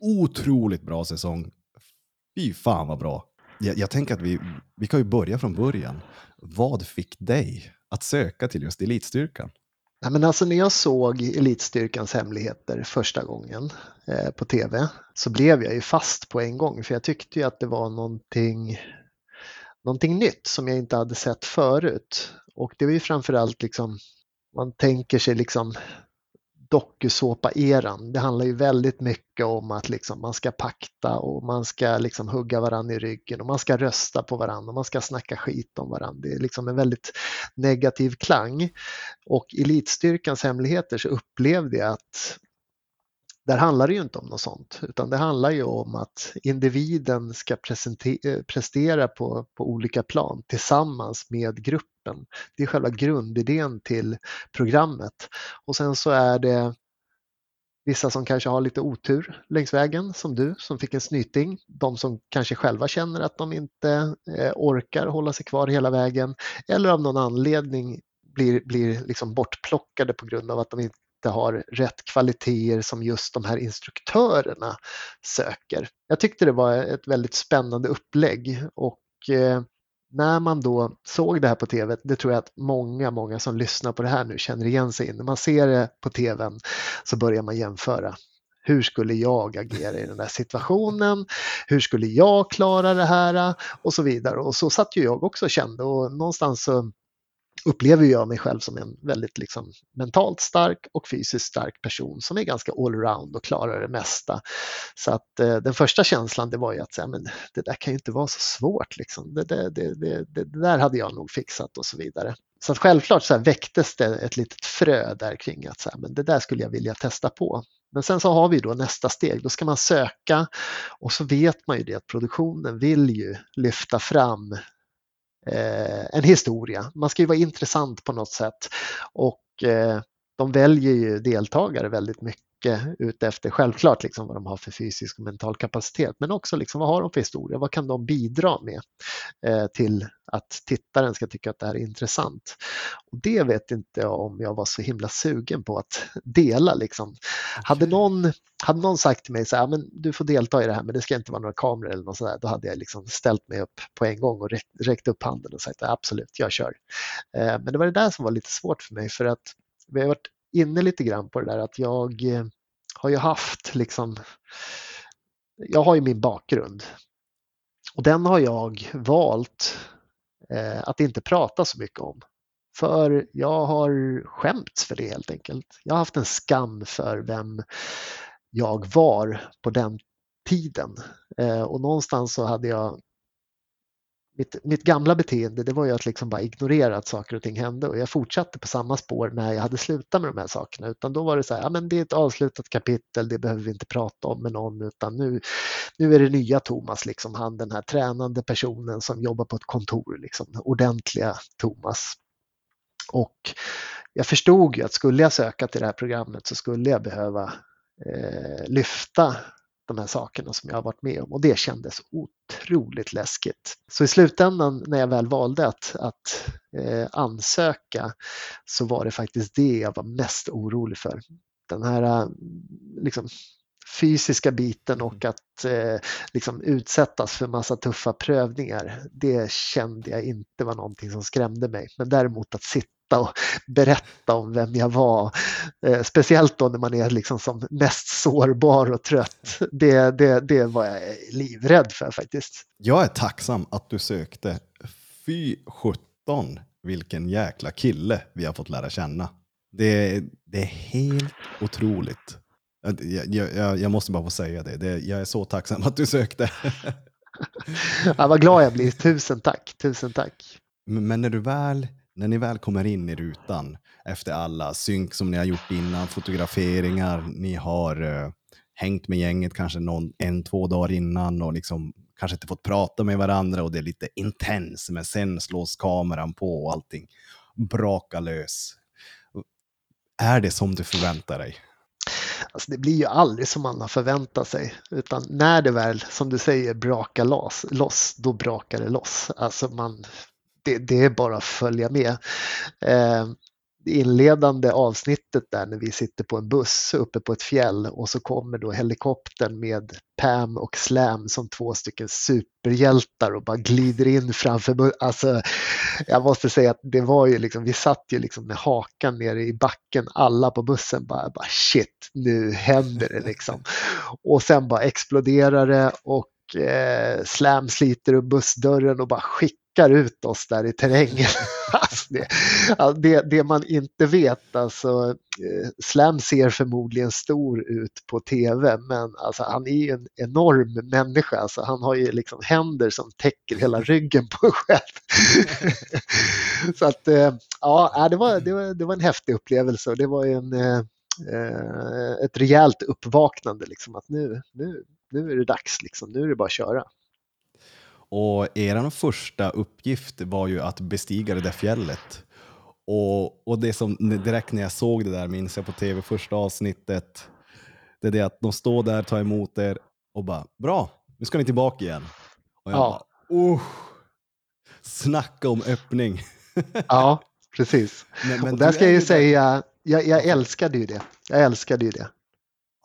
Otroligt bra säsong. Fy fan vad bra. Jag, jag tänker att vi, vi kan ju börja från början. Vad fick dig att söka till just Elitstyrkan? Nej, men alltså när jag såg Elitstyrkans hemligheter första gången eh, på tv så blev jag ju fast på en gång för jag tyckte ju att det var någonting, någonting nytt som jag inte hade sett förut. Och det var ju framförallt liksom, man tänker sig liksom dokusåpa-eran. Det handlar ju väldigt mycket om att liksom man ska pakta och man ska liksom hugga varandra i ryggen och man ska rösta på varandra och man ska snacka skit om varandra. Det är liksom en väldigt negativ klang. Och Elitstyrkans hemligheter så upplevde jag att där handlar det ju inte om något sånt, utan det handlar ju om att individen ska eh, prestera på, på olika plan tillsammans med gruppen. Det är själva grundidén till programmet. Och sen så är det vissa som kanske har lite otur längs vägen, som du som fick en snyting. De som kanske själva känner att de inte eh, orkar hålla sig kvar hela vägen eller av någon anledning blir, blir liksom bortplockade på grund av att de inte har rätt kvaliteter som just de här instruktörerna söker. Jag tyckte det var ett väldigt spännande upplägg och eh, när man då såg det här på tv, det tror jag att många, många som lyssnar på det här nu känner igen sig i. När man ser det på tvn så börjar man jämföra. Hur skulle jag agera i den här situationen? Hur skulle jag klara det här? Och så vidare. Och så satt ju jag också och kände och någonstans så upplever jag mig själv som en väldigt liksom mentalt stark och fysiskt stark person som är ganska allround och klarar det mesta. Så att eh, den första känslan det var ju att säga, men det där kan ju inte vara så svårt. Liksom. Det, det, det, det, det där hade jag nog fixat och så vidare. Så att självklart så här väcktes det ett litet frö där kring att så här, men det där skulle jag vilja testa på. Men sen så har vi då nästa steg, då ska man söka och så vet man ju det att produktionen vill ju lyfta fram Eh, en historia. Man ska ju vara intressant på något sätt och eh, de väljer ju deltagare väldigt mycket utefter självklart liksom vad de har för fysisk och mental kapacitet men också liksom vad har de för historia, vad kan de bidra med eh, till att tittaren ska tycka att det här är intressant. Och det vet inte jag om jag var så himla sugen på att dela. Liksom. Hade, någon, hade någon sagt till mig så här, men du får delta i det här men det ska inte vara några kameror eller något sådär, då hade jag liksom ställt mig upp på en gång och räckt, räckt upp handen och sagt absolut, jag kör. Eh, men det var det där som var lite svårt för mig för att vi har varit inne lite grann på det där att jag eh, har ju haft liksom, jag har ju min bakgrund och den har jag valt eh, att inte prata så mycket om. För jag har skämts för det helt enkelt. Jag har haft en skam för vem jag var på den tiden. Eh, och någonstans så hade jag mitt, mitt, gamla beteende det var ju att liksom bara ignorera att saker och ting hände. Och jag fortsatte på samma spår när jag hade slutat med de här sakerna. Utan då var det så här, ja men det är ett avslutat kapitel, det behöver vi inte prata om med någon. Utan nu, nu är det nya Thomas, liksom han den här tränande personen som jobbar på ett kontor, liksom, ordentliga Thomas. Och jag förstod ju att skulle jag söka till det här programmet så skulle jag behöva eh, lyfta de här sakerna som jag har varit med om och det kändes otroligt läskigt. Så i slutändan när jag väl valde att, att eh, ansöka så var det faktiskt det jag var mest orolig för. Den här liksom, fysiska biten och att eh, liksom utsättas för massa tuffa prövningar, det kände jag inte var någonting som skrämde mig. Men däremot att sitta och berätta om vem jag var. Eh, speciellt då när man är liksom som mest sårbar och trött. Det, det, det var jag livrädd för faktiskt. Jag är tacksam att du sökte. Fy sjutton vilken jäkla kille vi har fått lära känna. Det, det är helt otroligt. Jag, jag, jag, måste bara få säga det. det. Jag är så tacksam att du sökte. ja, vad glad jag blir. Tusen tack. Tusen tack. Men när du väl när ni väl kommer in i rutan efter alla synk som ni har gjort innan, fotograferingar, ni har uh, hängt med gänget kanske någon, en, två dagar innan och liksom kanske inte fått prata med varandra och det är lite intens, men sen slås kameran på och allting brakar lös. Är det som du förväntar dig? Alltså det blir ju aldrig som man har förväntat sig, utan när det väl, som du säger, brakar loss, loss då brakar det loss. Alltså man, det, det är bara att följa med. Eh, inledande avsnittet där när vi sitter på en buss uppe på ett fjäll och så kommer då helikoptern med Pam och Slam som två stycken superhjältar och bara glider in framför bussen. Alltså, jag måste säga att det var ju liksom, vi satt ju liksom med hakan nere i backen, alla på bussen bara, bara shit, nu händer det liksom. Och sen bara exploderar det och eh, Slam sliter upp bussdörren och bara skickar skickar ut oss där i terrängen. alltså det, det, det, man inte vet, alltså eh, Slam ser förmodligen stor ut på TV men alltså, han är ju en enorm människa. Alltså, han har ju liksom händer som täcker hela ryggen på en själv. Så att eh, ja, äh, det var, det, var, det var en häftig upplevelse och det var en, eh, eh, ett rejält uppvaknande liksom att nu, nu, nu är det dags, liksom. nu är det bara att köra. Och er första uppgift var ju att bestiga det där fjället. Och, och det som direkt när jag såg det där, minns jag på tv, första avsnittet, det är det att de står där, tar emot er och bara bra, nu ska ni tillbaka igen. Och jag ja. bara, oh, snacka om öppning. ja, precis. Men, men och där ska jag ju säga, jag, jag älskade ju det. Jag älskade ju det.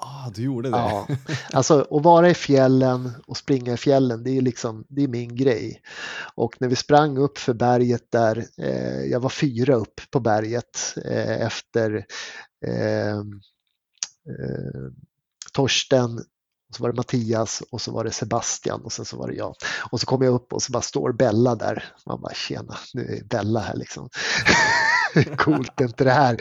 Ah, du gjorde det? Ja. Alltså att vara i fjällen och springa i fjällen, det är liksom, det är min grej. Och när vi sprang upp för berget där, eh, jag var fyra upp på berget eh, efter eh, eh, Torsten och så var det Mattias och så var det Sebastian och sen så var det jag. Och så kom jag upp och så bara står Bella där. Man bara tjena, nu är Bella här liksom. Coolt, är inte det här?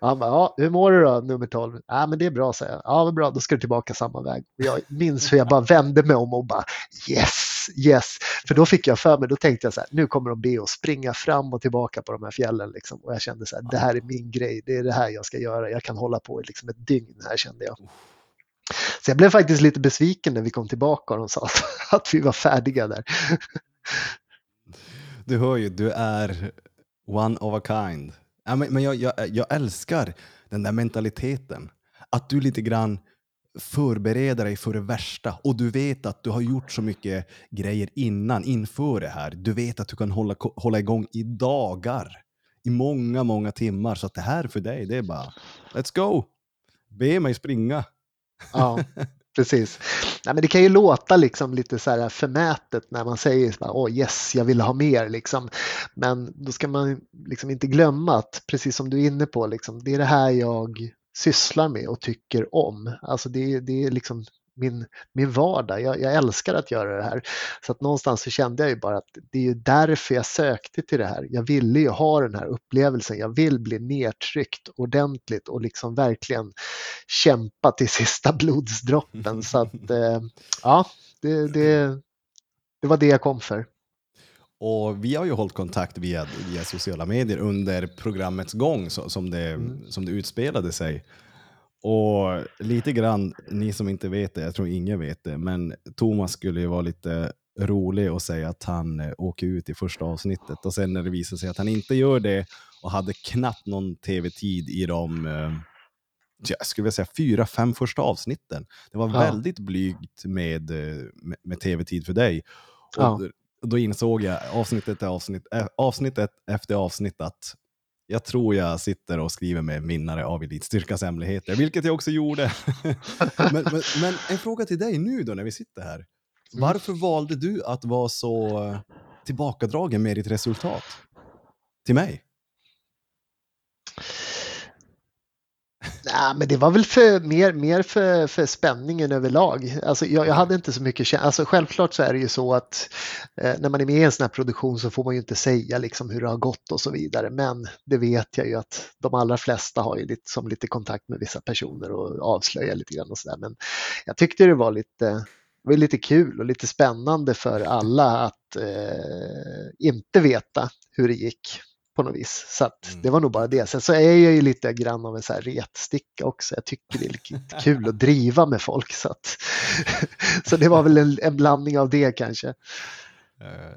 Och han bara, ja, hur mår du då, nummer 12? Ja, men det är bra, säger jag. Ja, vad bra, då ska du tillbaka samma väg. Och jag minns hur jag bara vände mig om och bara yes, yes. För då fick jag för mig, då tänkte jag så här, nu kommer de be oss springa fram och tillbaka på de här fjällen. Liksom. Och jag kände så här, det här är min grej, det är det här jag ska göra. Jag kan hålla på i liksom ett dygn här kände jag. Så jag blev faktiskt lite besviken när vi kom tillbaka och de sa att, att vi var färdiga där. Du hör ju, du är one of a kind. Ja, men men jag, jag, jag älskar den där mentaliteten. Att du lite grann förbereder dig för det värsta och du vet att du har gjort så mycket grejer innan, inför det här. Du vet att du kan hålla, hålla igång i dagar, i många, många timmar. Så att det här för dig, det är bara let's go! Be mig springa. Ja, precis. Nej, men det kan ju låta liksom lite så här förmätet när man säger åh oh, yes, jag vill ha mer. Liksom. Men då ska man liksom inte glömma att, precis som du är inne på, liksom, det är det här jag sysslar med och tycker om. Alltså det, det är liksom min, min vardag. Jag, jag, älskar att göra det här. Så att någonstans så kände jag ju bara att det är ju därför jag sökte till det här. Jag ville ju ha den här upplevelsen. Jag vill bli nedtryckt ordentligt och liksom verkligen kämpa till sista blodsdroppen. Så att eh, ja, det, det, det var det jag kom för. Och vi har ju hållit kontakt via, via sociala medier under programmets gång så, som, det, mm. som det utspelade sig. Och lite grann, ni som inte vet det, jag tror ingen vet det, men Thomas skulle ju vara lite rolig och säga att han eh, åker ut i första avsnittet och sen när det visar sig att han inte gör det och hade knappt någon tv-tid i de eh, jag skulle vilja säga fyra, fem första avsnitten. Det var ja. väldigt blygt med, eh, med, med tv-tid för dig. Och ja. Då insåg jag avsnittet, avsnitt, avsnittet efter avsnitt att jag tror jag sitter och skriver med vinnare av Elitstyrkas hemligheter, vilket jag också gjorde. men, men, men, en fråga till dig nu då när vi sitter här. Mm. Varför valde du att vara så tillbakadragen med ditt resultat? Till mig? Nej, men det var väl för, mer, mer för, för spänningen överlag. Alltså, jag, jag hade inte så mycket alltså, Självklart så är det ju så att eh, när man är med i en sån här produktion så får man ju inte säga liksom, hur det har gått och så vidare. Men det vet jag ju att de allra flesta har ju lite, som lite kontakt med vissa personer och avslöjar lite grann och sådär. Men jag tyckte det var lite, det var lite kul och lite spännande för alla att eh, inte veta hur det gick på något vis. Så att mm. det var nog bara det. Sen så är jag ju lite grann av en så här retsticka också. Jag tycker det är lite kul att driva med folk. Så, att, så det var väl en, en blandning av det kanske. Uh,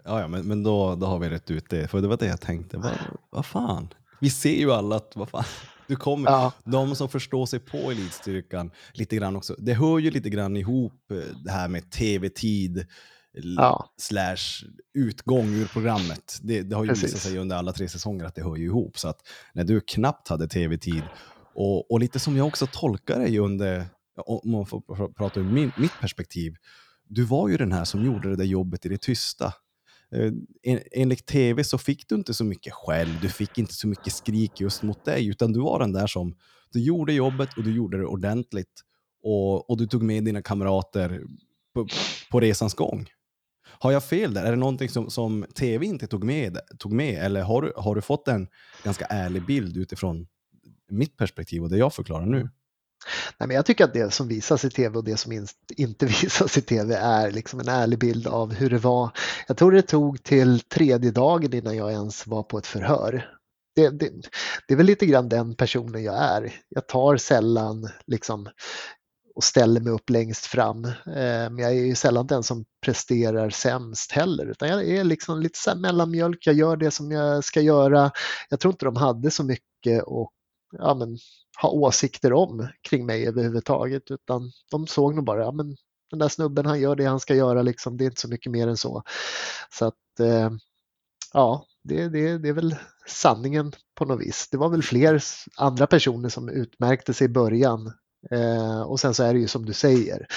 ja, men, men då, då har vi rätt ut det. För det var det jag tänkte. Vad, vad fan? Vi ser ju alla att vad fan. Du kommer, ja. De som förstår sig på elitstyrkan lite grann också. Det hör ju lite grann ihop eh, det här med tv-tid ja. slash utgång ur programmet. Det, det har ju Precis. visat sig under alla tre säsonger att det hör ju ihop. Så att när du knappt hade tv-tid och, och lite som jag också tolkar dig under, om man får prata ur min, mitt perspektiv, du var ju den här som gjorde det där jobbet i det tysta. Eh, en, enligt tv så fick du inte så mycket skäll, du fick inte så mycket skrik just mot dig, utan du var den där som, du gjorde jobbet och du gjorde det ordentligt. Och, och du tog med dina kamrater på, på resans gång. Har jag fel där? Är det någonting som, som tv inte tog med, tog med? Eller har du, har du fått en ganska ärlig bild utifrån mitt perspektiv och det jag förklarar nu? Nej, men jag tycker att det som visas i tv och det som inte visas i tv är liksom en ärlig bild av hur det var. Jag tror det tog till tredje dagen innan jag ens var på ett förhör. Det, det, det är väl lite grann den personen jag är. Jag tar sällan liksom och ställer mig upp längst fram. Eh, men jag är ju sällan den som presterar sämst heller utan jag är liksom lite så här mellanmjölk, jag gör det som jag ska göra. Jag tror inte de hade så mycket att ja, men, ha åsikter om kring mig överhuvudtaget utan de såg nog bara, ja, men, den där snubben han gör det han ska göra, liksom, det är inte så mycket mer än så. Så att eh, ja, det, det, det är väl sanningen på något vis. Det var väl fler andra personer som utmärkte sig i början Eh, och sen så är det ju som du säger,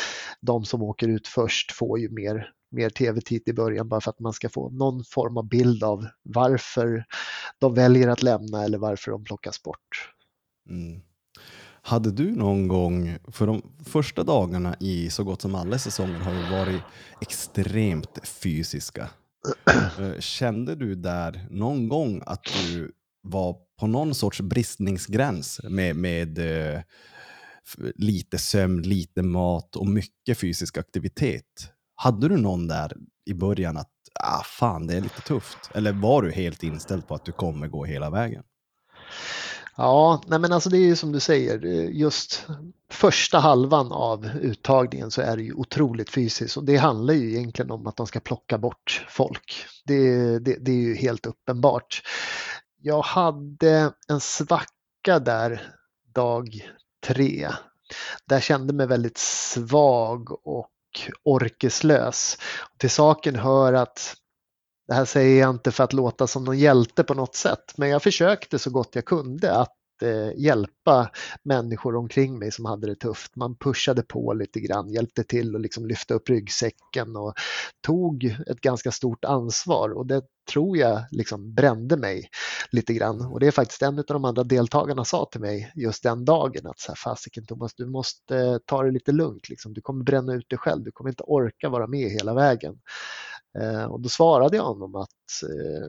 de som åker ut först får ju mer, mer tv-tid i början bara för att man ska få någon form av bild av varför de väljer att lämna eller varför de plockas bort. Mm. Hade du någon gång, för de första dagarna i så gott som alla säsonger har ju varit extremt fysiska. Eh, Kände du där någon gång att du var på någon sorts bristningsgräns med, med eh, lite sömn, lite mat och mycket fysisk aktivitet? Hade du någon där i början att ah, fan, det är lite tufft? Eller var du helt inställd på att du kommer gå hela vägen? Ja, nej men alltså det är ju som du säger, eh, just första halvan av uttagningen så är det ju otroligt fysiskt och det handlar ju egentligen om att de ska plocka bort folk. Det, det, det är ju helt uppenbart. Jag hade en svacka där dag 3. Där jag kände mig väldigt svag och orkeslös. Till saken hör att det här säger jag inte för att låta som någon hjälte på något sätt, men jag försökte så gott jag kunde att Eh, hjälpa människor omkring mig som hade det tufft. Man pushade på lite grann, hjälpte till att liksom lyfta upp ryggsäcken och tog ett ganska stort ansvar och det tror jag liksom brände mig lite grann. Och det är faktiskt en av de andra deltagarna sa till mig just den dagen att så här, fasiken Thomas, du måste eh, ta det lite lugnt. Liksom. Du kommer bränna ut dig själv, du kommer inte orka vara med hela vägen. Eh, och då svarade jag honom att eh,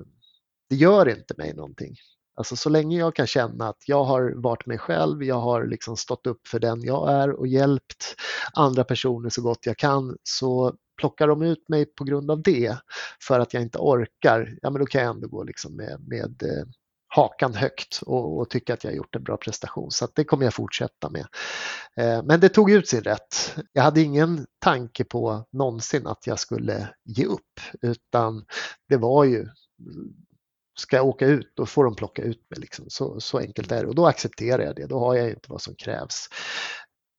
det gör inte mig någonting. Alltså så länge jag kan känna att jag har varit mig själv, jag har liksom stått upp för den jag är och hjälpt andra personer så gott jag kan så plockar de ut mig på grund av det för att jag inte orkar, ja men då kan jag ändå gå liksom med, med eh, hakan högt och, och tycka att jag har gjort en bra prestation. Så att det kommer jag fortsätta med. Eh, men det tog ut sin rätt. Jag hade ingen tanke på någonsin att jag skulle ge upp utan det var ju ska jag åka ut då får de plocka ut mig. Liksom. Så, så enkelt är det och då accepterar jag det. Då har jag inte vad som krävs.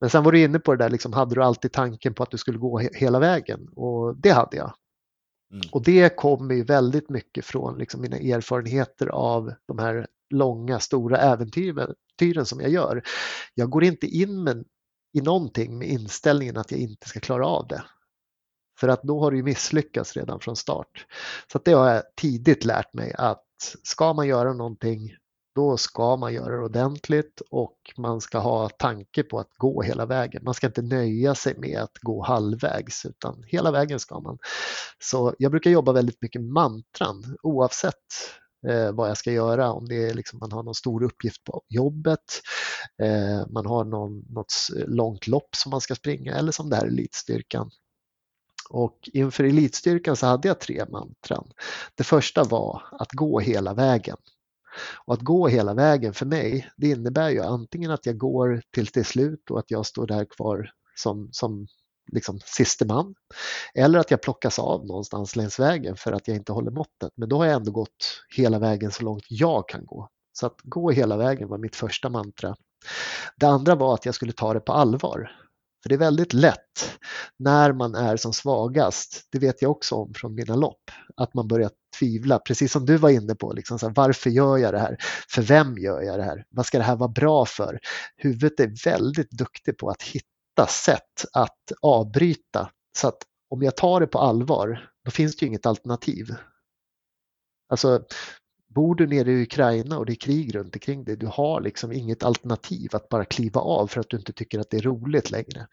Men sen var du inne på det där, liksom, hade du alltid tanken på att du skulle gå he hela vägen? Och det hade jag. Mm. Och det kommer ju väldigt mycket från liksom, mina erfarenheter av de här långa, stora äventyren som jag gör. Jag går inte in med, i någonting med inställningen att jag inte ska klara av det. För att då har du ju misslyckats redan från start. Så det har jag tidigt lärt mig att ska man göra någonting då ska man göra det ordentligt och man ska ha tanke på att gå hela vägen. Man ska inte nöja sig med att gå halvvägs utan hela vägen ska man. Så jag brukar jobba väldigt mycket med mantran oavsett eh, vad jag ska göra. Om det är liksom man har någon stor uppgift på jobbet, eh, man har någon, något långt lopp som man ska springa eller som det här elitstyrkan. Och inför elitstyrkan så hade jag tre mantran. Det första var att gå hela vägen. Och att gå hela vägen för mig, det innebär ju antingen att jag går till till slut och att jag står där kvar som, som liksom siste man. Eller att jag plockas av någonstans längs vägen för att jag inte håller måttet. Men då har jag ändå gått hela vägen så långt jag kan gå. Så att gå hela vägen var mitt första mantra. Det andra var att jag skulle ta det på allvar. För det är väldigt lätt när man är som svagast, det vet jag också om från mina lopp, att man börjar tvivla, precis som du var inne på, liksom så här, varför gör jag det här? För vem gör jag det här? Vad ska det här vara bra för? Huvudet är väldigt duktig på att hitta sätt att avbryta. Så att om jag tar det på allvar, då finns det ju inget alternativ. Alltså, bor du nere i Ukraina och det är krig runt omkring dig, du har liksom inget alternativ att bara kliva av för att du inte tycker att det är roligt längre.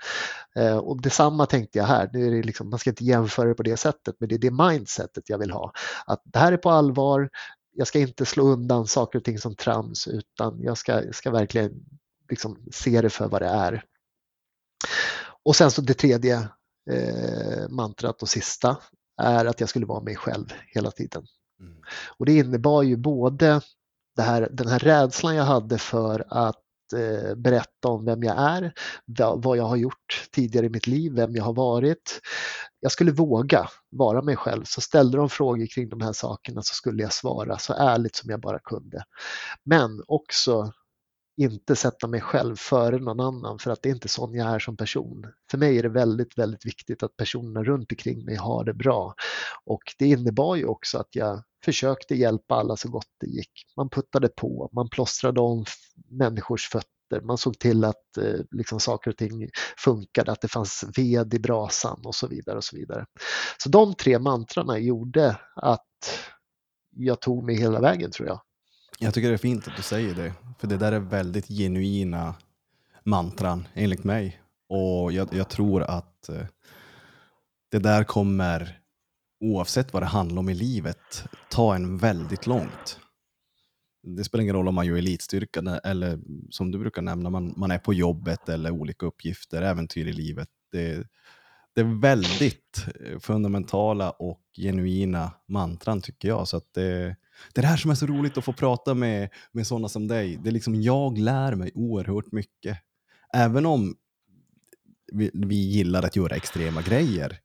Eh, och detsamma tänkte jag här, nu är det liksom, man ska inte jämföra det på det sättet, men det är det mindsetet jag vill ha. Att det här är på allvar, jag ska inte slå undan saker och ting som trams utan jag ska, ska verkligen liksom se det för vad det är. Och sen så det tredje eh, mantrat och sista är att jag skulle vara mig själv hela tiden. Mm. Och det innebar ju både det här, den här rädslan jag hade för att eh, berätta om vem jag är, vad jag har gjort tidigare i mitt liv, vem jag har varit. Jag skulle våga vara mig själv. Så ställde de frågor kring de här sakerna så skulle jag svara så ärligt som jag bara kunde. Men också inte sätta mig själv före någon annan för att det är inte sån jag är som person. För mig är det väldigt, väldigt viktigt att personerna runt omkring mig har det bra. Och det innebar ju också att jag försökte hjälpa alla så gott det gick. Man puttade på, man plåstrade om människors fötter, man såg till att eh, liksom saker och ting funkade, att det fanns ved i brasan och så vidare. och Så vidare. Så de tre mantrarna gjorde att jag tog mig hela vägen tror jag. Jag tycker det är fint att du säger det, för det där är väldigt genuina mantran, enligt mig. Och jag, jag tror att eh, det där kommer, oavsett vad det handlar om i livet, ta en väldigt långt. Det spelar ingen roll om man gör elitstyrka eller som du brukar nämna, man, man är på jobbet eller olika uppgifter, äventyr i livet. Det, det är väldigt eh, fundamentala och genuina mantran tycker jag. Så att det, det är det här som är så roligt att få prata med, med sådana som dig. Det är liksom, jag lär mig oerhört mycket. Även om vi, vi gillar att göra extrema grejer.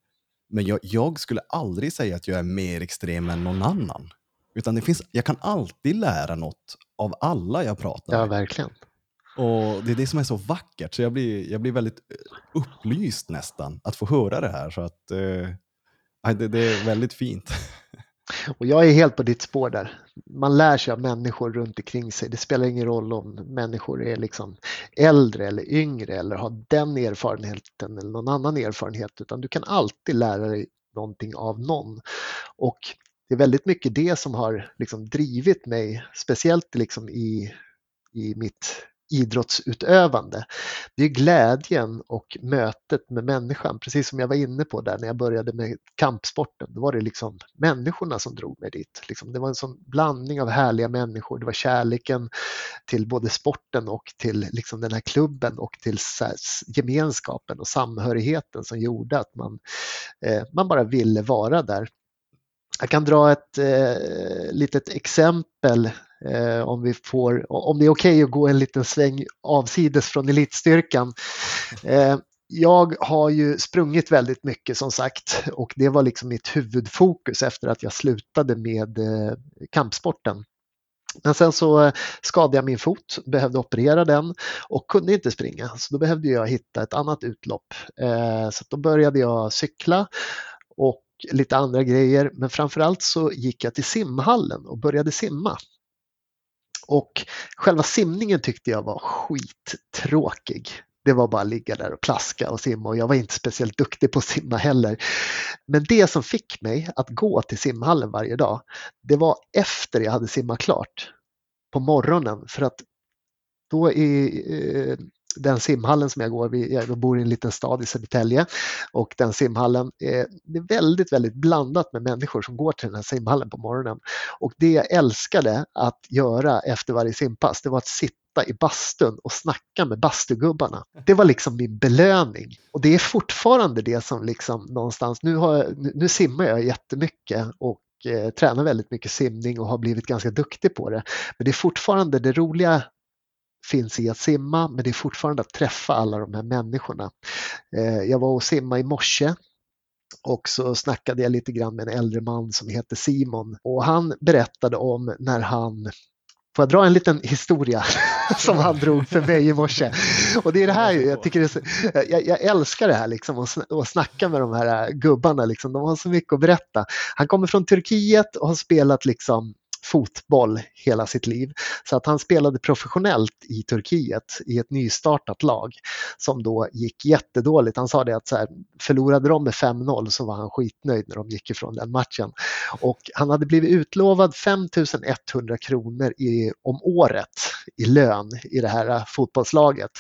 Men jag, jag, skulle aldrig säga att jag är mer extrem än någon annan. Utan det finns, jag kan alltid lära något av alla jag pratar med. Ja, verkligen. Och Det är det som är så vackert, så jag blir, jag blir väldigt eh, upplyst nästan att få höra det här. Så att, eh, det, det är väldigt fint. Och jag är helt på ditt spår där. Man lär sig av människor runt omkring sig. Det spelar ingen roll om människor är liksom äldre eller yngre eller har den erfarenheten eller någon annan erfarenhet, utan du kan alltid lära dig någonting av någon. Och det är väldigt mycket det som har liksom drivit mig, speciellt liksom i, i mitt idrottsutövande. Det är glädjen och mötet med människan, precis som jag var inne på där när jag började med kampsporten. Då var det liksom människorna som drog mig dit. Liksom, det var en sån blandning av härliga människor. Det var kärleken till både sporten och till liksom den här klubben och till gemenskapen och samhörigheten som gjorde att man, eh, man bara ville vara där. Jag kan dra ett eh, litet exempel eh, om, vi får, om det är okej okay att gå en liten sväng avsides från elitstyrkan. Eh, jag har ju sprungit väldigt mycket som sagt och det var liksom mitt huvudfokus efter att jag slutade med eh, kampsporten. Men sen så eh, skadade jag min fot, behövde operera den och kunde inte springa. Så då behövde jag hitta ett annat utlopp. Eh, så då började jag cykla och lite andra grejer. Men framförallt så gick jag till simhallen och började simma. Och själva simningen tyckte jag var skittråkig. Det var bara att ligga där och plaska och simma och jag var inte speciellt duktig på att simma heller. Men det som fick mig att gå till simhallen varje dag, det var efter jag hade simmat klart på morgonen för att då i, eh, den simhallen som jag går vid, jag bor i en liten stad i Södertälje och den simhallen, är, det är väldigt, väldigt blandat med människor som går till den här simhallen på morgonen. Och det jag älskade att göra efter varje simpass, det var att sitta i bastun och snacka med bastugubbarna. Det var liksom min belöning. Och det är fortfarande det som liksom någonstans, nu, har jag, nu, nu simmar jag jättemycket och eh, tränar väldigt mycket simning och har blivit ganska duktig på det. Men det är fortfarande det roliga finns i att simma, men det är fortfarande att träffa alla de här människorna. Eh, jag var och simmade i morse och så snackade jag lite grann med en äldre man som heter Simon och han berättade om när han Får jag dra en liten historia som han drog för mig i morse? Och det är det här jag tycker så, jag, jag, älskar det här liksom att snacka med de här gubbarna liksom. De har så mycket att berätta. Han kommer från Turkiet och har spelat liksom fotboll hela sitt liv. Så att han spelade professionellt i Turkiet i ett nystartat lag som då gick jättedåligt. Han sa det att så här, förlorade de med 5-0 så var han skitnöjd när de gick ifrån den matchen. Och han hade blivit utlovad 5100 kronor i, om året i lön i det här fotbollslaget.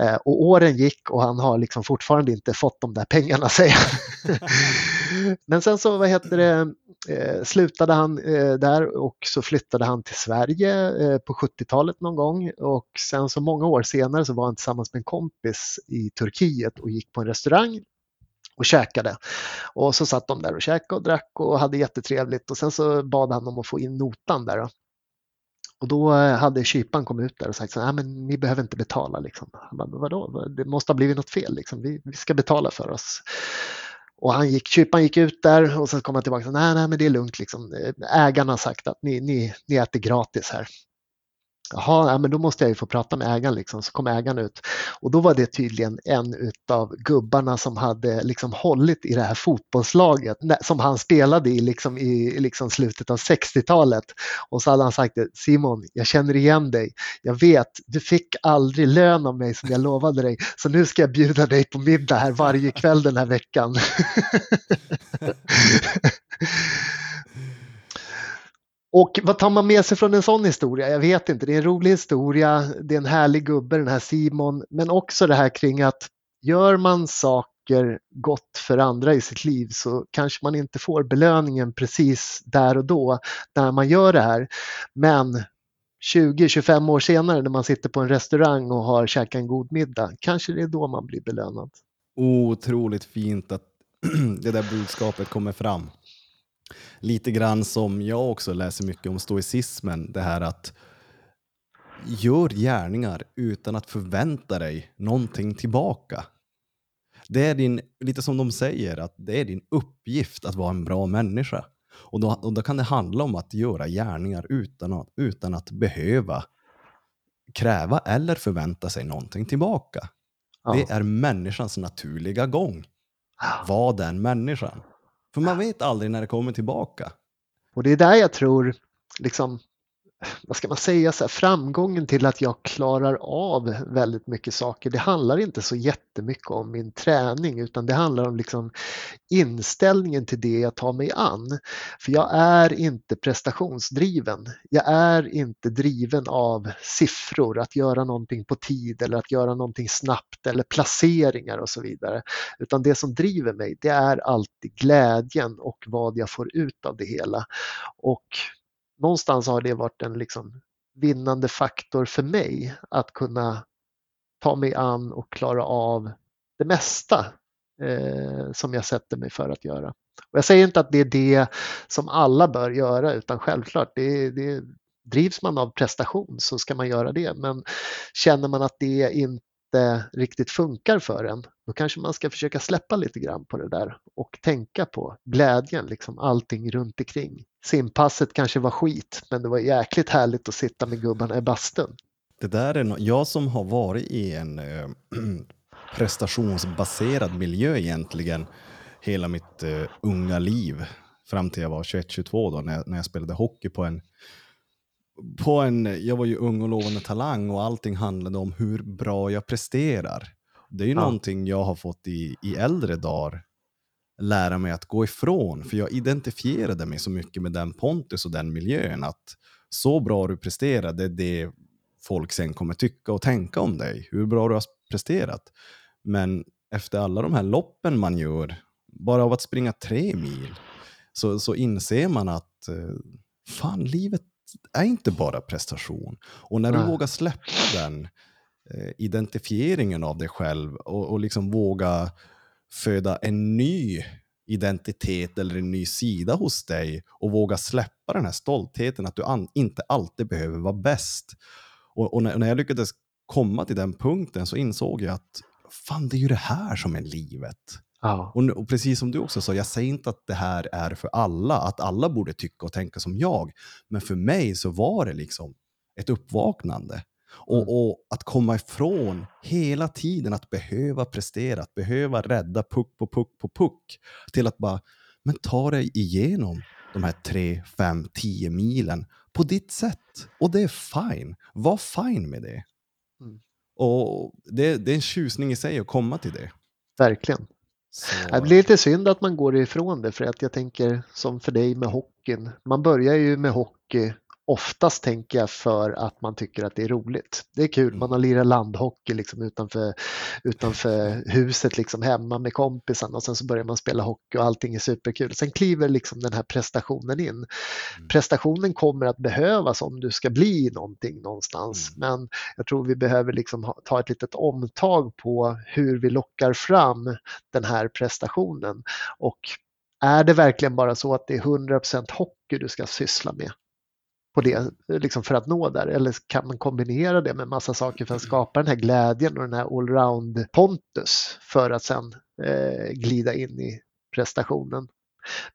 Eh, och åren gick och han har liksom fortfarande inte fått de där pengarna säger Men sen så vad heter det, eh, slutade han eh, där och så flyttade han till Sverige eh, på 70-talet någon gång och sen så många år senare så var han tillsammans med en kompis i Turkiet och gick på en restaurang och käkade. Och så satt de där och käkade och drack och hade jättetrevligt och sen så bad han om att få in notan där. Och då eh, hade kyparen kommit ut där och sagt så här, men ni behöver inte betala. Liksom. Han bara, vadå? Det måste ha blivit något fel. Liksom. Vi, vi ska betala för oss. Och han gick, kyparen gick ut där och sen kom han tillbaka och sa, nej, nej, men det är lugnt. Liksom. Ägarna har sagt att ni, ni, ni äter gratis här. Jaha, ja, men då måste jag ju få prata med ägaren. Liksom. Så kom ägaren ut och då var det tydligen en av gubbarna som hade liksom hållit i det här fotbollslaget som han spelade i liksom i liksom slutet av 60-talet. Och så hade han sagt det, Simon, jag känner igen dig. Jag vet, du fick aldrig lön av mig som jag lovade dig, så nu ska jag bjuda dig på middag här varje kväll den här veckan. Och vad tar man med sig från en sån historia? Jag vet inte. Det är en rolig historia. Det är en härlig gubbe den här Simon. Men också det här kring att gör man saker gott för andra i sitt liv så kanske man inte får belöningen precis där och då när man gör det här. Men 20-25 år senare när man sitter på en restaurang och har käkat en god middag, kanske det är då man blir belönad. Otroligt fint att det där budskapet kommer fram. Lite grann som jag också läser mycket om stoicismen, det här att gör gärningar utan att förvänta dig någonting tillbaka. Det är din, lite som de säger, att det är din uppgift att vara en bra människa. Och då, och då kan det handla om att göra gärningar utan att, utan att behöva kräva eller förvänta sig någonting tillbaka. Ja. Det är människans naturliga gång. Var den människan. För man vet aldrig när det kommer tillbaka. Och det är där jag tror, liksom, vad ska man säga, så här, framgången till att jag klarar av väldigt mycket saker, det handlar inte så jättemycket om min träning utan det handlar om liksom inställningen till det jag tar mig an. För jag är inte prestationsdriven. Jag är inte driven av siffror, att göra någonting på tid eller att göra någonting snabbt eller placeringar och så vidare. Utan det som driver mig, det är alltid glädjen och vad jag får ut av det hela. Och någonstans har det varit en liksom vinnande faktor för mig att kunna ta mig an och klara av det mesta eh, som jag sätter mig för att göra. Och jag säger inte att det är det som alla bör göra utan självklart, det, det, drivs man av prestation så ska man göra det. Men känner man att det inte riktigt funkar för en, då kanske man ska försöka släppa lite grann på det där och tänka på glädjen, liksom allting runt omkring. Simpasset kanske var skit, men det var jäkligt härligt att sitta med gubbarna i bastun. Det där är no jag som har varit i en äh, prestationsbaserad miljö egentligen hela mitt äh, unga liv fram till jag var 21-22 då när jag, när jag spelade hockey på en på en, jag var ju ung och lovande talang och allting handlade om hur bra jag presterar. Det är ju Ja. någonting jag har fått i, i äldre dagar lära mig att gå ifrån, för jag identifierade mig så mycket med den Pontus och den miljön att så bra du presterar, det är det folk sen kommer tycka och tänka om dig, hur bra du har presterat. Men efter alla de här loppen man gör, bara av att springa tre mil, så, så inser man att eh, fan, livet är inte bara prestation. Och när du Nej. vågar släppa den eh, identifieringen av dig själv och, och liksom våga föda en ny identitet eller en ny sida hos dig och våga släppa den här stoltheten att du an- inte alltid behöver vara bäst. Och, och när, när jag lyckades komma till den punkten så insåg jag att fan, det är ju det här som är livet. Ja, Och, och precis som du också sa, jag säger inte att det här är för alla, att alla borde tycka och tänka som jag. Men för mig så var det liksom ett uppvaknande. Och, Mm. och att komma ifrån hela tiden att behöva prestera, att behöva rädda puck på puck på puck. Till att bara, men ta dig igenom de här tre, fem, tio milen på ditt sätt. Och det är fine. Var fine med det. Mm. Och det, det är en tjusning i sig att komma till det. verkligen. Så, Det blir lite synd att man går ifrån det för att jag tänker som för dig med hockeyn. Man börjar ju med hockey oftast tänker jag för att man tycker att det är roligt. Det är kul, man har lirat landhockey liksom utanför, utanför huset liksom hemma med kompisarna och sen så börjar man spela hockey och allting är superkul. Sen kliver liksom den här prestationen in. Prestationen kommer att behövas om du ska bli någonting någonstans men jag tror vi behöver liksom ta ett litet omtag på hur vi lockar fram den här prestationen. Och är det verkligen bara så att det är 100% hockey du ska syssla med på det, eh, liksom för att nå där? Eller kan man kombinera det med massa saker för att skapa den här glädjen och den här allround pontus för att sen eh, glida in i prestationen?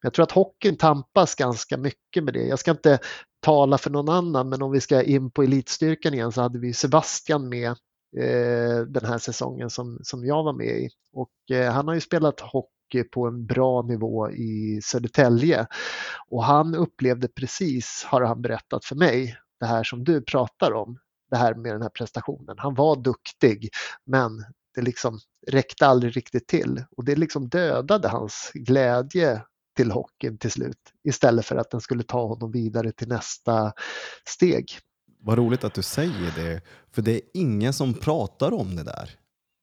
Men jag tror att hockeyn tampas ganska mycket med det. Jag ska inte tala för någon annan, men om vi ska in på elitstyrkan igen så hade vi Sebastian med eh, den här säsongen som, som jag var med i. Och eh, han har ju spelat hockey Eh, på en bra nivå i Södertälje. Och han upplevde precis, har han berättat för mig, det här som du pratar om. Det här med den här prestationen. Han var duktig, men det liksom räckte aldrig riktigt till. Och det liksom dödade hans glädje till hockeyn till slut istället för att den skulle ta honom vidare till nästa steg. Vad roligt att du säger det, för det är ingen som pratar om det där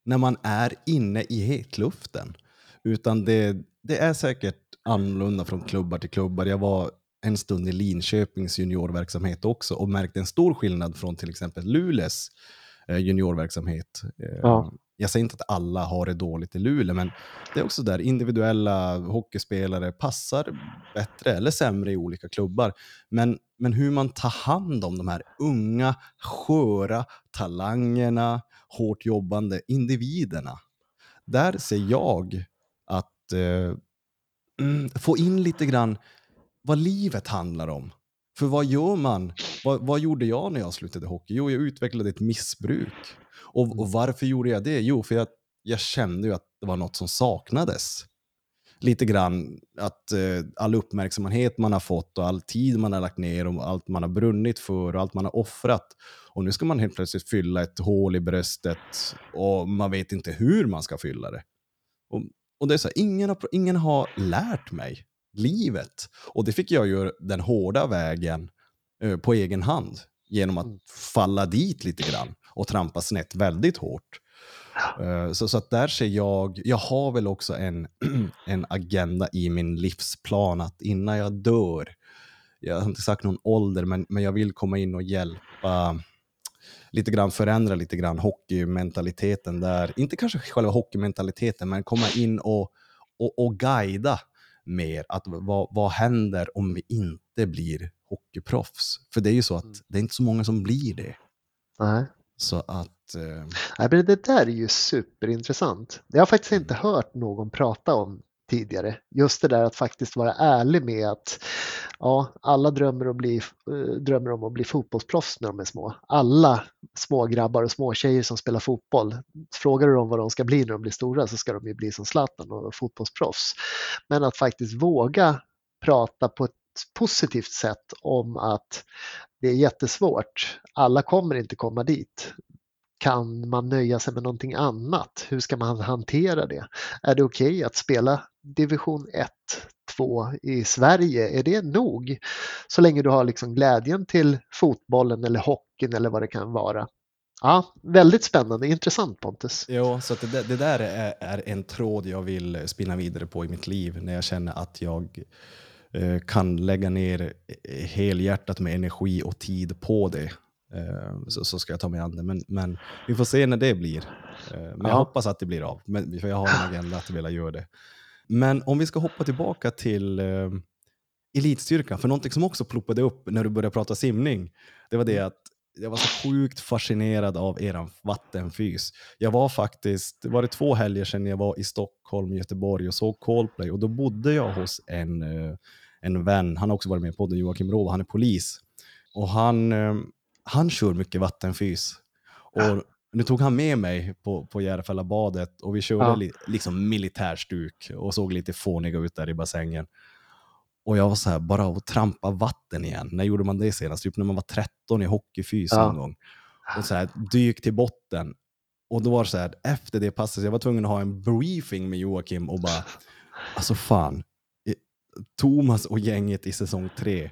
när man är inne i hetluften. Utan det, det är säkert annorlunda från klubbar till klubbar. Jag var en stund i Linköpings juniorverksamhet också och märkte en stor skillnad från till exempel Lules eh, juniorverksamhet. Eh, Ja. Jag säger inte att alla har det dåligt i Luleå, men det är också där individuella hockeyspelare passar bättre eller sämre i olika klubbar. Men, men hur man tar hand om de här unga, sköra talangerna, hårt jobbande individerna. Där ser jag att eh, mm, få in lite grann vad livet handlar om. För vad gör man? Vad, vad gjorde jag när jag slutade hockey? Jo, jag utvecklade ett missbruk. Och, och varför gjorde jag det? Jo, för jag, jag kände ju att det var något som saknades. Lite grann att eh, all uppmärksamhet man har fått och all tid man har lagt ner och allt man har brunnit för och allt man har offrat. Och nu ska man helt plötsligt fylla ett hål i bröstet och man vet inte hur man ska fylla det. Och, och det är så här, ingen har, ingen har lärt mig livet. Och det fick jag ju den hårda vägen eh, på egen hand genom att Mm. falla dit lite grann och trampa snett väldigt hårt. Eh, Så, så att där ser jag, jag har väl också en, en agenda i min livsplan att innan jag dör, jag har inte sagt någon ålder, men, men jag vill komma in och hjälpa, lite grann förändra lite grann hockeymentaliteten där. Inte kanske själva hockeymentaliteten, men komma in och, och, och guida mer. Att vad, vad händer om vi inte blir hockeyproffs? För det är ju så att Mm. det är inte så många som blir det. Nej. Så att... Eh, Nej, men det där är ju superintressant. Det har jag faktiskt inte hört någon prata om tidigare. Just det där att faktiskt vara ärlig med att ja, alla drömmer, att bli, eh, drömmer om att bli fotbollsproffs när de är små. Alla små grabbar och små tjejer som spelar fotboll, frågar du dem vad de ska bli när de blir stora så ska de ju bli som Zlatan och fotbollsproffs. Men att faktiskt våga prata på ett positivt sätt om att det är jättesvårt. Alla kommer inte komma dit. Kan man nöja sig med någonting annat? Hur ska man hantera det? Är det okej att spela division 1, 2 i Sverige? Är det nog? Så länge du har liksom glädjen till fotbollen eller hockeyn eller vad det kan vara. Ja, väldigt spännande, intressant Pontus. Jo, så att det, där- det där är, är en tråd jag vill spinna vidare på i mitt liv när jag känner att jag eh, kan lägga ner helhjärtat med energi och tid på det. Eh, så, så ska jag ta mig an det. Men, men vi får se när det blir. Eh, men jag Ja. hoppas att det blir av, men, för jag har en agenda att vilja göra det. Men om vi ska hoppa tillbaka till eh, elitstyrkan, för någonting som också ploppade upp när du började prata simning, det var det att jag var så sjukt fascinerad av eran vattenfys. Jag var faktiskt, det var det två helger sedan jag var i Stockholm, Göteborg och såg Coldplay och då bodde jag hos en, eh, en vän, han har också varit med på podden, Joakim Rova, han är polis. Och han, eh, han kör mycket vattenfys. Och nu tog han med mig på, på Järfälla-badet och vi körde Ja. li, liksom militärstuk och såg lite fåniga ut där i bassängen. Och jag var så här, bara att trampa vatten igen. När gjorde man det senast? Typ när man var 13 i hockeyfys Ja. någon gång. Och så här, dyk till botten. Och då var det så här, efter det passet, jag var tvungen att ha en briefing med Joakim och bara, alltså fan, Thomas och gänget i säsong tre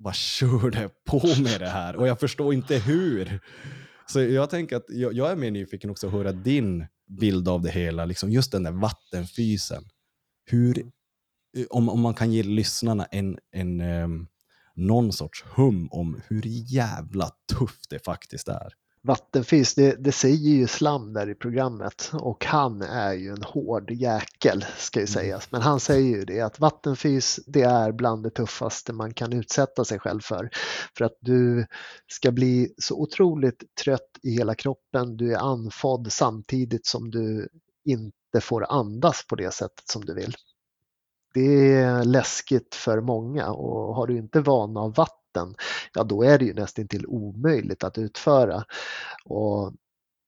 bara körde på med det här och jag förstår inte hur. Så jag tänker att jag, jag är mer nyfiken också att höra din bild av det hela, liksom just den där vattenfysen. Hur, om, om man kan ge lyssnarna en, en, um, någon sorts hum om hur jävla tufft det faktiskt är. Vattenfys, det, det säger ju Slam där i programmet och han är ju en hård jäkel ska ju sägas. Men han säger ju det att vattenfys det är bland det tuffaste man kan utsätta sig själv för. För att du ska bli så otroligt trött i hela kroppen, du är andfådd samtidigt som du inte får andas på det sättet som du vill. Det är läskigt för många och har du inte vana av vatten, ja då är det ju nästan till omöjligt att utföra. Och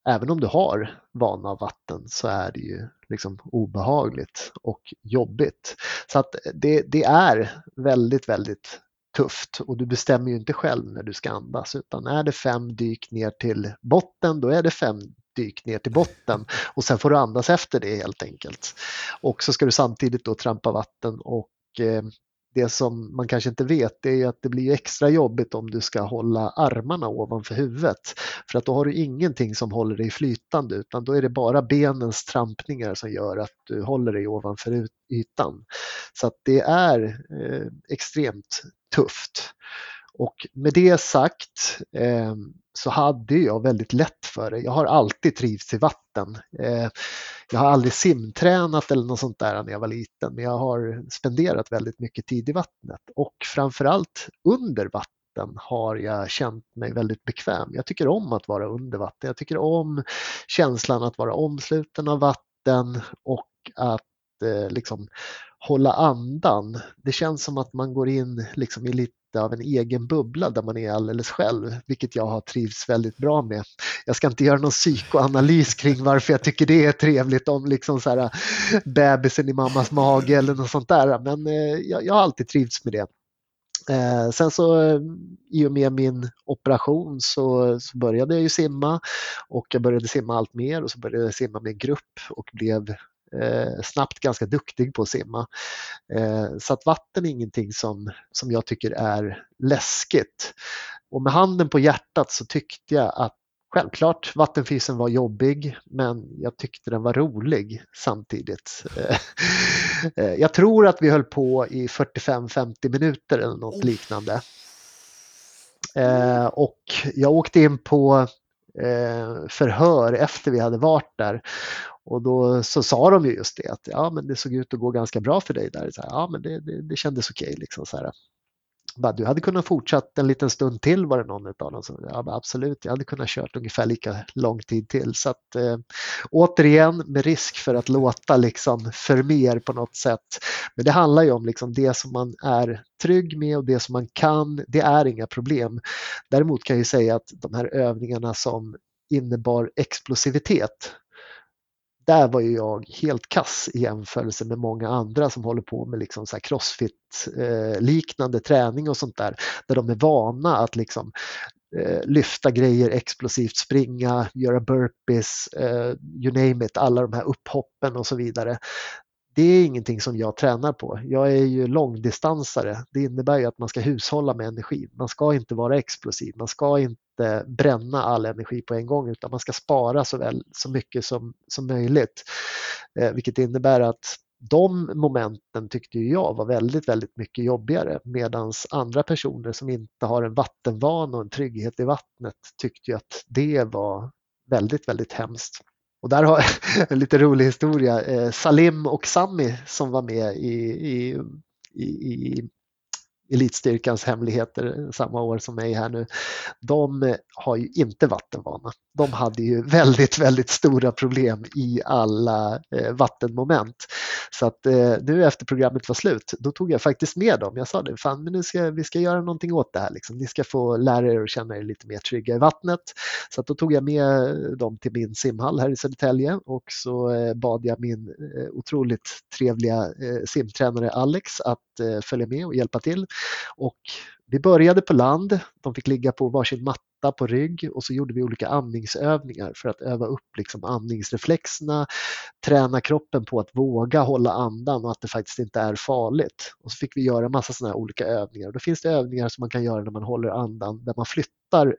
även om du har vana av vatten så är det ju liksom obehagligt och jobbigt. Så att det, det är väldigt, väldigt tufft och du bestämmer ju inte själv när du ska andas utan är det fem dyk ner till botten då är det fem dyk ner till botten och sen får du andas efter det helt enkelt. Och så ska du samtidigt då trampa vatten och eh, det som man kanske inte vet det är att det blir extra jobbigt om du ska hålla armarna ovanför huvudet. För att då har du ingenting som håller dig flytande utan då är det bara benens trampningar som gör att du håller dig ovanför ytan. Så att det är eh, extremt tufft. Och med det sagt eh, så hade jag väldigt lätt för det. Jag har alltid trivts i vatten. Eh, jag har aldrig simtränat eller något sånt där när jag var liten men jag har spenderat väldigt mycket tid i vattnet och framförallt under vatten har jag känt mig väldigt bekväm. Jag tycker om att vara under vatten. Jag tycker om känslan att vara omsluten av vatten och att eh, liksom hålla andan. Det känns som att man går in liksom i lite av en egen bubbla där man är alldeles själv, vilket jag har trivts väldigt bra med. Jag ska inte göra någon psykoanalys kring varför jag tycker det är trevligt om liksom så här äh, bebisen i mammas mage eller något sånt där, men äh, jag, jag har alltid trivts med det. Eh, sen så i och med min operation så, så, började jag ju simma och jag började simma allt mer och så började jag simma med en grupp och blev eh, snabbt ganska duktig på att simma. Eh, så att vatten är ingenting som, som jag tycker är läskigt. Och med handen på hjärtat så tyckte jag att Självklart, vattenfysen var jobbig men jag tyckte den var rolig samtidigt. Eh, jag tror att vi höll på i 45-50 minuter eller något liknande. Eh, och jag åkte in på eh, Eh, förhör efter vi hade varit där och då så sa de ju just det att ja, men det såg ut att gå ganska bra för dig där. Så här, ja, men det, det, det kändes okej. Okay, liksom, du hade kunnat fortsatt en liten stund till var det någon av dem som ja, absolut, jag hade kunnat kört ungefär lika lång tid till. Så att, eh, återigen med risk för att låta liksom för mer på något sätt. Men det handlar ju om liksom det som man är trygg med och det som man kan, det är inga problem. Däremot kan jag säga att de här övningarna som innebar explosivitet, där var ju jag helt kass i jämförelse med många andra som håller på med liksom så crossfit-liknande eh, träning och sånt där. Där de är vana att liksom eh, lyfta grejer explosivt, springa, göra burpees, eh, you name it, alla de här upphoppen och så vidare det är ingenting som jag tränar på. Jag är ju långdistansare. Det innebär ju att man ska hushålla med energi. Man ska inte vara explosiv. Man ska inte bränna all energi på en gång utan man ska spara så, väl, så mycket som, som möjligt. Eh, vilket innebär att de momenten tyckte jag var väldigt, väldigt mycket jobbigare medan andra personer som inte har en vattenvana och en trygghet i vattnet tyckte att det var väldigt, väldigt hemskt. Och där har jag en lite rolig historia. Eh, Salim och Sami som var med i, i, i, elitstyrkans hemligheter samma år som mig här nu, de har ju inte vattenvana. De hade ju väldigt, väldigt stora problem i alla eh, vattenmoment. Så att eh, nu efter programmet var slut, då tog jag faktiskt med dem. Jag sa det, fan men nu ska, vi ska göra någonting åt det här. Liksom. Ni ska få lära er att känna er lite mer trygga i vattnet. Så att då tog jag med dem till min simhall här i Södertälje och så eh, bad jag min eh, otroligt trevliga eh, simtränare Alex att eh, följa med och hjälpa till. Och vi började på land, de fick ligga på varsin matta på rygg och så gjorde vi olika andningsövningar för att öva upp liksom andningsreflexerna, träna kroppen på att våga hålla andan och att det faktiskt inte är farligt. Och så fick vi göra massa sådana här olika övningar. Och då finns det övningar som man kan göra när man håller andan där man flyttar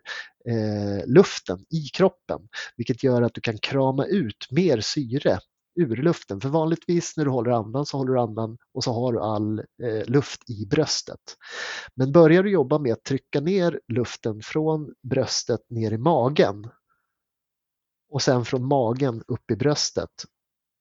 eh, luften i kroppen vilket gör att du kan krama ut mer syre ur luften. För vanligtvis när du håller andan så håller du andan och så har du all eh, luft i bröstet. Men börjar du jobba med att trycka ner luften från bröstet ner i magen och sen från magen upp i bröstet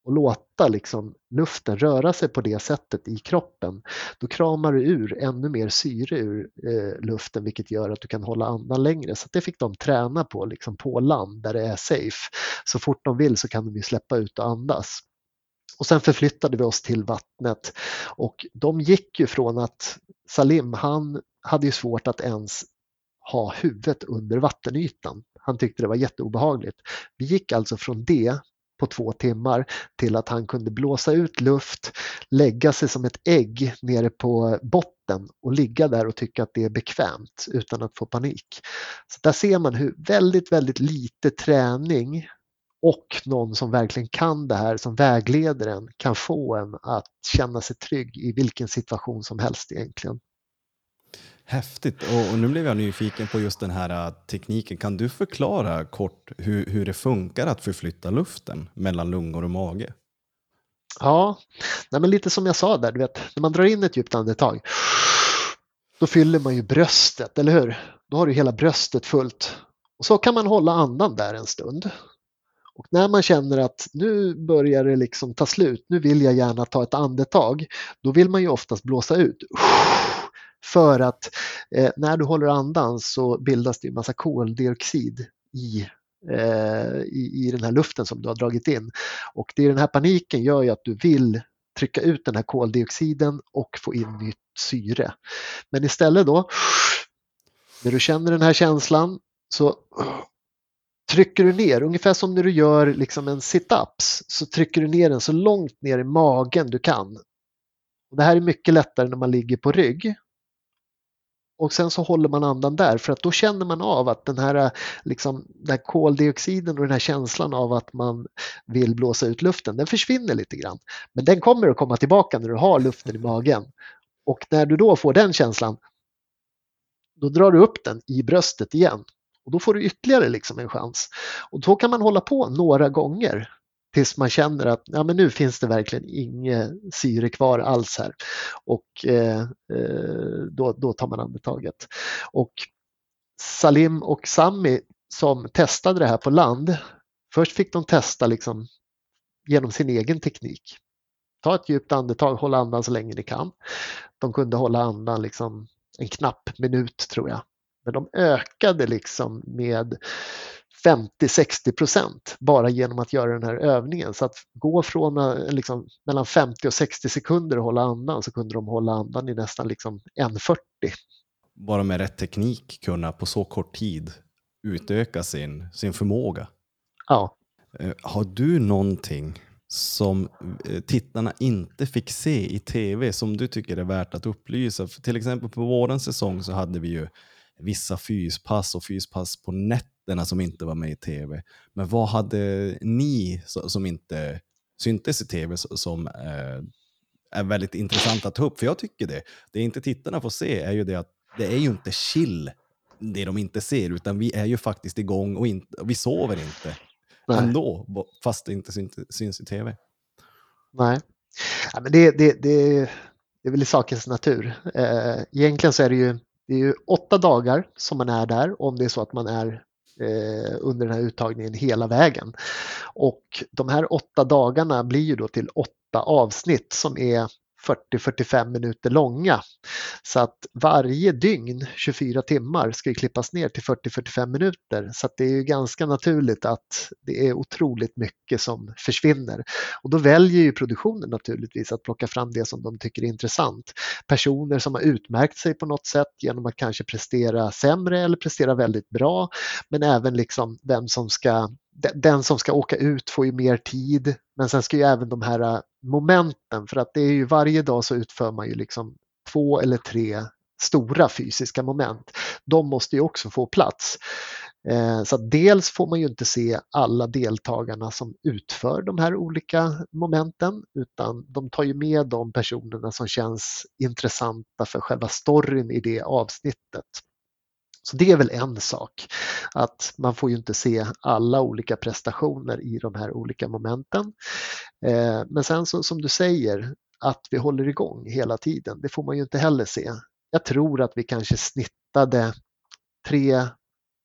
och låta liksom luften röra sig på det sättet i kroppen, då kramar du ur ännu mer syre ur eh, luften vilket gör att du kan hålla andan längre. Så det fick de träna på liksom på land där det är safe. Så fort de vill så kan de ju släppa ut och andas. Och sen förflyttade vi oss till vattnet och de gick ju från att Salim, han hade ju svårt att ens ha huvudet under vattenytan. Han tyckte det var jätteobehagligt. Vi gick alltså från det på två timmar till att han kunde blåsa ut luft, lägga sig som ett ägg nere på botten och ligga där och tycka att det är bekvämt utan att få panik. Så där ser man hur väldigt, väldigt lite träning och någon som verkligen kan det här, som vägleder en, kan få en att känna sig trygg i vilken situation som helst egentligen. Häftigt. Och, och nu blev jag nyfiken på just den här uh, tekniken. Kan du förklara kort hur, hur det funkar att förflytta luften mellan lungor och mage? Ja, nej men lite som jag sa där, du vet, när man drar in ett djupt andetag, då fyller man ju bröstet, eller hur? Då har du hela bröstet fullt. Och så kan man hålla andan där en stund. Och när man känner att nu börjar det liksom ta slut, nu vill jag gärna ta ett andetag, då vill man ju oftast blåsa ut. För att eh, när du håller andan så bildas det en massa koldioxid i, eh, i, i den här luften som du har dragit in. Och det är den här paniken gör ju att du vill trycka ut den här koldioxiden och få in nytt syre. Men istället då, när du känner den här känslan så trycker du ner, ungefär som när du gör liksom en sit-ups, så trycker du ner den så långt ner i magen du kan. Och det här är mycket lättare när man ligger på rygg. Och sen så håller man andan där för att då känner man av att den här, eh, liksom, den här koldioxiden och den här känslan av att man vill blåsa ut luften, den försvinner lite grann. Men den kommer att komma tillbaka när du har luften i magen. Och när du då får den känslan, då drar du upp den i bröstet igen. Och då får du ytterligare liksom en chans. Och då kan man hålla på några gånger tills man känner att ja, men nu finns det verkligen inget syre kvar alls här. Och eh, eh, då, då tar man andetaget. Och Salim och Sami som testade det här på land, först fick de testa liksom genom sin egen teknik. Ta ett djupt andetag, hålla andan så länge ni kan. De kunde hålla andan liksom en knapp minut tror jag. Men de ökade liksom med 50-60 procent bara genom att göra den här övningen. Så att gå från eh, liksom, mellan 50 och 60 sekunder och hålla andan så kunde de hålla andan i nästan liksom 1.40. Bara med rätt teknik kunna på så kort tid utöka sin, sin förmåga. Ja. Eh, har du någonting som eh, tittarna inte fick se i tv som du tycker är värt att upplysa? För till exempel på våran säsong så hade vi ju vissa fyspass och fyspass på nätterna som inte var med i tv. Men vad hade ni som inte syntes i tv som eh, är väldigt intressant att ta upp? För jag tycker det. Det inte tittarna får se är ju det att det är ju inte chill det de inte ser, utan vi är ju faktiskt igång och, inte, och vi sover inte Nej. ändå, fast det inte syns, syns i tv. Nej, ja, men det, det, det, det är väl i sakens natur. Eh, egentligen så är det ju det är ju åtta dagar som man är där om det är så att man är eh, under den här uttagningen hela vägen. Och de här åtta dagarna blir ju då till åtta avsnitt som är 40-45 minuter långa. Så att varje dygn, 24 timmar, ska klippas ner till 40-45 minuter. Så att det är ju ganska naturligt att det är otroligt mycket som försvinner. Och då väljer ju produktionen naturligtvis att plocka fram det som de tycker är intressant. Personer som har utmärkt sig på något sätt genom att kanske prestera sämre eller prestera väldigt bra. Men även liksom vem som ska den som ska åka ut får ju mer tid men sen ska ju även de här äh, momenten för att det är ju varje dag så utför man ju liksom två eller tre stora fysiska moment. De måste ju också få plats. Eh, så dels får man ju inte se alla deltagarna som utför de här olika momenten utan de tar ju med de personerna som känns intressanta för själva storyn i det avsnittet. Så det är väl en sak, att man får ju inte se alla olika prestationer i de här olika momenten. Eh, men sen så, som du säger, att vi håller igång hela tiden, det får man ju inte heller se. Jag tror att vi kanske snittade tre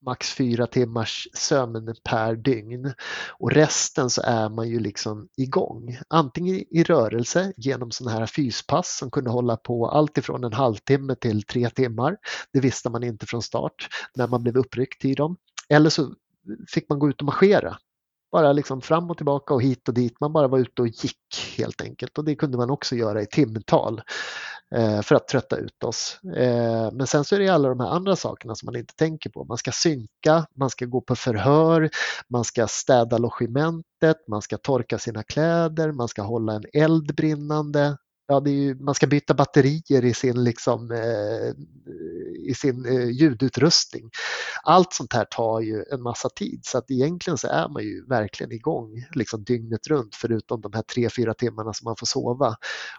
max fyra timmars sömn per dygn och resten så är man ju liksom igång. Antingen i rörelse genom sådana här fyspass som kunde hålla på allt ifrån en halvtimme till tre timmar. Det visste man inte från start när man blev uppryckt i dem. Eller så fick man gå ut och marschera. Bara liksom fram och tillbaka och hit och dit. Man bara var ute och gick helt enkelt och det kunde man också göra i timtal. Eh, för att trötta ut oss. Eh, men sen så är det alla de här andra sakerna som man inte tänker på. Man ska synka, man ska gå på förhör, man ska städa logementet, man ska torka sina kläder, man ska hålla en eld brinnande ja, ju, man ska byta batterier i sin, liksom, eh, i sin eh, ljudutrustning. Allt sånt här tar ju en massa tid så att egentligen så är man ju verkligen igång liksom dygnet runt förutom de här tre fyra timmarna som man får sova.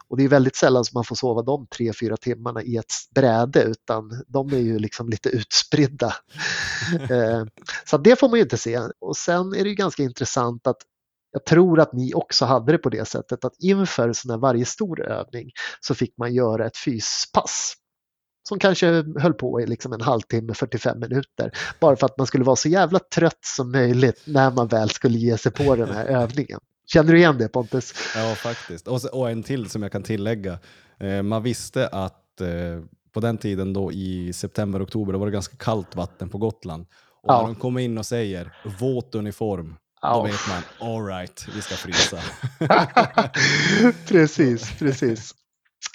Och det är väldigt sällan som man får sova de tre fyra timmarna i ett bräde utan de är ju liksom lite utspridda. Eh, så det får man ju inte se. Och sen är det ju ganska intressant att jag tror att ni också hade det på det sättet att inför sån varje stor övning så fick man göra ett fyspass som kanske höll på i liksom en halvtimme, 45 minuter. Bara för att man skulle vara så jävla trött som möjligt när man väl skulle ge sig på den här övningen. Känner du igen det Pontus? Ja, faktiskt. Och, och en till som jag kan tillägga. Eh, man visste att eh, på den tiden då i september, oktober, då var det ganska kallt vatten på Gotland. Och Ja. när de kommer in och säger våt uniform. Då vet man, all right, vi ska frysa. precis, precis.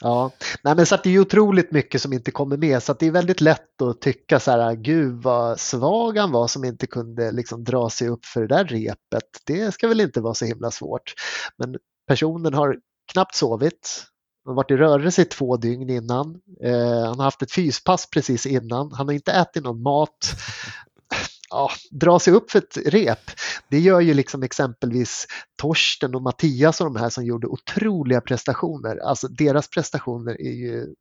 Ja, Nej, men så det är otroligt mycket som inte kommer med så att det är väldigt lätt att tycka så här, gud vad svag han var som inte kunde liksom dra sig upp för det där repet. Det ska väl inte vara så himla svårt. Men personen har knappt sovit. Han har varit i rörelse i två dygn innan. Eh, han har haft ett fyspass precis innan. Han har inte ätit någon mat. Ja, dra sig upp för ett rep. Det gör ju liksom exempelvis Torsten och Mattias och de här som gjorde otroliga prestationer. Alltså deras prestationer är ju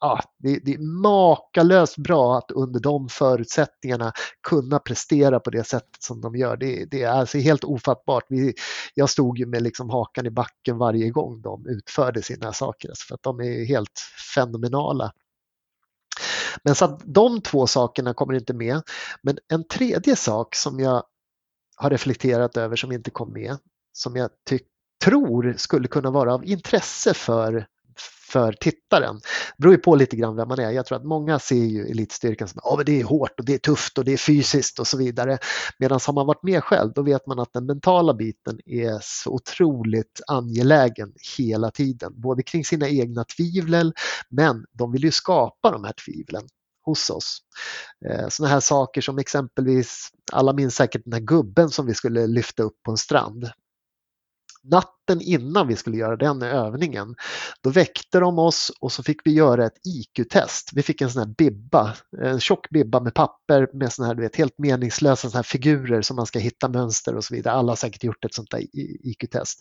Ja, det, det är makalöst bra att under de förutsättningarna kunna prestera på det sättet som de gör. Det, det är alltså helt ofattbart. Vi, jag stod ju med liksom hakan i backen varje gång de utförde sina saker, alltså, för att de är helt fenomenala. Men så att de två sakerna kommer inte med. Men en tredje sak som jag har reflekterat över som inte kom med, som jag tror skulle kunna vara av intresse för, för tittaren. Det beror ju på lite grann vem man är. Jag tror att många ser ju elitstyrkan som att det är hårt och det är tufft och det är fysiskt och så vidare. Medan har man varit med själv då vet man att den mentala biten är så otroligt angelägen hela tiden. Både kring sina egna tvivel men de vill ju skapa de här tvivlen hos oss. Eh, Sådana här saker som exempelvis, alla minns säkert den här gubben som vi skulle lyfta upp på en strand. Natten innan vi skulle göra den övningen, då väckte de oss och så fick vi göra ett IQ-test. Vi fick en sån här bibba, en tjock bibba med papper med såna här, du vet, helt meningslösa såna här figurer som man ska hitta mönster och så vidare. Alla har säkert gjort ett sånt där IQ-test.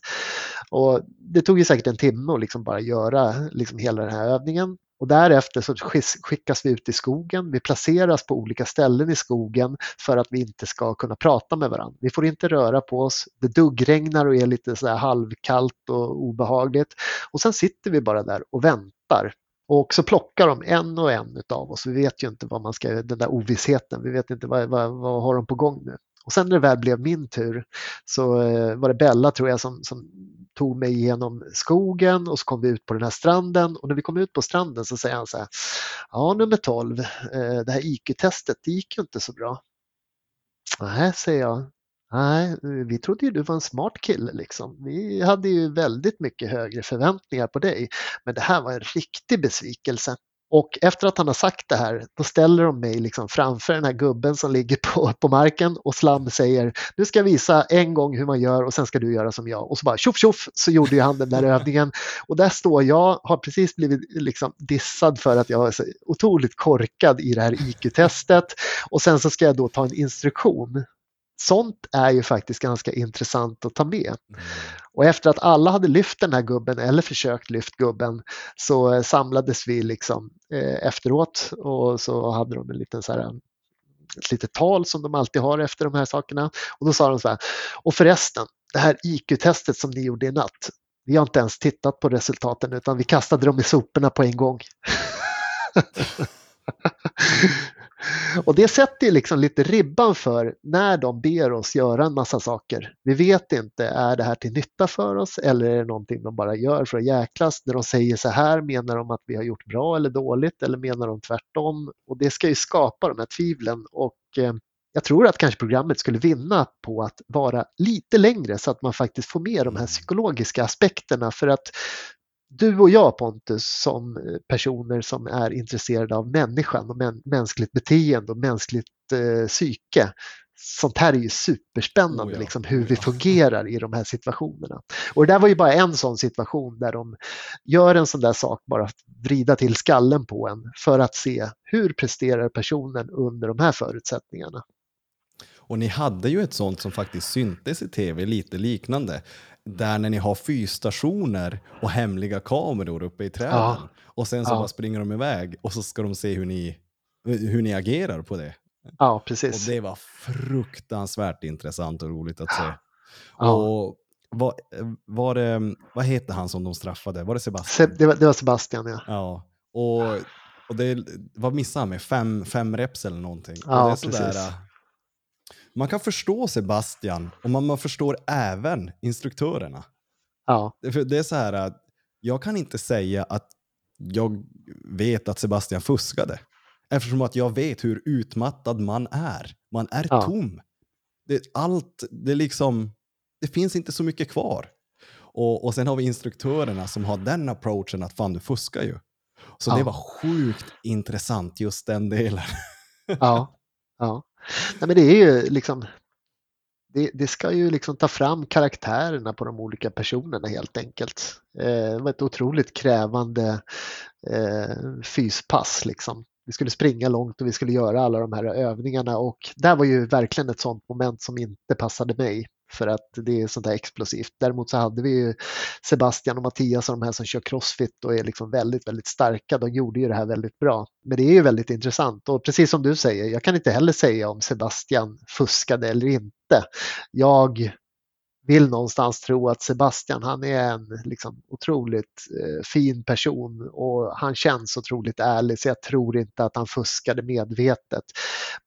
Och det tog ju säkert en timme att liksom bara göra liksom hela den här övningen. Och därefter så skickas vi ut i skogen. Vi placeras på olika ställen i skogen för att vi inte ska kunna prata med varandra. Vi får inte röra på oss. Det duggregnar och är lite så här halvkallt och obehagligt. Och sen sitter vi bara där och väntar. Och så plockar de en och en av oss. Vi vet ju inte vad man ska, den där ovissheten, vi vet inte vad, vad, vad har de på gång nu. Och sen när det väl blev min tur så eh, var det Bella tror jag som, som tog mig igenom skogen och så kom vi ut på den här stranden och när vi kom ut på stranden så säger han så här, ja nummer 12, eh, det här IQ-testet det gick ju inte så bra. Nej, säger jag. Nej, vi trodde ju du var en smart kille liksom. Vi hade ju väldigt mycket högre förväntningar på dig. Men det här var en riktig besvikelse. Och efter att han har sagt det här, då ställer de mig liksom framför den här gubben som ligger på, på marken och Slam säger nu ska jag visa en gång hur man gör och sen ska du göra som jag. Och så bara tjoff tjoff så gjorde ju han den där övningen. Och där står jag, har precis blivit liksom dissad för att jag är så otroligt korkad i det här IQ-testet. Och sen så ska jag då ta en instruktion Sånt är ju faktiskt ganska intressant att ta med. Och efter att alla hade lyft den här gubben eller försökt lyft gubben så samlades vi liksom efteråt och så hade de en liten så här, ett litet tal som de alltid har efter de här sakerna. Och då sa de så här, och förresten, det här IQ-testet som ni gjorde i natt, vi har inte ens tittat på resultaten utan vi kastade dem i soporna på en gång. Och det sätter liksom lite ribban för när de ber oss göra en massa saker. Vi vet inte, är det här till nytta för oss eller är det någonting de bara gör för att jäklas? När de säger så här, menar de att vi har gjort bra eller dåligt eller menar de tvärtom? Och det ska ju skapa de här tvivlen och eh, jag tror att kanske programmet skulle vinna på att vara lite längre så att man faktiskt får med de här psykologiska aspekterna för att du och jag Pontus som personer som är intresserade av människan och män, mänskligt beteende och mänskligt eh, psyke sånt här är ju superspännande, Oh ja, liksom, hur oh vi fungerar i de här situationerna. Och det där var ju bara en sån situation där de gör en sån där sak, bara vrida till skallen på en för att se hur presterar personen under de här förutsättningarna. Och ni hade ju ett sånt som faktiskt syntes i tv, lite liknande. Där när ni har fyrstationer och hemliga kameror uppe i träden. Ja. Och sen så Ja. bara springer de iväg och så ska de se hur ni, hur ni agerar på det. Ja, Och precis. det var fruktansvärt intressant och roligt att se. Ja. Och vad, var det, vad heter han som de straffade? Var det Sebastian? Se- Det var, det var Sebastian, ja. Ja, och, och det, vad missade han med? Fem, fem reps eller någonting? Ja, och det är sådär, precis. Man kan förstå Sebastian och man, man förstår även instruktörerna. ja. Det, för det är så här att jag kan inte säga att jag vet att Sebastian fuskade. Eftersom att jag vet hur utmattad man är. Man är Ja. tom. Det, allt, det liksom, det finns inte så mycket kvar. Och, och sen har vi instruktörerna som har den approachen att fan du fuskar ju. Så det Ja. var sjukt intressant just den delen. Ja, ja. Nej, men det är ju liksom det, det ska ju liksom ta fram karaktärerna på de olika personerna helt enkelt. Eh, det var ett otroligt krävande eh, fyspass liksom. Vi skulle springa långt och vi skulle göra alla de här övningarna och där var ju verkligen ett sånt moment som inte passade mig för att det är sånt där explosivt. Däremot så hade vi ju Sebastian och Mattias och de här som kör crossfit och är liksom väldigt, väldigt starka. De gjorde ju det här väldigt bra. Men det är ju väldigt intressant och precis som du säger, jag kan inte heller säga om Sebastian fuskade eller inte. Jag vill någonstans tro att Sebastian, han är en liksom otroligt eh, fin person och han känns otroligt ärlig så jag tror inte att han fuskade medvetet.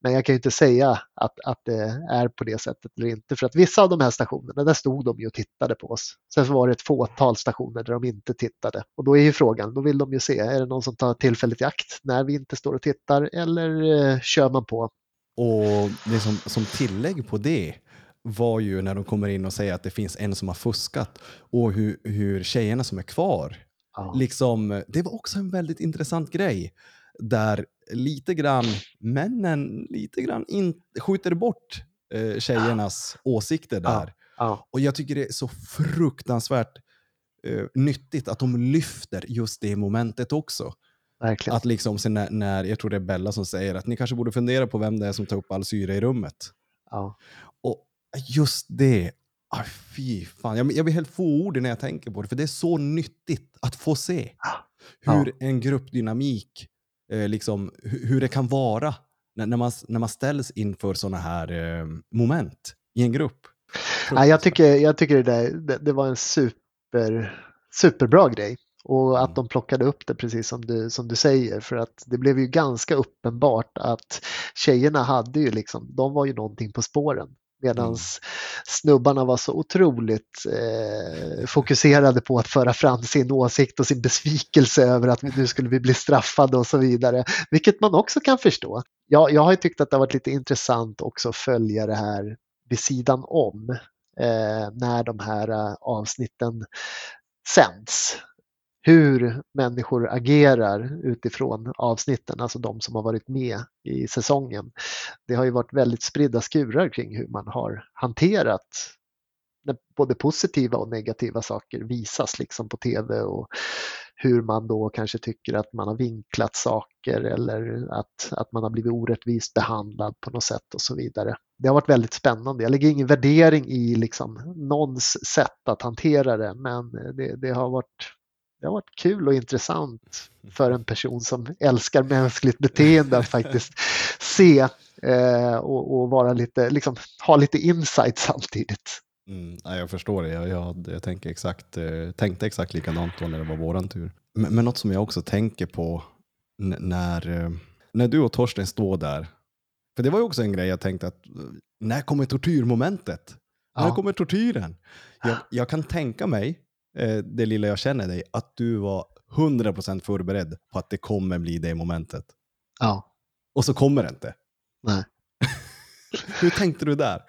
Men jag kan ju inte säga att, att det är på det sättet eller inte för att vissa av de här stationerna, där stod de ju och tittade på oss. Sen var det ett fåtal stationer där de inte tittade och då är ju frågan, då vill de ju se, är det någon som tar tillfället i akt när vi inte står och tittar eller eh, kör man på? Och det som, som tillägg på det var ju när de kommer in och säger att det finns en som har fuskat och hur, hur tjejerna som är kvar, Ja. liksom, det var också en väldigt intressant grej där lite grann männen lite grann in, skjuter bort eh, tjejernas åsikter Ja. där. Ja, Och jag tycker det är så fruktansvärt eh, nyttigt att de lyfter just det momentet också. verkligen. Att liksom sen när, när, jag tror det är Bella som säger att ni kanske borde fundera på vem det är som tar upp all syre i rummet. Ja. Just det, ah, fy fan, jag, jag blir helt fåordig när jag tänker på det, för det är så nyttigt att få se Ja. hur en gruppdynamik, eh, liksom, hur, det kan vara när, när, man, när man ställs inför sådana här eh, moment i en grupp. Nej, jag, tycker, jag tycker det, där, det, det var en super, superbra grej. Och att Mm. de plockade upp det precis som du, som du säger för att det blev ju ganska uppenbart att tjejerna hade ju liksom, de var ju någonting på spåren. Medan Mm. snubbarna var så otroligt eh, fokuserade på att föra fram sin åsikt och sin besvikelse över att nu skulle vi bli straffade och så vidare. Vilket man också kan förstå. Jag, jag har tyckt att det har varit lite intressant också att följa det här vid sidan om eh, när de här eh, avsnitten sänds. Hur människor agerar utifrån avsnitten, alltså de som har varit med i säsongen. Det har ju varit väldigt spridda skurar kring hur man har hanterat när både positiva och negativa saker visas liksom på tv och hur man då kanske tycker att man har vinklat saker eller att, att man har blivit orättvist behandlad på något sätt och så vidare. Det har varit väldigt spännande. Jag lägger ingen värdering i liksom någons sätt att hantera det men det, det, har, varit, det har varit kul och intressant för en person som älskar mänskligt beteende att faktiskt se eh, och, och vara lite, liksom, ha lite insight samtidigt. Mm, ja, jag förstår det. Jag, jag, jag tänker exakt, eh, tänkte exakt likadant då när det var våran tur. Men, men något som jag också tänker på när, eh, när du och Torsten står där. För det var ju också en grej jag tänkte att eh, när kommer tortyrmomentet? När Ja. kommer tortyren? Jag, jag kan tänka mig, det lilla jag känner dig, att du var 100% förberedd på att det kommer bli det momentet. Ja, Och så kommer det inte. nej. Hur tänkte du där?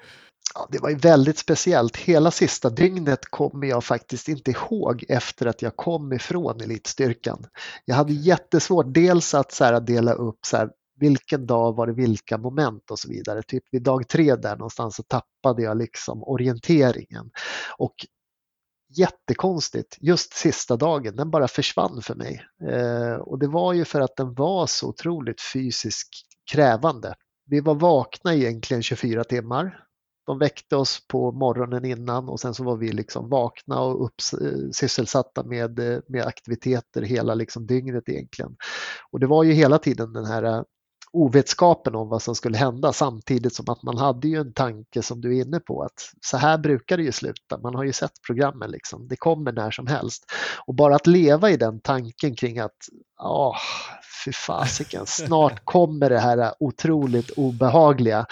Ja, det var ju väldigt speciellt. Hela sista dygnet kommer jag faktiskt inte ihåg efter att jag kom ifrån elitstyrkan. Jag hade jättesvårt dels att så här, dela upp så här, vilken dag var det vilka moment och så vidare. Typ vid dag tre där någonstans så tappade jag liksom orienteringen. Och jättekonstigt, just sista dagen, den bara försvann för mig. Eh, och det var ju för att den var så otroligt fysiskt krävande. Vi var vakna egentligen 24 timmar. De väckte oss på morgonen innan och sen så var vi liksom vakna och upp, eh, sysselsatta med, eh, med aktiviteter hela liksom dygnet egentligen. Och det var ju hela tiden den här ovetskapen om vad som skulle hända samtidigt som att man hade ju en tanke som du är inne på att så här brukar det ju sluta. Man har ju sett programmen liksom. Det kommer när som helst. Och bara att leva i den tanken kring att åh, fy fasiken, snart kommer det här otroligt obehagliga.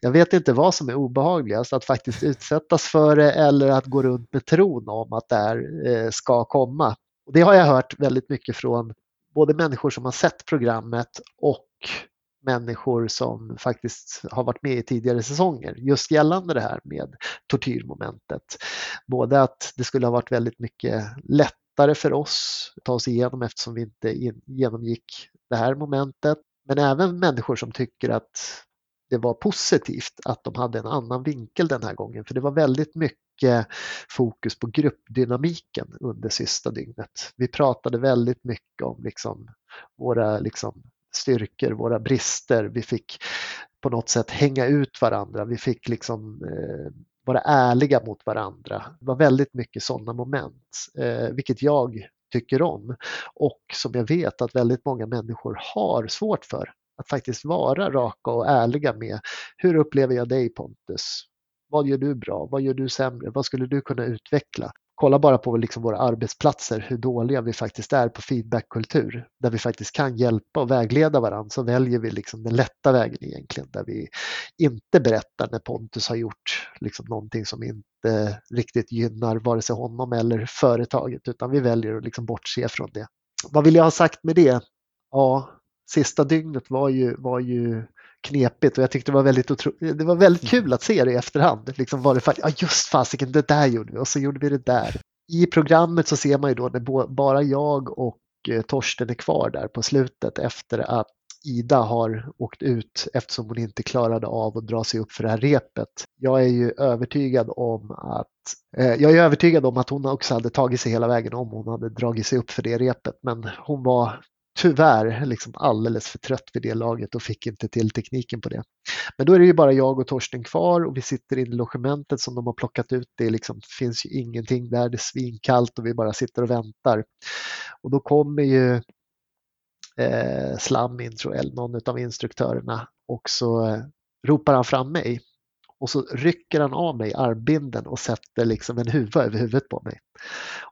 Jag vet inte vad som är obehagligast, att faktiskt utsättas för det eller att gå runt med tron om att det här eh, ska komma. Och det har jag hört väldigt mycket från både människor som har sett programmet och människor som faktiskt har varit med i tidigare säsonger just gällande det här med tortyrmomentet. Både att det skulle ha varit väldigt mycket lättare för oss att ta oss igenom eftersom vi inte genomgick det här momentet. Men även människor som tycker att det var positivt att de hade en annan vinkel den här gången. För det var väldigt mycket fokus på gruppdynamiken under sista dygnet. Vi pratade väldigt mycket om liksom våra liksom styrkor, våra brister. Vi fick på något sätt hänga ut varandra. Vi fick liksom eh, vara ärliga mot varandra. Det var väldigt mycket sådana moment, eh, vilket jag tycker om och som jag vet att väldigt många människor har svårt för. Att faktiskt vara raka och ärliga med hur upplever jag dig Pontus? Vad gör du bra? Vad gör du sämre? Vad skulle du kunna utveckla? kolla bara på liksom våra arbetsplatser, hur dåliga vi faktiskt är på feedbackkultur, där vi faktiskt kan hjälpa och vägleda varandra, så väljer vi liksom den lätta vägen egentligen, där vi inte berättar när Pontus har gjort liksom någonting som inte riktigt gynnar vare sig honom eller företaget, utan vi väljer att liksom bortse från det. Vad vill jag ha sagt med det? Ja, sista dygnet var ju, var ju knepigt och jag tyckte det var väldigt, det var väldigt kul att se det i efterhand. Liksom var det ja just fasiken, det där gjorde vi och så gjorde vi det där. I programmet så ser man ju då när bara jag och eh, Torsten är kvar där på slutet efter att Ida har åkt ut eftersom hon inte klarade av att dra sig upp för det här repet. Jag är ju övertygad om att eh, jag är övertygad om att hon också hade tagit sig hela vägen om hon hade dragit sig upp för det repet. Men hon var tyvärr liksom alldeles för trött vid det laget och fick inte till tekniken på det. Men då är det ju bara jag och Torsten kvar och vi sitter i logementet som de har plockat ut. Det liksom, finns ju ingenting där, det är svinkallt och vi bara sitter och väntar. Och då kommer ju eh, Slam in, tror jag, någon av instruktörerna och så eh, ropar han fram mig och så rycker han av mig armbinden och sätter liksom en huva över huvudet på mig.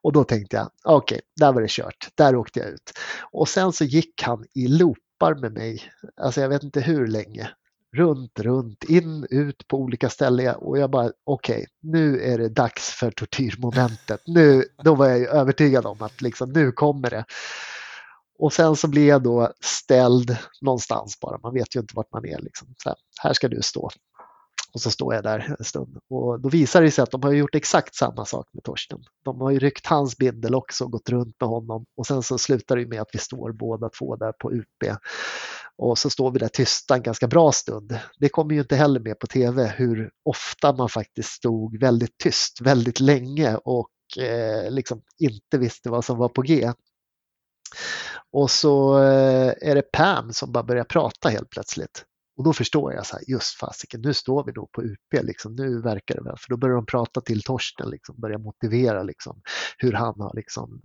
Och då tänkte jag, okej, okay, där var det kört. Där åkte jag ut. Och sen så gick han i loopar med mig, alltså jag vet inte hur länge. Runt, runt, in, ut på olika ställen och jag bara okej, okay, nu är det dags för tortyrmomentet. Nu, då var jag ju övertygad om att liksom, nu kommer det. Och sen så blir jag då ställd någonstans bara, man vet ju inte vart man är. Liksom. Här, här ska du stå. Och så står jag där en stund och då visar det sig att de har gjort exakt samma sak med Torsten. De har ju ryckt hans bindel också och gått runt med honom och sen så slutar det med att vi står båda två där på UP. Och så står vi där tysta en ganska bra stund. Det kommer ju inte heller med på tv hur ofta man faktiskt stod väldigt tyst väldigt länge och eh, liksom inte visste vad som var på G. Och så eh, är det Pam som bara börjar prata helt plötsligt. Och då förstår jag så här, just fasiken, nu står vi nog på UP, liksom, nu verkar det väl, för då börjar de prata till Torsten, liksom, börjar motivera liksom, hur han har liksom,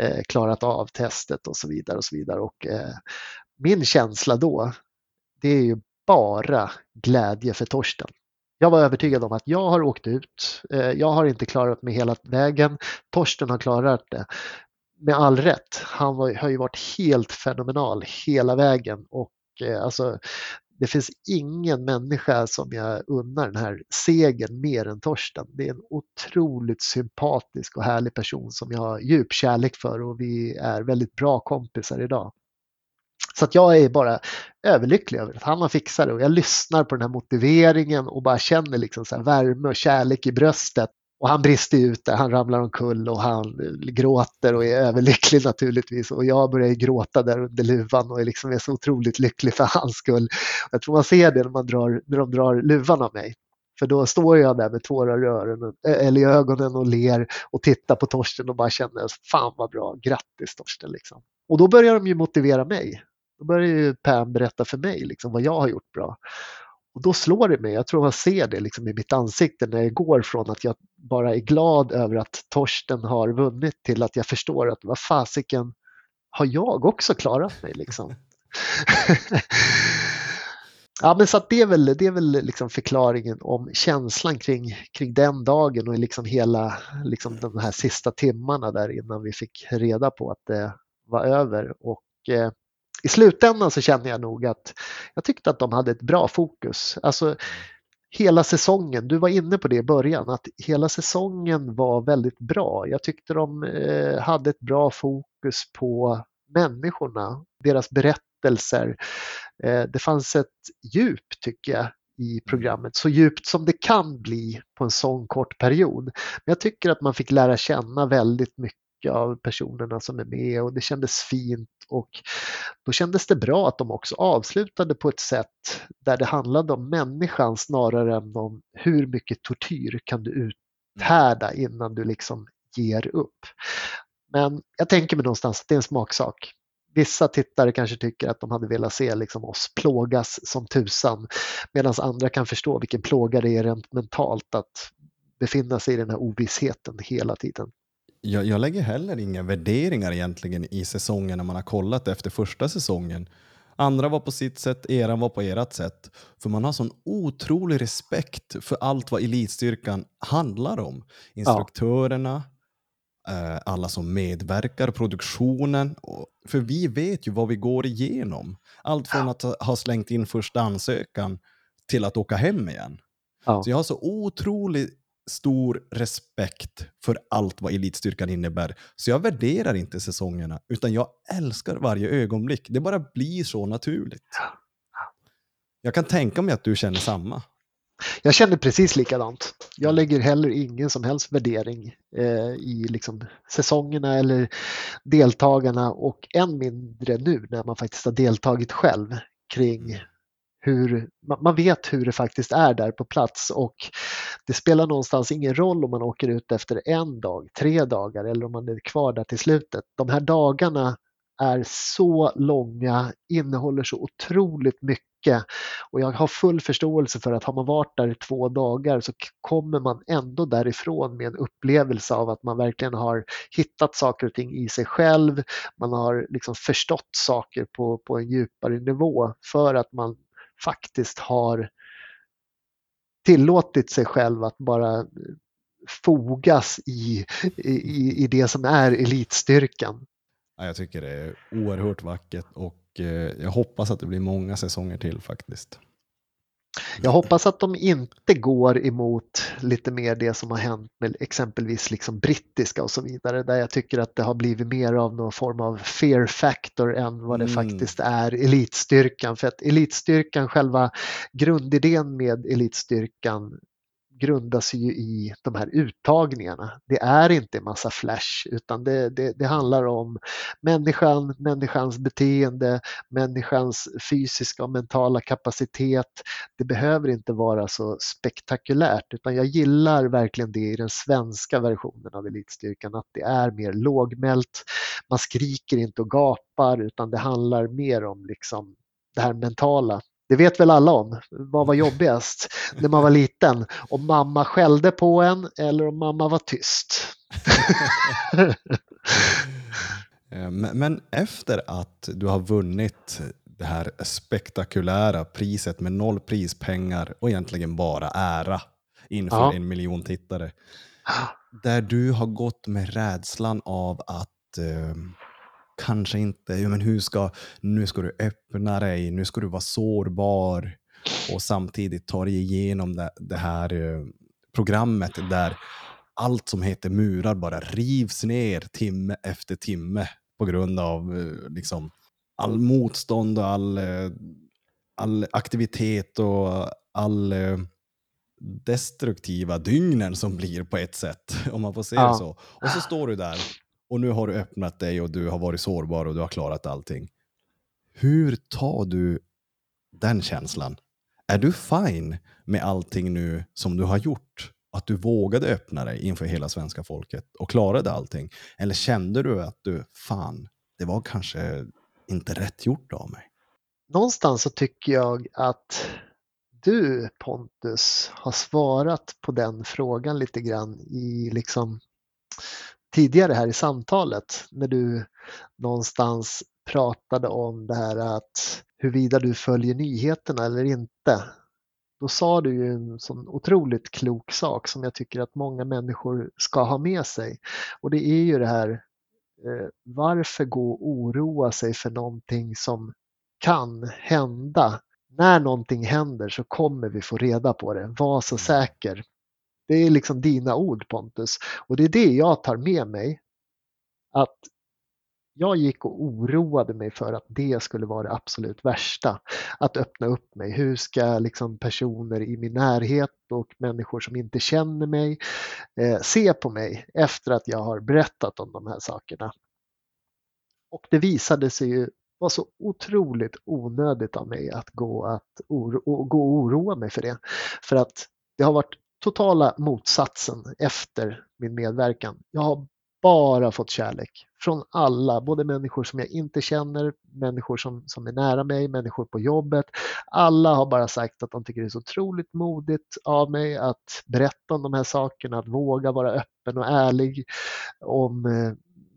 eh, klarat av testet och så vidare. och så vidare. Och, eh, min känsla då, det är ju bara glädje för Torsten. Jag var övertygad om att jag har åkt ut, eh, jag har inte klarat mig hela vägen, Torsten har klarat det med all rätt. Han var, har ju varit helt fenomenal hela vägen och eh, alltså, det finns ingen människa som jag unnar den här segern mer än Torsten. Det är en otroligt sympatisk och härlig person som jag har djup kärlek för och vi är väldigt bra kompisar idag. Så att jag är bara överlycklig över att han har fixat det och jag lyssnar på den här motiveringen och bara känner liksom så värme och kärlek i bröstet. Och han brister ut där, han ramlar omkull och han gråter och är överlycklig naturligtvis. Och jag börjar gråta där under luvan och är, liksom är så otroligt lycklig för hans skull. Jag tror man ser det när, man drar, när de drar luvan av mig. För då står jag där med tårar i, öronen, eh, eller i ögonen och ler och tittar på Torsten och bara känner fan vad bra, grattis Torsten. Liksom. Och då börjar de ju motivera mig. Då börjar ju Pam berätta för mig liksom, vad jag har gjort bra. Och då slår det mig, jag tror man ser det liksom i mitt ansikte när jag går från att jag bara är glad över att Torsten har vunnit till att jag förstår att vad fasiken har jag också klarat mig liksom. ja men så att det är väl, det är väl liksom förklaringen om känslan kring, kring den dagen och liksom hela liksom de här sista timmarna där innan vi fick reda på att det var över. Och eh, i slutändan så känner jag nog att jag tyckte att de hade ett bra fokus. Alltså hela säsongen, du var inne på det i början, att hela säsongen var väldigt bra. Jag tyckte de eh, hade ett bra fokus på människorna, deras berättelser. Eh, det fanns ett djup tycker jag i programmet, så djupt som det kan bli på en sån kort period. Men jag tycker att man fick lära känna väldigt mycket av personerna som är med och det kändes fint och då kändes det bra att de också avslutade på ett sätt där det handlade om människan snarare än om hur mycket tortyr kan du uthärda innan du liksom ger upp. Men jag tänker mig någonstans att det är en smaksak. Vissa tittare kanske tycker att de hade velat se liksom oss plågas som tusan medan andra kan förstå vilken plåga det är rent mentalt att befinna sig i den här ovissheten hela tiden jag, jag lägger heller inga värderingar egentligen i säsongen när man har kollat efter första säsongen. Andra var på sitt sätt, eran var på ert sätt. För man har sån otrolig respekt för allt vad elitstyrkan handlar om. Instruktörerna, ja. eh, alla som medverkar, produktionen. För vi vet ju vad vi går igenom. Allt från att ha slängt in första ansökan till att åka hem igen. Ja. Så jag har så otroligt stor respekt för allt vad elitstyrkan innebär. Så jag värderar inte säsongerna, utan jag älskar varje ögonblick. Det bara blir så naturligt. Jag kan tänka mig att du känner samma. Jag känner precis likadant. Jag lägger heller ingen som helst värdering eh, i liksom säsongerna eller deltagarna och än mindre nu när man faktiskt har deltagit själv kring hur, man vet hur det faktiskt är där på plats och det spelar någonstans ingen roll om man åker ut efter en dag, tre dagar eller om man är kvar där till slutet. De här dagarna är så långa, innehåller så otroligt mycket och jag har full förståelse för att har man varit där i två dagar så kommer man ändå därifrån med en upplevelse av att man verkligen har hittat saker och ting i sig själv. Man har liksom förstått saker på, på en djupare nivå för att man faktiskt har tillåtit sig själv att bara fogas i, i, i det som är elitstyrkan. jag tycker det är oerhört vackert och eh, jag hoppas att det blir många säsonger till faktiskt. Jag hoppas att de inte går emot lite mer det som har hänt med exempelvis liksom brittiska och så vidare där jag tycker att det har blivit mer av någon form av fear factor än vad det mm. faktiskt är elitstyrkan. För att elitstyrkan, själva grundidén med elitstyrkan grundas ju i de här uttagningarna. Det är inte en massa flash utan det, det, det, handlar om människan, människans beteende, människans fysiska och mentala kapacitet. Det behöver inte vara så spektakulärt utan jag gillar verkligen det i den svenska versionen av elitstyrkan att det är mer lågmält. Man skriker inte och gapar utan det handlar mer om liksom det här mentala det vet väl alla om. Vad var jobbigast när man var liten? Om mamma skällde på en eller om mamma var tyst? Eh, men efter att du har vunnit det här spektakulära priset med noll prispengar och egentligen bara ära inför ja. en miljon tittare. Där du har gått med rädslan av att eh, kanske inte, ja, men hur ska, nu ska du öppna dig, nu ska du vara sårbar och samtidigt ta dig igenom det, det här eh, programmet där allt som heter murar bara rivs ner timme efter timme på grund av eh, liksom, all motstånd och all, eh, all aktivitet och all destruktiva dygnen som blir på ett sätt, om man får se Ja. så. Och så står du där och nu har du öppnat dig och du har varit sårbar och du har klarat allting. Hur tar du den känslan? Är du fine med allting nu som du har gjort? Att du vågade öppna dig inför hela svenska folket och klarade allting? Eller kände du att du, fan, det var kanske inte rätt gjort av mig? någonstans så tycker jag att du Pontus har svarat på den frågan lite grann i liksom tidigare här i samtalet när du någonstans pratade om det här att huruvida du följer nyheterna eller inte. Då sa du ju en sån otroligt klok sak som jag tycker att många människor ska ha med sig. Och det är ju det här eh, varför gå och oroa sig för någonting som kan hända. När någonting händer så kommer vi få reda på det. Var så säker. Det är liksom dina ord Pontus. Och det är det jag tar med mig. Att jag gick och oroade mig för att det skulle vara det absolut värsta. Att öppna upp mig. Hur ska liksom personer i min närhet och människor som inte känner mig eh, se på mig efter att jag har berättat om de här sakerna. Och det visade sig ju vara så otroligt onödigt av mig att gå, att oro, och gå och oroa mig för det. För att det har varit totala motsatsen efter min medverkan. Jag har bara fått kärlek från alla, både människor som jag inte känner, människor som, som är nära mig, människor på jobbet. Alla har bara sagt att de tycker det är så otroligt modigt av mig att berätta om de här sakerna, att våga vara öppen och ärlig om eh,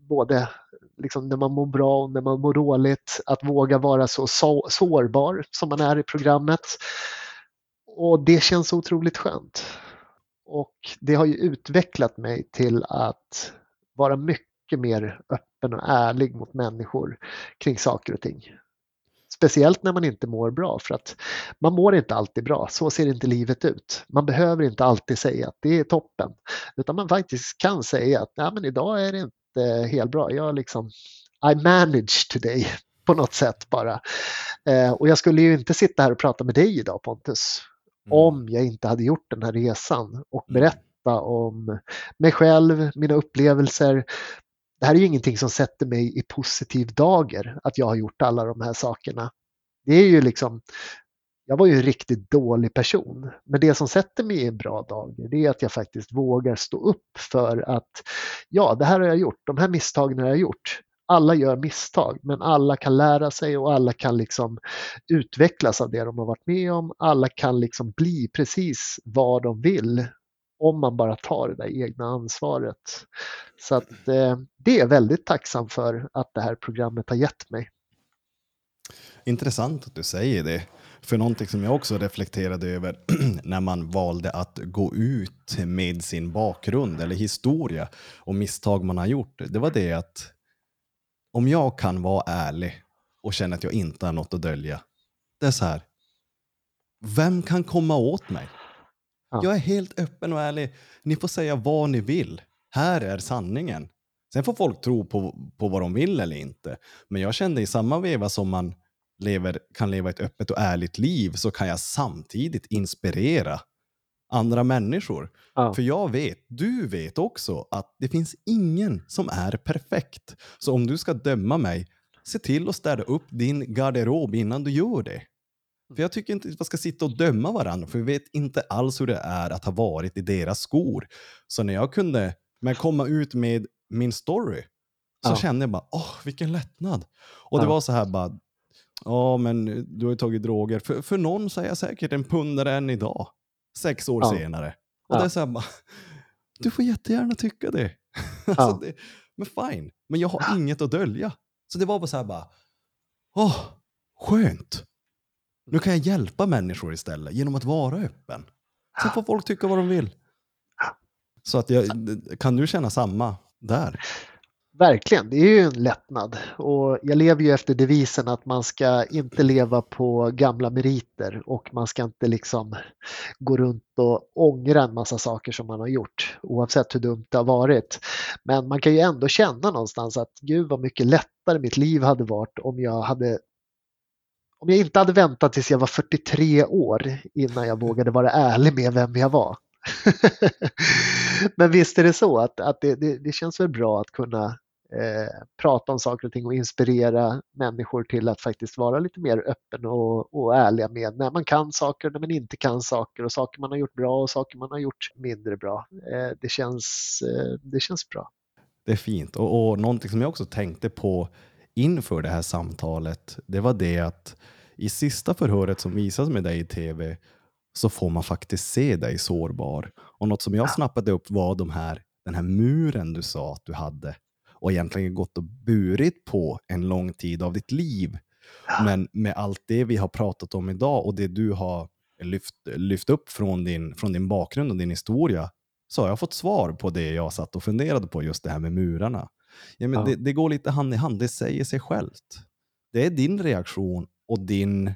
både liksom när man mår bra och när man mår dåligt, att våga vara så, så sårbar som man är i programmet. Och det känns så otroligt skönt. Och det har ju utvecklat mig till att vara mycket mer öppen och ärlig mot människor kring saker och ting. Speciellt när man inte mår bra för att man mår inte alltid bra. Så ser inte livet ut. Man behöver inte alltid säga att det är toppen. Utan man faktiskt kan säga att Nej, men idag är det inte helt bra. Jag liksom, I manage today på något sätt bara. Eh, och jag skulle ju inte sitta här och prata med dig idag Pontus om jag inte hade gjort den här resan och Mm. berätta om mig själv, mina upplevelser. Det här är ju ingenting som sätter mig i positiv dager, att jag har gjort alla de här sakerna. Det är ju liksom, jag var ju en riktigt dålig person. Men det som sätter mig i en bra dager, det är att jag faktiskt vågar stå upp för att ja, det här har jag gjort, de här misstagen har jag gjort. Alla gör misstag, men alla kan lära sig och alla kan liksom utvecklas av det de har varit med om. Alla kan liksom bli precis vad de vill om man bara tar det där egna ansvaret. Så att eh, det är jag väldigt tacksam för att det här programmet har gett mig. Intressant att du säger det. För någonting som jag också reflekterade över när man valde att gå ut med sin bakgrund eller historia och misstag man har gjort, det var det att om jag kan vara ärlig och känna att jag inte har något att dölja, det är så här. Vem kan komma åt mig? Ja. Jag är helt öppen och ärlig. Ni får säga vad ni vill. Här är sanningen. Sen får folk tro på, på vad de vill eller inte. Men jag kände i samma veva som man lever, kan leva ett öppet och ärligt liv så kan jag samtidigt inspirera andra människor. Ja. För jag vet, du vet också att det finns ingen som är perfekt. Så om du ska döma mig, se till att städa upp din garderob innan du gör det. För jag tycker inte att vi ska sitta och döma varandra, för vi vet inte alls hur det är att ha varit i deras skor. Så när jag kunde men komma ut med min story, så Ja. kände jag bara, åh, vilken lättnad. Och det Ja. var så här bara, ja men du har ju tagit droger. För, för någon så är jag säkert en pundare än idag, sex år Ja. senare. Och Ja. det är så här du får jättegärna tycka det. Alltså det men fine, men jag har inget att dölja. Så det var bara så här bara, åh, skönt. Nu kan jag hjälpa människor istället genom att vara öppen. Sen får folk tycka vad de vill. Så att jag, kan du känna samma där? Verkligen, det är ju en lättnad. Och jag lever ju efter devisen att man ska inte leva på gamla meriter och man ska inte liksom gå runt och ångra en massa saker som man har gjort oavsett hur dumt det har varit. Men man kan ju ändå känna någonstans att gud vad mycket lättare mitt liv hade varit om jag hade om jag inte hade väntat tills jag var 43 år innan jag vågade vara ärlig med vem jag var. Men visst är det så att, att det, det, det känns väl bra att kunna prata om saker och ting och inspirera människor till att faktiskt vara lite mer öppen och, och ärliga med när man kan saker, när man inte kan saker och saker man har gjort bra och saker man har gjort mindre bra. Eh, det, känns, eh, det känns bra. Det är fint. Och, och någonting som jag också tänkte på inför det här samtalet, det var det att i sista förhöret som visas med dig i tv så får man faktiskt se dig sårbar. Och något som jag snappade upp var de här, den här muren du sa att du hade och egentligen gått och burit på en lång tid av ditt liv. Men med allt det vi har pratat om idag och det du har lyft, lyft upp från din, från din bakgrund och din historia så har jag fått svar på det jag satt och funderade på, just det här med murarna. Ja, men Ja. det, det går lite hand i hand, det säger sig självt. Det är din reaktion och din...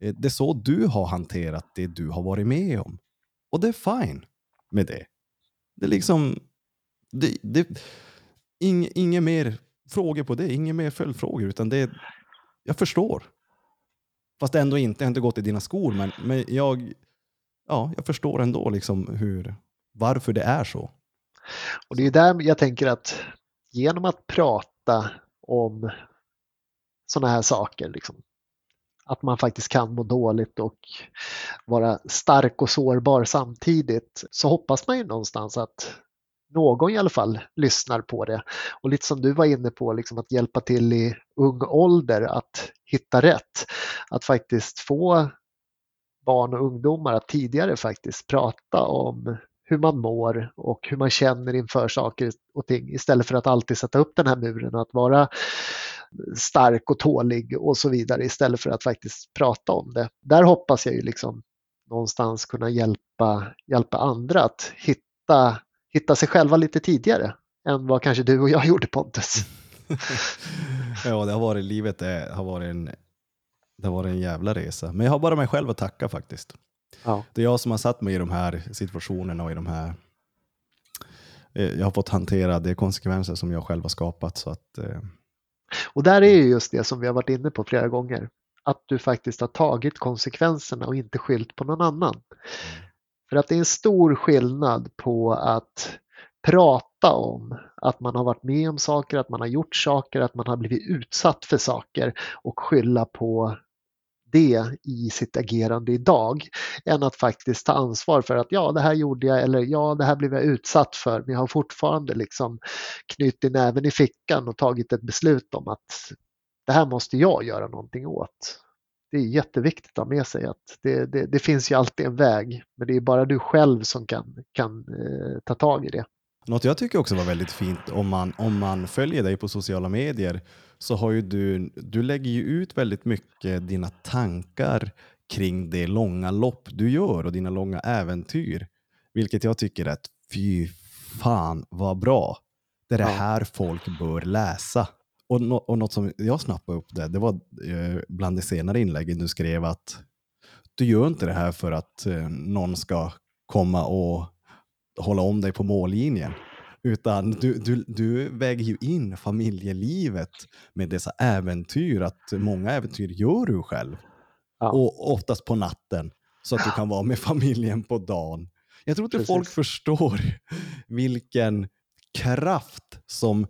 eh, Det är så du har hanterat det du har varit med om. Och det är fine med det. Det är liksom... Det, det, Inge, inga mer frågor på det, inga mer följdfrågor, utan det. Jag förstår. Fast ändå inte, jag har inte gått i dina skor, men, men jag... Ja, jag förstår ändå liksom hur... Varför det är så. Och det är där jag tänker att genom att prata om sådana här saker, liksom, att man faktiskt kan må dåligt och vara stark och sårbar samtidigt, så hoppas man ju någonstans att någon i alla fall lyssnar på det. Och lite som du var inne på, liksom att hjälpa till i ung ålder att hitta rätt. Att faktiskt få barn och ungdomar att tidigare faktiskt prata om hur man mår och hur man känner inför saker och ting istället för att alltid sätta upp den här muren och att vara stark och tålig och så vidare istället för att faktiskt prata om det. Där hoppas jag ju liksom någonstans kunna hjälpa, hjälpa andra att hitta, hitta sig själva lite tidigare än vad kanske du och jag gjorde Pontus. ja, det har varit livet, det har varit en, det har varit en jävla resa. Men jag har bara mig själv att tacka faktiskt. Ja. Det är jag som har satt mig i de här situationerna och i de här... eh, Jag har fått hantera de konsekvenser som jag själv har skapat. Så att, eh, Och där är ju just det som vi har varit inne på flera gånger. Att du faktiskt har tagit konsekvenserna och inte skyllt på någon annan. För att det är en stor skillnad på att prata om att man har varit med om saker, att man har gjort saker, att man har blivit utsatt för saker och skylla på det i sitt agerande idag än att faktiskt ta ansvar för att ja, det här gjorde jag eller ja, det här blev jag utsatt för men jag har fortfarande liksom knutit näven i fickan och tagit ett beslut om att det här måste jag göra någonting åt. Det är jätteviktigt att ha med sig att det, det, det finns ju alltid en väg men det är bara du själv som kan, kan eh, ta tag i det. Något jag tycker också var väldigt fint om man, om man följer dig på sociala medier så har ju du, du lägger ju ut väldigt mycket dina tankar kring det långa lopp du gör och dina långa äventyr. Vilket jag tycker är att fy fan vad bra. Det är det här folk bör läsa. Och, nå- och något som jag snappade upp det, det var eh, bland de senare inläggen du skrev att du gör inte det här för att eh, någon ska komma och hålla om dig på mållinjen. Utan du, du, du väger ju in familjelivet med dessa äventyr. Att många äventyr gör du själv. Ja. Och oftast på natten. Så att du kan vara med familjen på dagen. Jag tror inte Precis. folk förstår vilken kraft som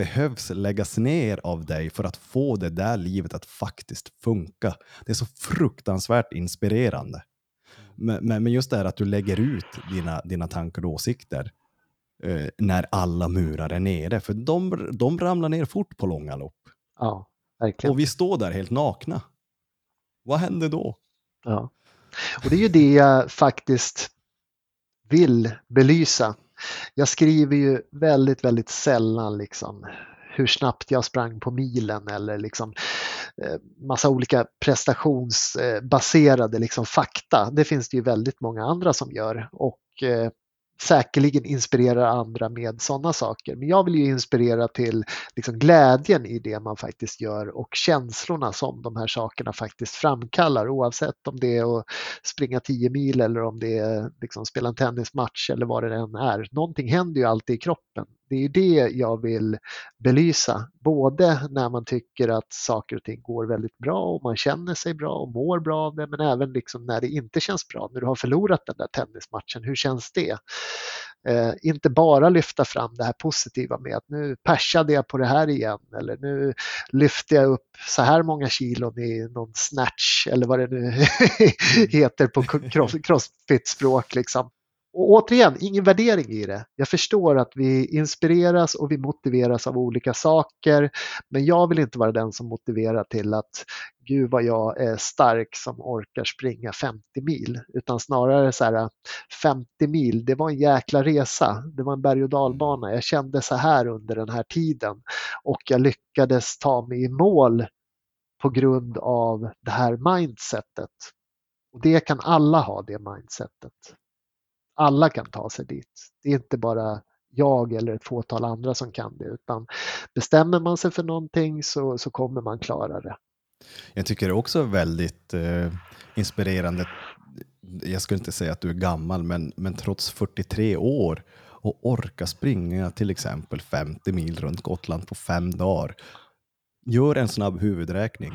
behövs läggas ner av dig för att få det där livet att faktiskt funka. Det är så fruktansvärt inspirerande. Men, men, men just det här att du lägger ut dina, dina tankar och åsikter eh, när alla murar är nere. För de, de ramlar ner fort på långa lopp. Ja, verkligen. Och vi står där helt nakna. Vad händer då? Ja. Och det är ju det jag faktiskt vill belysa. Jag skriver ju väldigt, väldigt sällan liksom hur snabbt jag sprang på milen eller liksom eh, massa olika prestationsbaserade eh, liksom fakta. Det finns det ju väldigt många andra som gör och eh, säkerligen inspirerar andra med sådana saker. Men jag vill ju inspirera till liksom glädjen i det man faktiskt gör och känslorna som de här sakerna faktiskt framkallar oavsett om det är att springa 10 mil eller om det är liksom spela en tennismatch eller vad det än är. Någonting händer ju alltid i kroppen det är det jag vill belysa, både när man tycker att saker och ting går väldigt bra och man känner sig bra och mår bra av det, men även liksom när det inte känns bra, när du har förlorat den där tennismatchen, hur känns det? Eh, inte bara lyfta fram det här positiva med att nu persade jag på det här igen eller nu lyfte jag upp så här många kilon i någon snatch eller vad det nu heter på crossfit-språk. Liksom. Och återigen, ingen värdering i det. Jag förstår att vi inspireras och vi motiveras av olika saker. Men jag vill inte vara den som motiverar till att gud vad jag är stark som orkar springa 50 mil. Utan snarare så här 50 mil, det var en jäkla resa. Det var en berg och dalbana. Jag kände så här under den här tiden och jag lyckades ta mig i mål på grund av det här mindsetet. Och det kan alla ha, det mindsetet. Alla kan ta sig dit. Det är inte bara jag eller ett fåtal andra som kan det, utan bestämmer man sig för någonting så, så kommer man klara det. Jag tycker det är också väldigt eh, inspirerande. Jag skulle inte säga att du är gammal, men, men trots 43 år och orka springa till exempel 50 mil runt Gotland på fem dagar. Gör en snabb huvudräkning.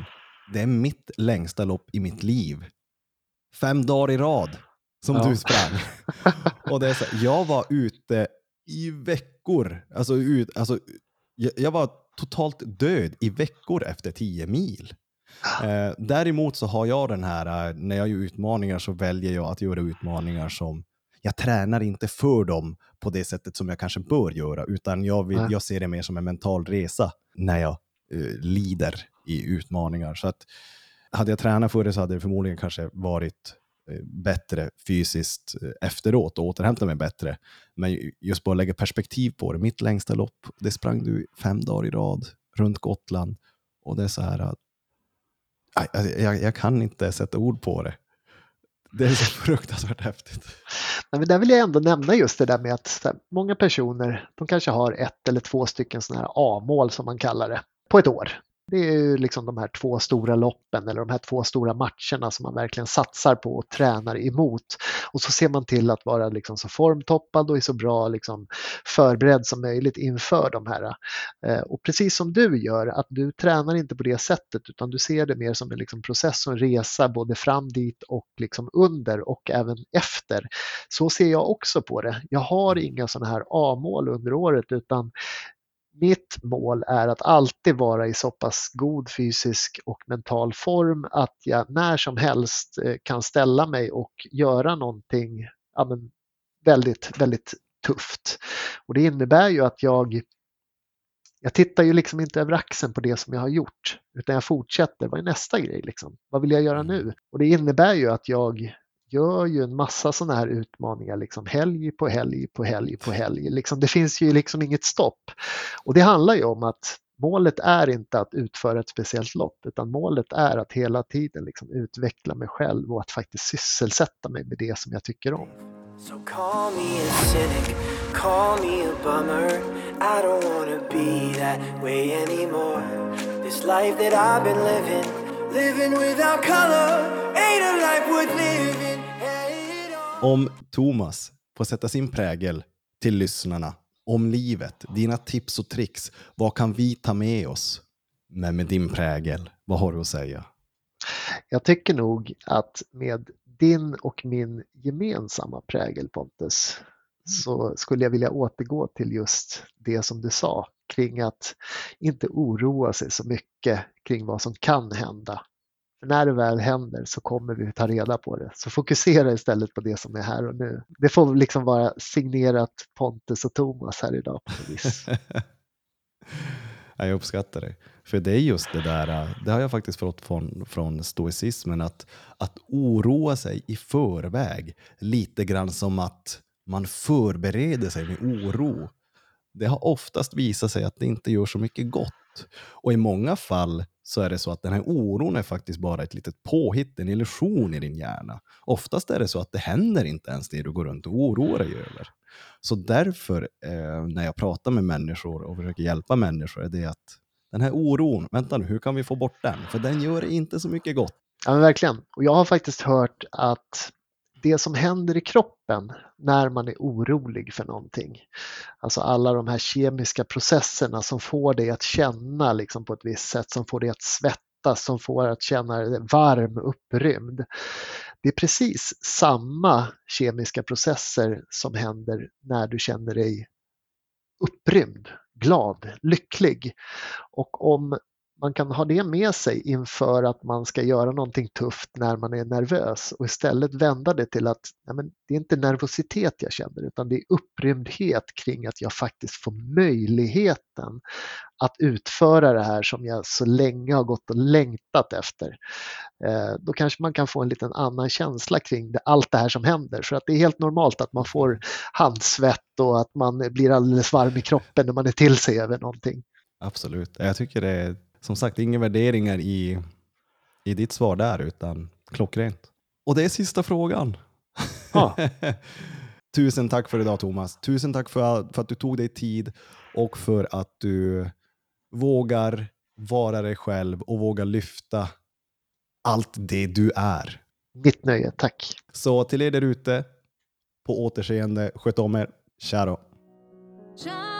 Det är mitt längsta lopp i mitt liv. Fem dagar i rad som Ja. du sprang. och det är så, jag var ute i veckor. Alltså, ut, alltså, jag, jag var totalt död i veckor efter 10 mil. Eh, däremot så har jag den här, eh, när jag gör utmaningar så väljer jag att göra utmaningar som, jag tränar inte för dem på det sättet som jag kanske bör göra, utan jag, vill, jag ser det mer som en mental resa när jag eh, lider i utmaningar. Så att hade jag tränat för det så hade det förmodligen kanske varit Eh, bättre fysiskt eh, efteråt och återhämta mig bättre. Men just bara lägga perspektiv på det. Mitt längsta lopp, det sprang du fem dagar i rad runt Gotland. Och det är så här att alltså, jag, jag kan inte sätta ord på det. Det är så fruktansvärt häftigt. Nej, men där vill jag ändå nämna just det där med att många personer, de kanske har ett eller två stycken sådana här A-mål som man kallar det, på ett år. Det är ju liksom de här två stora loppen eller de här två stora matcherna som man verkligen satsar på och tränar emot. Och så ser man till att vara liksom så formtoppad och är så bra liksom förberedd som möjligt inför de här. Eh, Och precis som du gör, att du tränar inte på det sättet utan du ser det mer som en liksom process och en resa både fram dit och liksom under och även efter. Så ser jag också på det. Jag har inga sådana här A-mål under året utan mitt mål är att alltid vara i så pass god fysisk och mental form att jag när som helst eh, kan ställa mig och göra någonting ja, väldigt, väldigt tufft. Och det innebär ju att jag jag tittar ju liksom inte över axeln på det som jag har gjort, utan jag fortsätter. Vad är nästa grej? Liksom? Vad vill jag göra nu? Och det innebär ju att jag gör ju en massa sådana här utmaningar, liksom helg på helg på helg på helg. Liksom, det finns ju liksom inget stopp. Och det handlar ju om att målet är inte att utföra ett speciellt lopp, utan målet är att hela tiden liksom utveckla mig själv och att faktiskt sysselsätta mig med det som jag tycker om. So call me a cynic, call me a bummer. I don't wanna be that way anymore. This life that I've been living, living without color, ain't a life worth living. Om Thomas får sätta sin prägel till lyssnarna om livet, dina tips och tricks, vad kan vi ta med oss? Men med din prägel, vad har du att säga? Jag tycker nog att med din och min gemensamma prägel Pontus så skulle jag vilja återgå till just det som du sa kring att inte oroa sig så mycket kring vad som kan hända. För när det väl händer så kommer vi ta reda på det. Så fokusera istället på det som är här och nu. Det får liksom vara signerat Pontus och Thomas här idag på vis. Jag uppskattar det. För det är just det där, det har jag faktiskt fått från, från stoicismen, att, att oroa sig i förväg, lite grann som att man förbereder sig med oro. Det har oftast visat sig att det inte gör så mycket gott. Och i många fall så är det så att den här oron är faktiskt bara ett litet påhitt, en illusion i din hjärna. Oftast är det så att det händer inte ens det du går runt och oroar dig över. Så därför, eh, när jag pratar med människor och försöker hjälpa människor, är det att den här oron, vänta nu, hur kan vi få bort den? För den gör inte så mycket gott. Ja, men verkligen. Och jag har faktiskt hört att det som händer i kroppen när man är orolig för någonting. Alltså alla de här kemiska processerna som får dig att känna liksom på ett visst sätt, som får dig att svettas, som får dig att känna dig varm, upprymd. Det är precis samma kemiska processer som händer när du känner dig upprymd, glad, lycklig. Och om man kan ha det med sig inför att man ska göra någonting tufft när man är nervös och istället vända det till att nej men, det är inte nervositet jag känner utan det är upprymdhet kring att jag faktiskt får möjligheten att utföra det här som jag så länge har gått och längtat efter. Eh, då kanske man kan få en liten annan känsla kring det, allt det här som händer. För att det är helt normalt att man får handsvett och att man blir alldeles varm i kroppen när man är till sig över någonting. Absolut. Jag tycker det är som sagt inga värderingar i, i ditt svar där utan klockrent. Och det är sista frågan. Ja. Tusen tack för idag Thomas. Tusen tack för, för att du tog dig tid och för att du vågar vara dig själv och vågar lyfta allt det du är. Mitt nöje, tack. Så till er där ute, på återseende, sköt om er. Tja då. Shine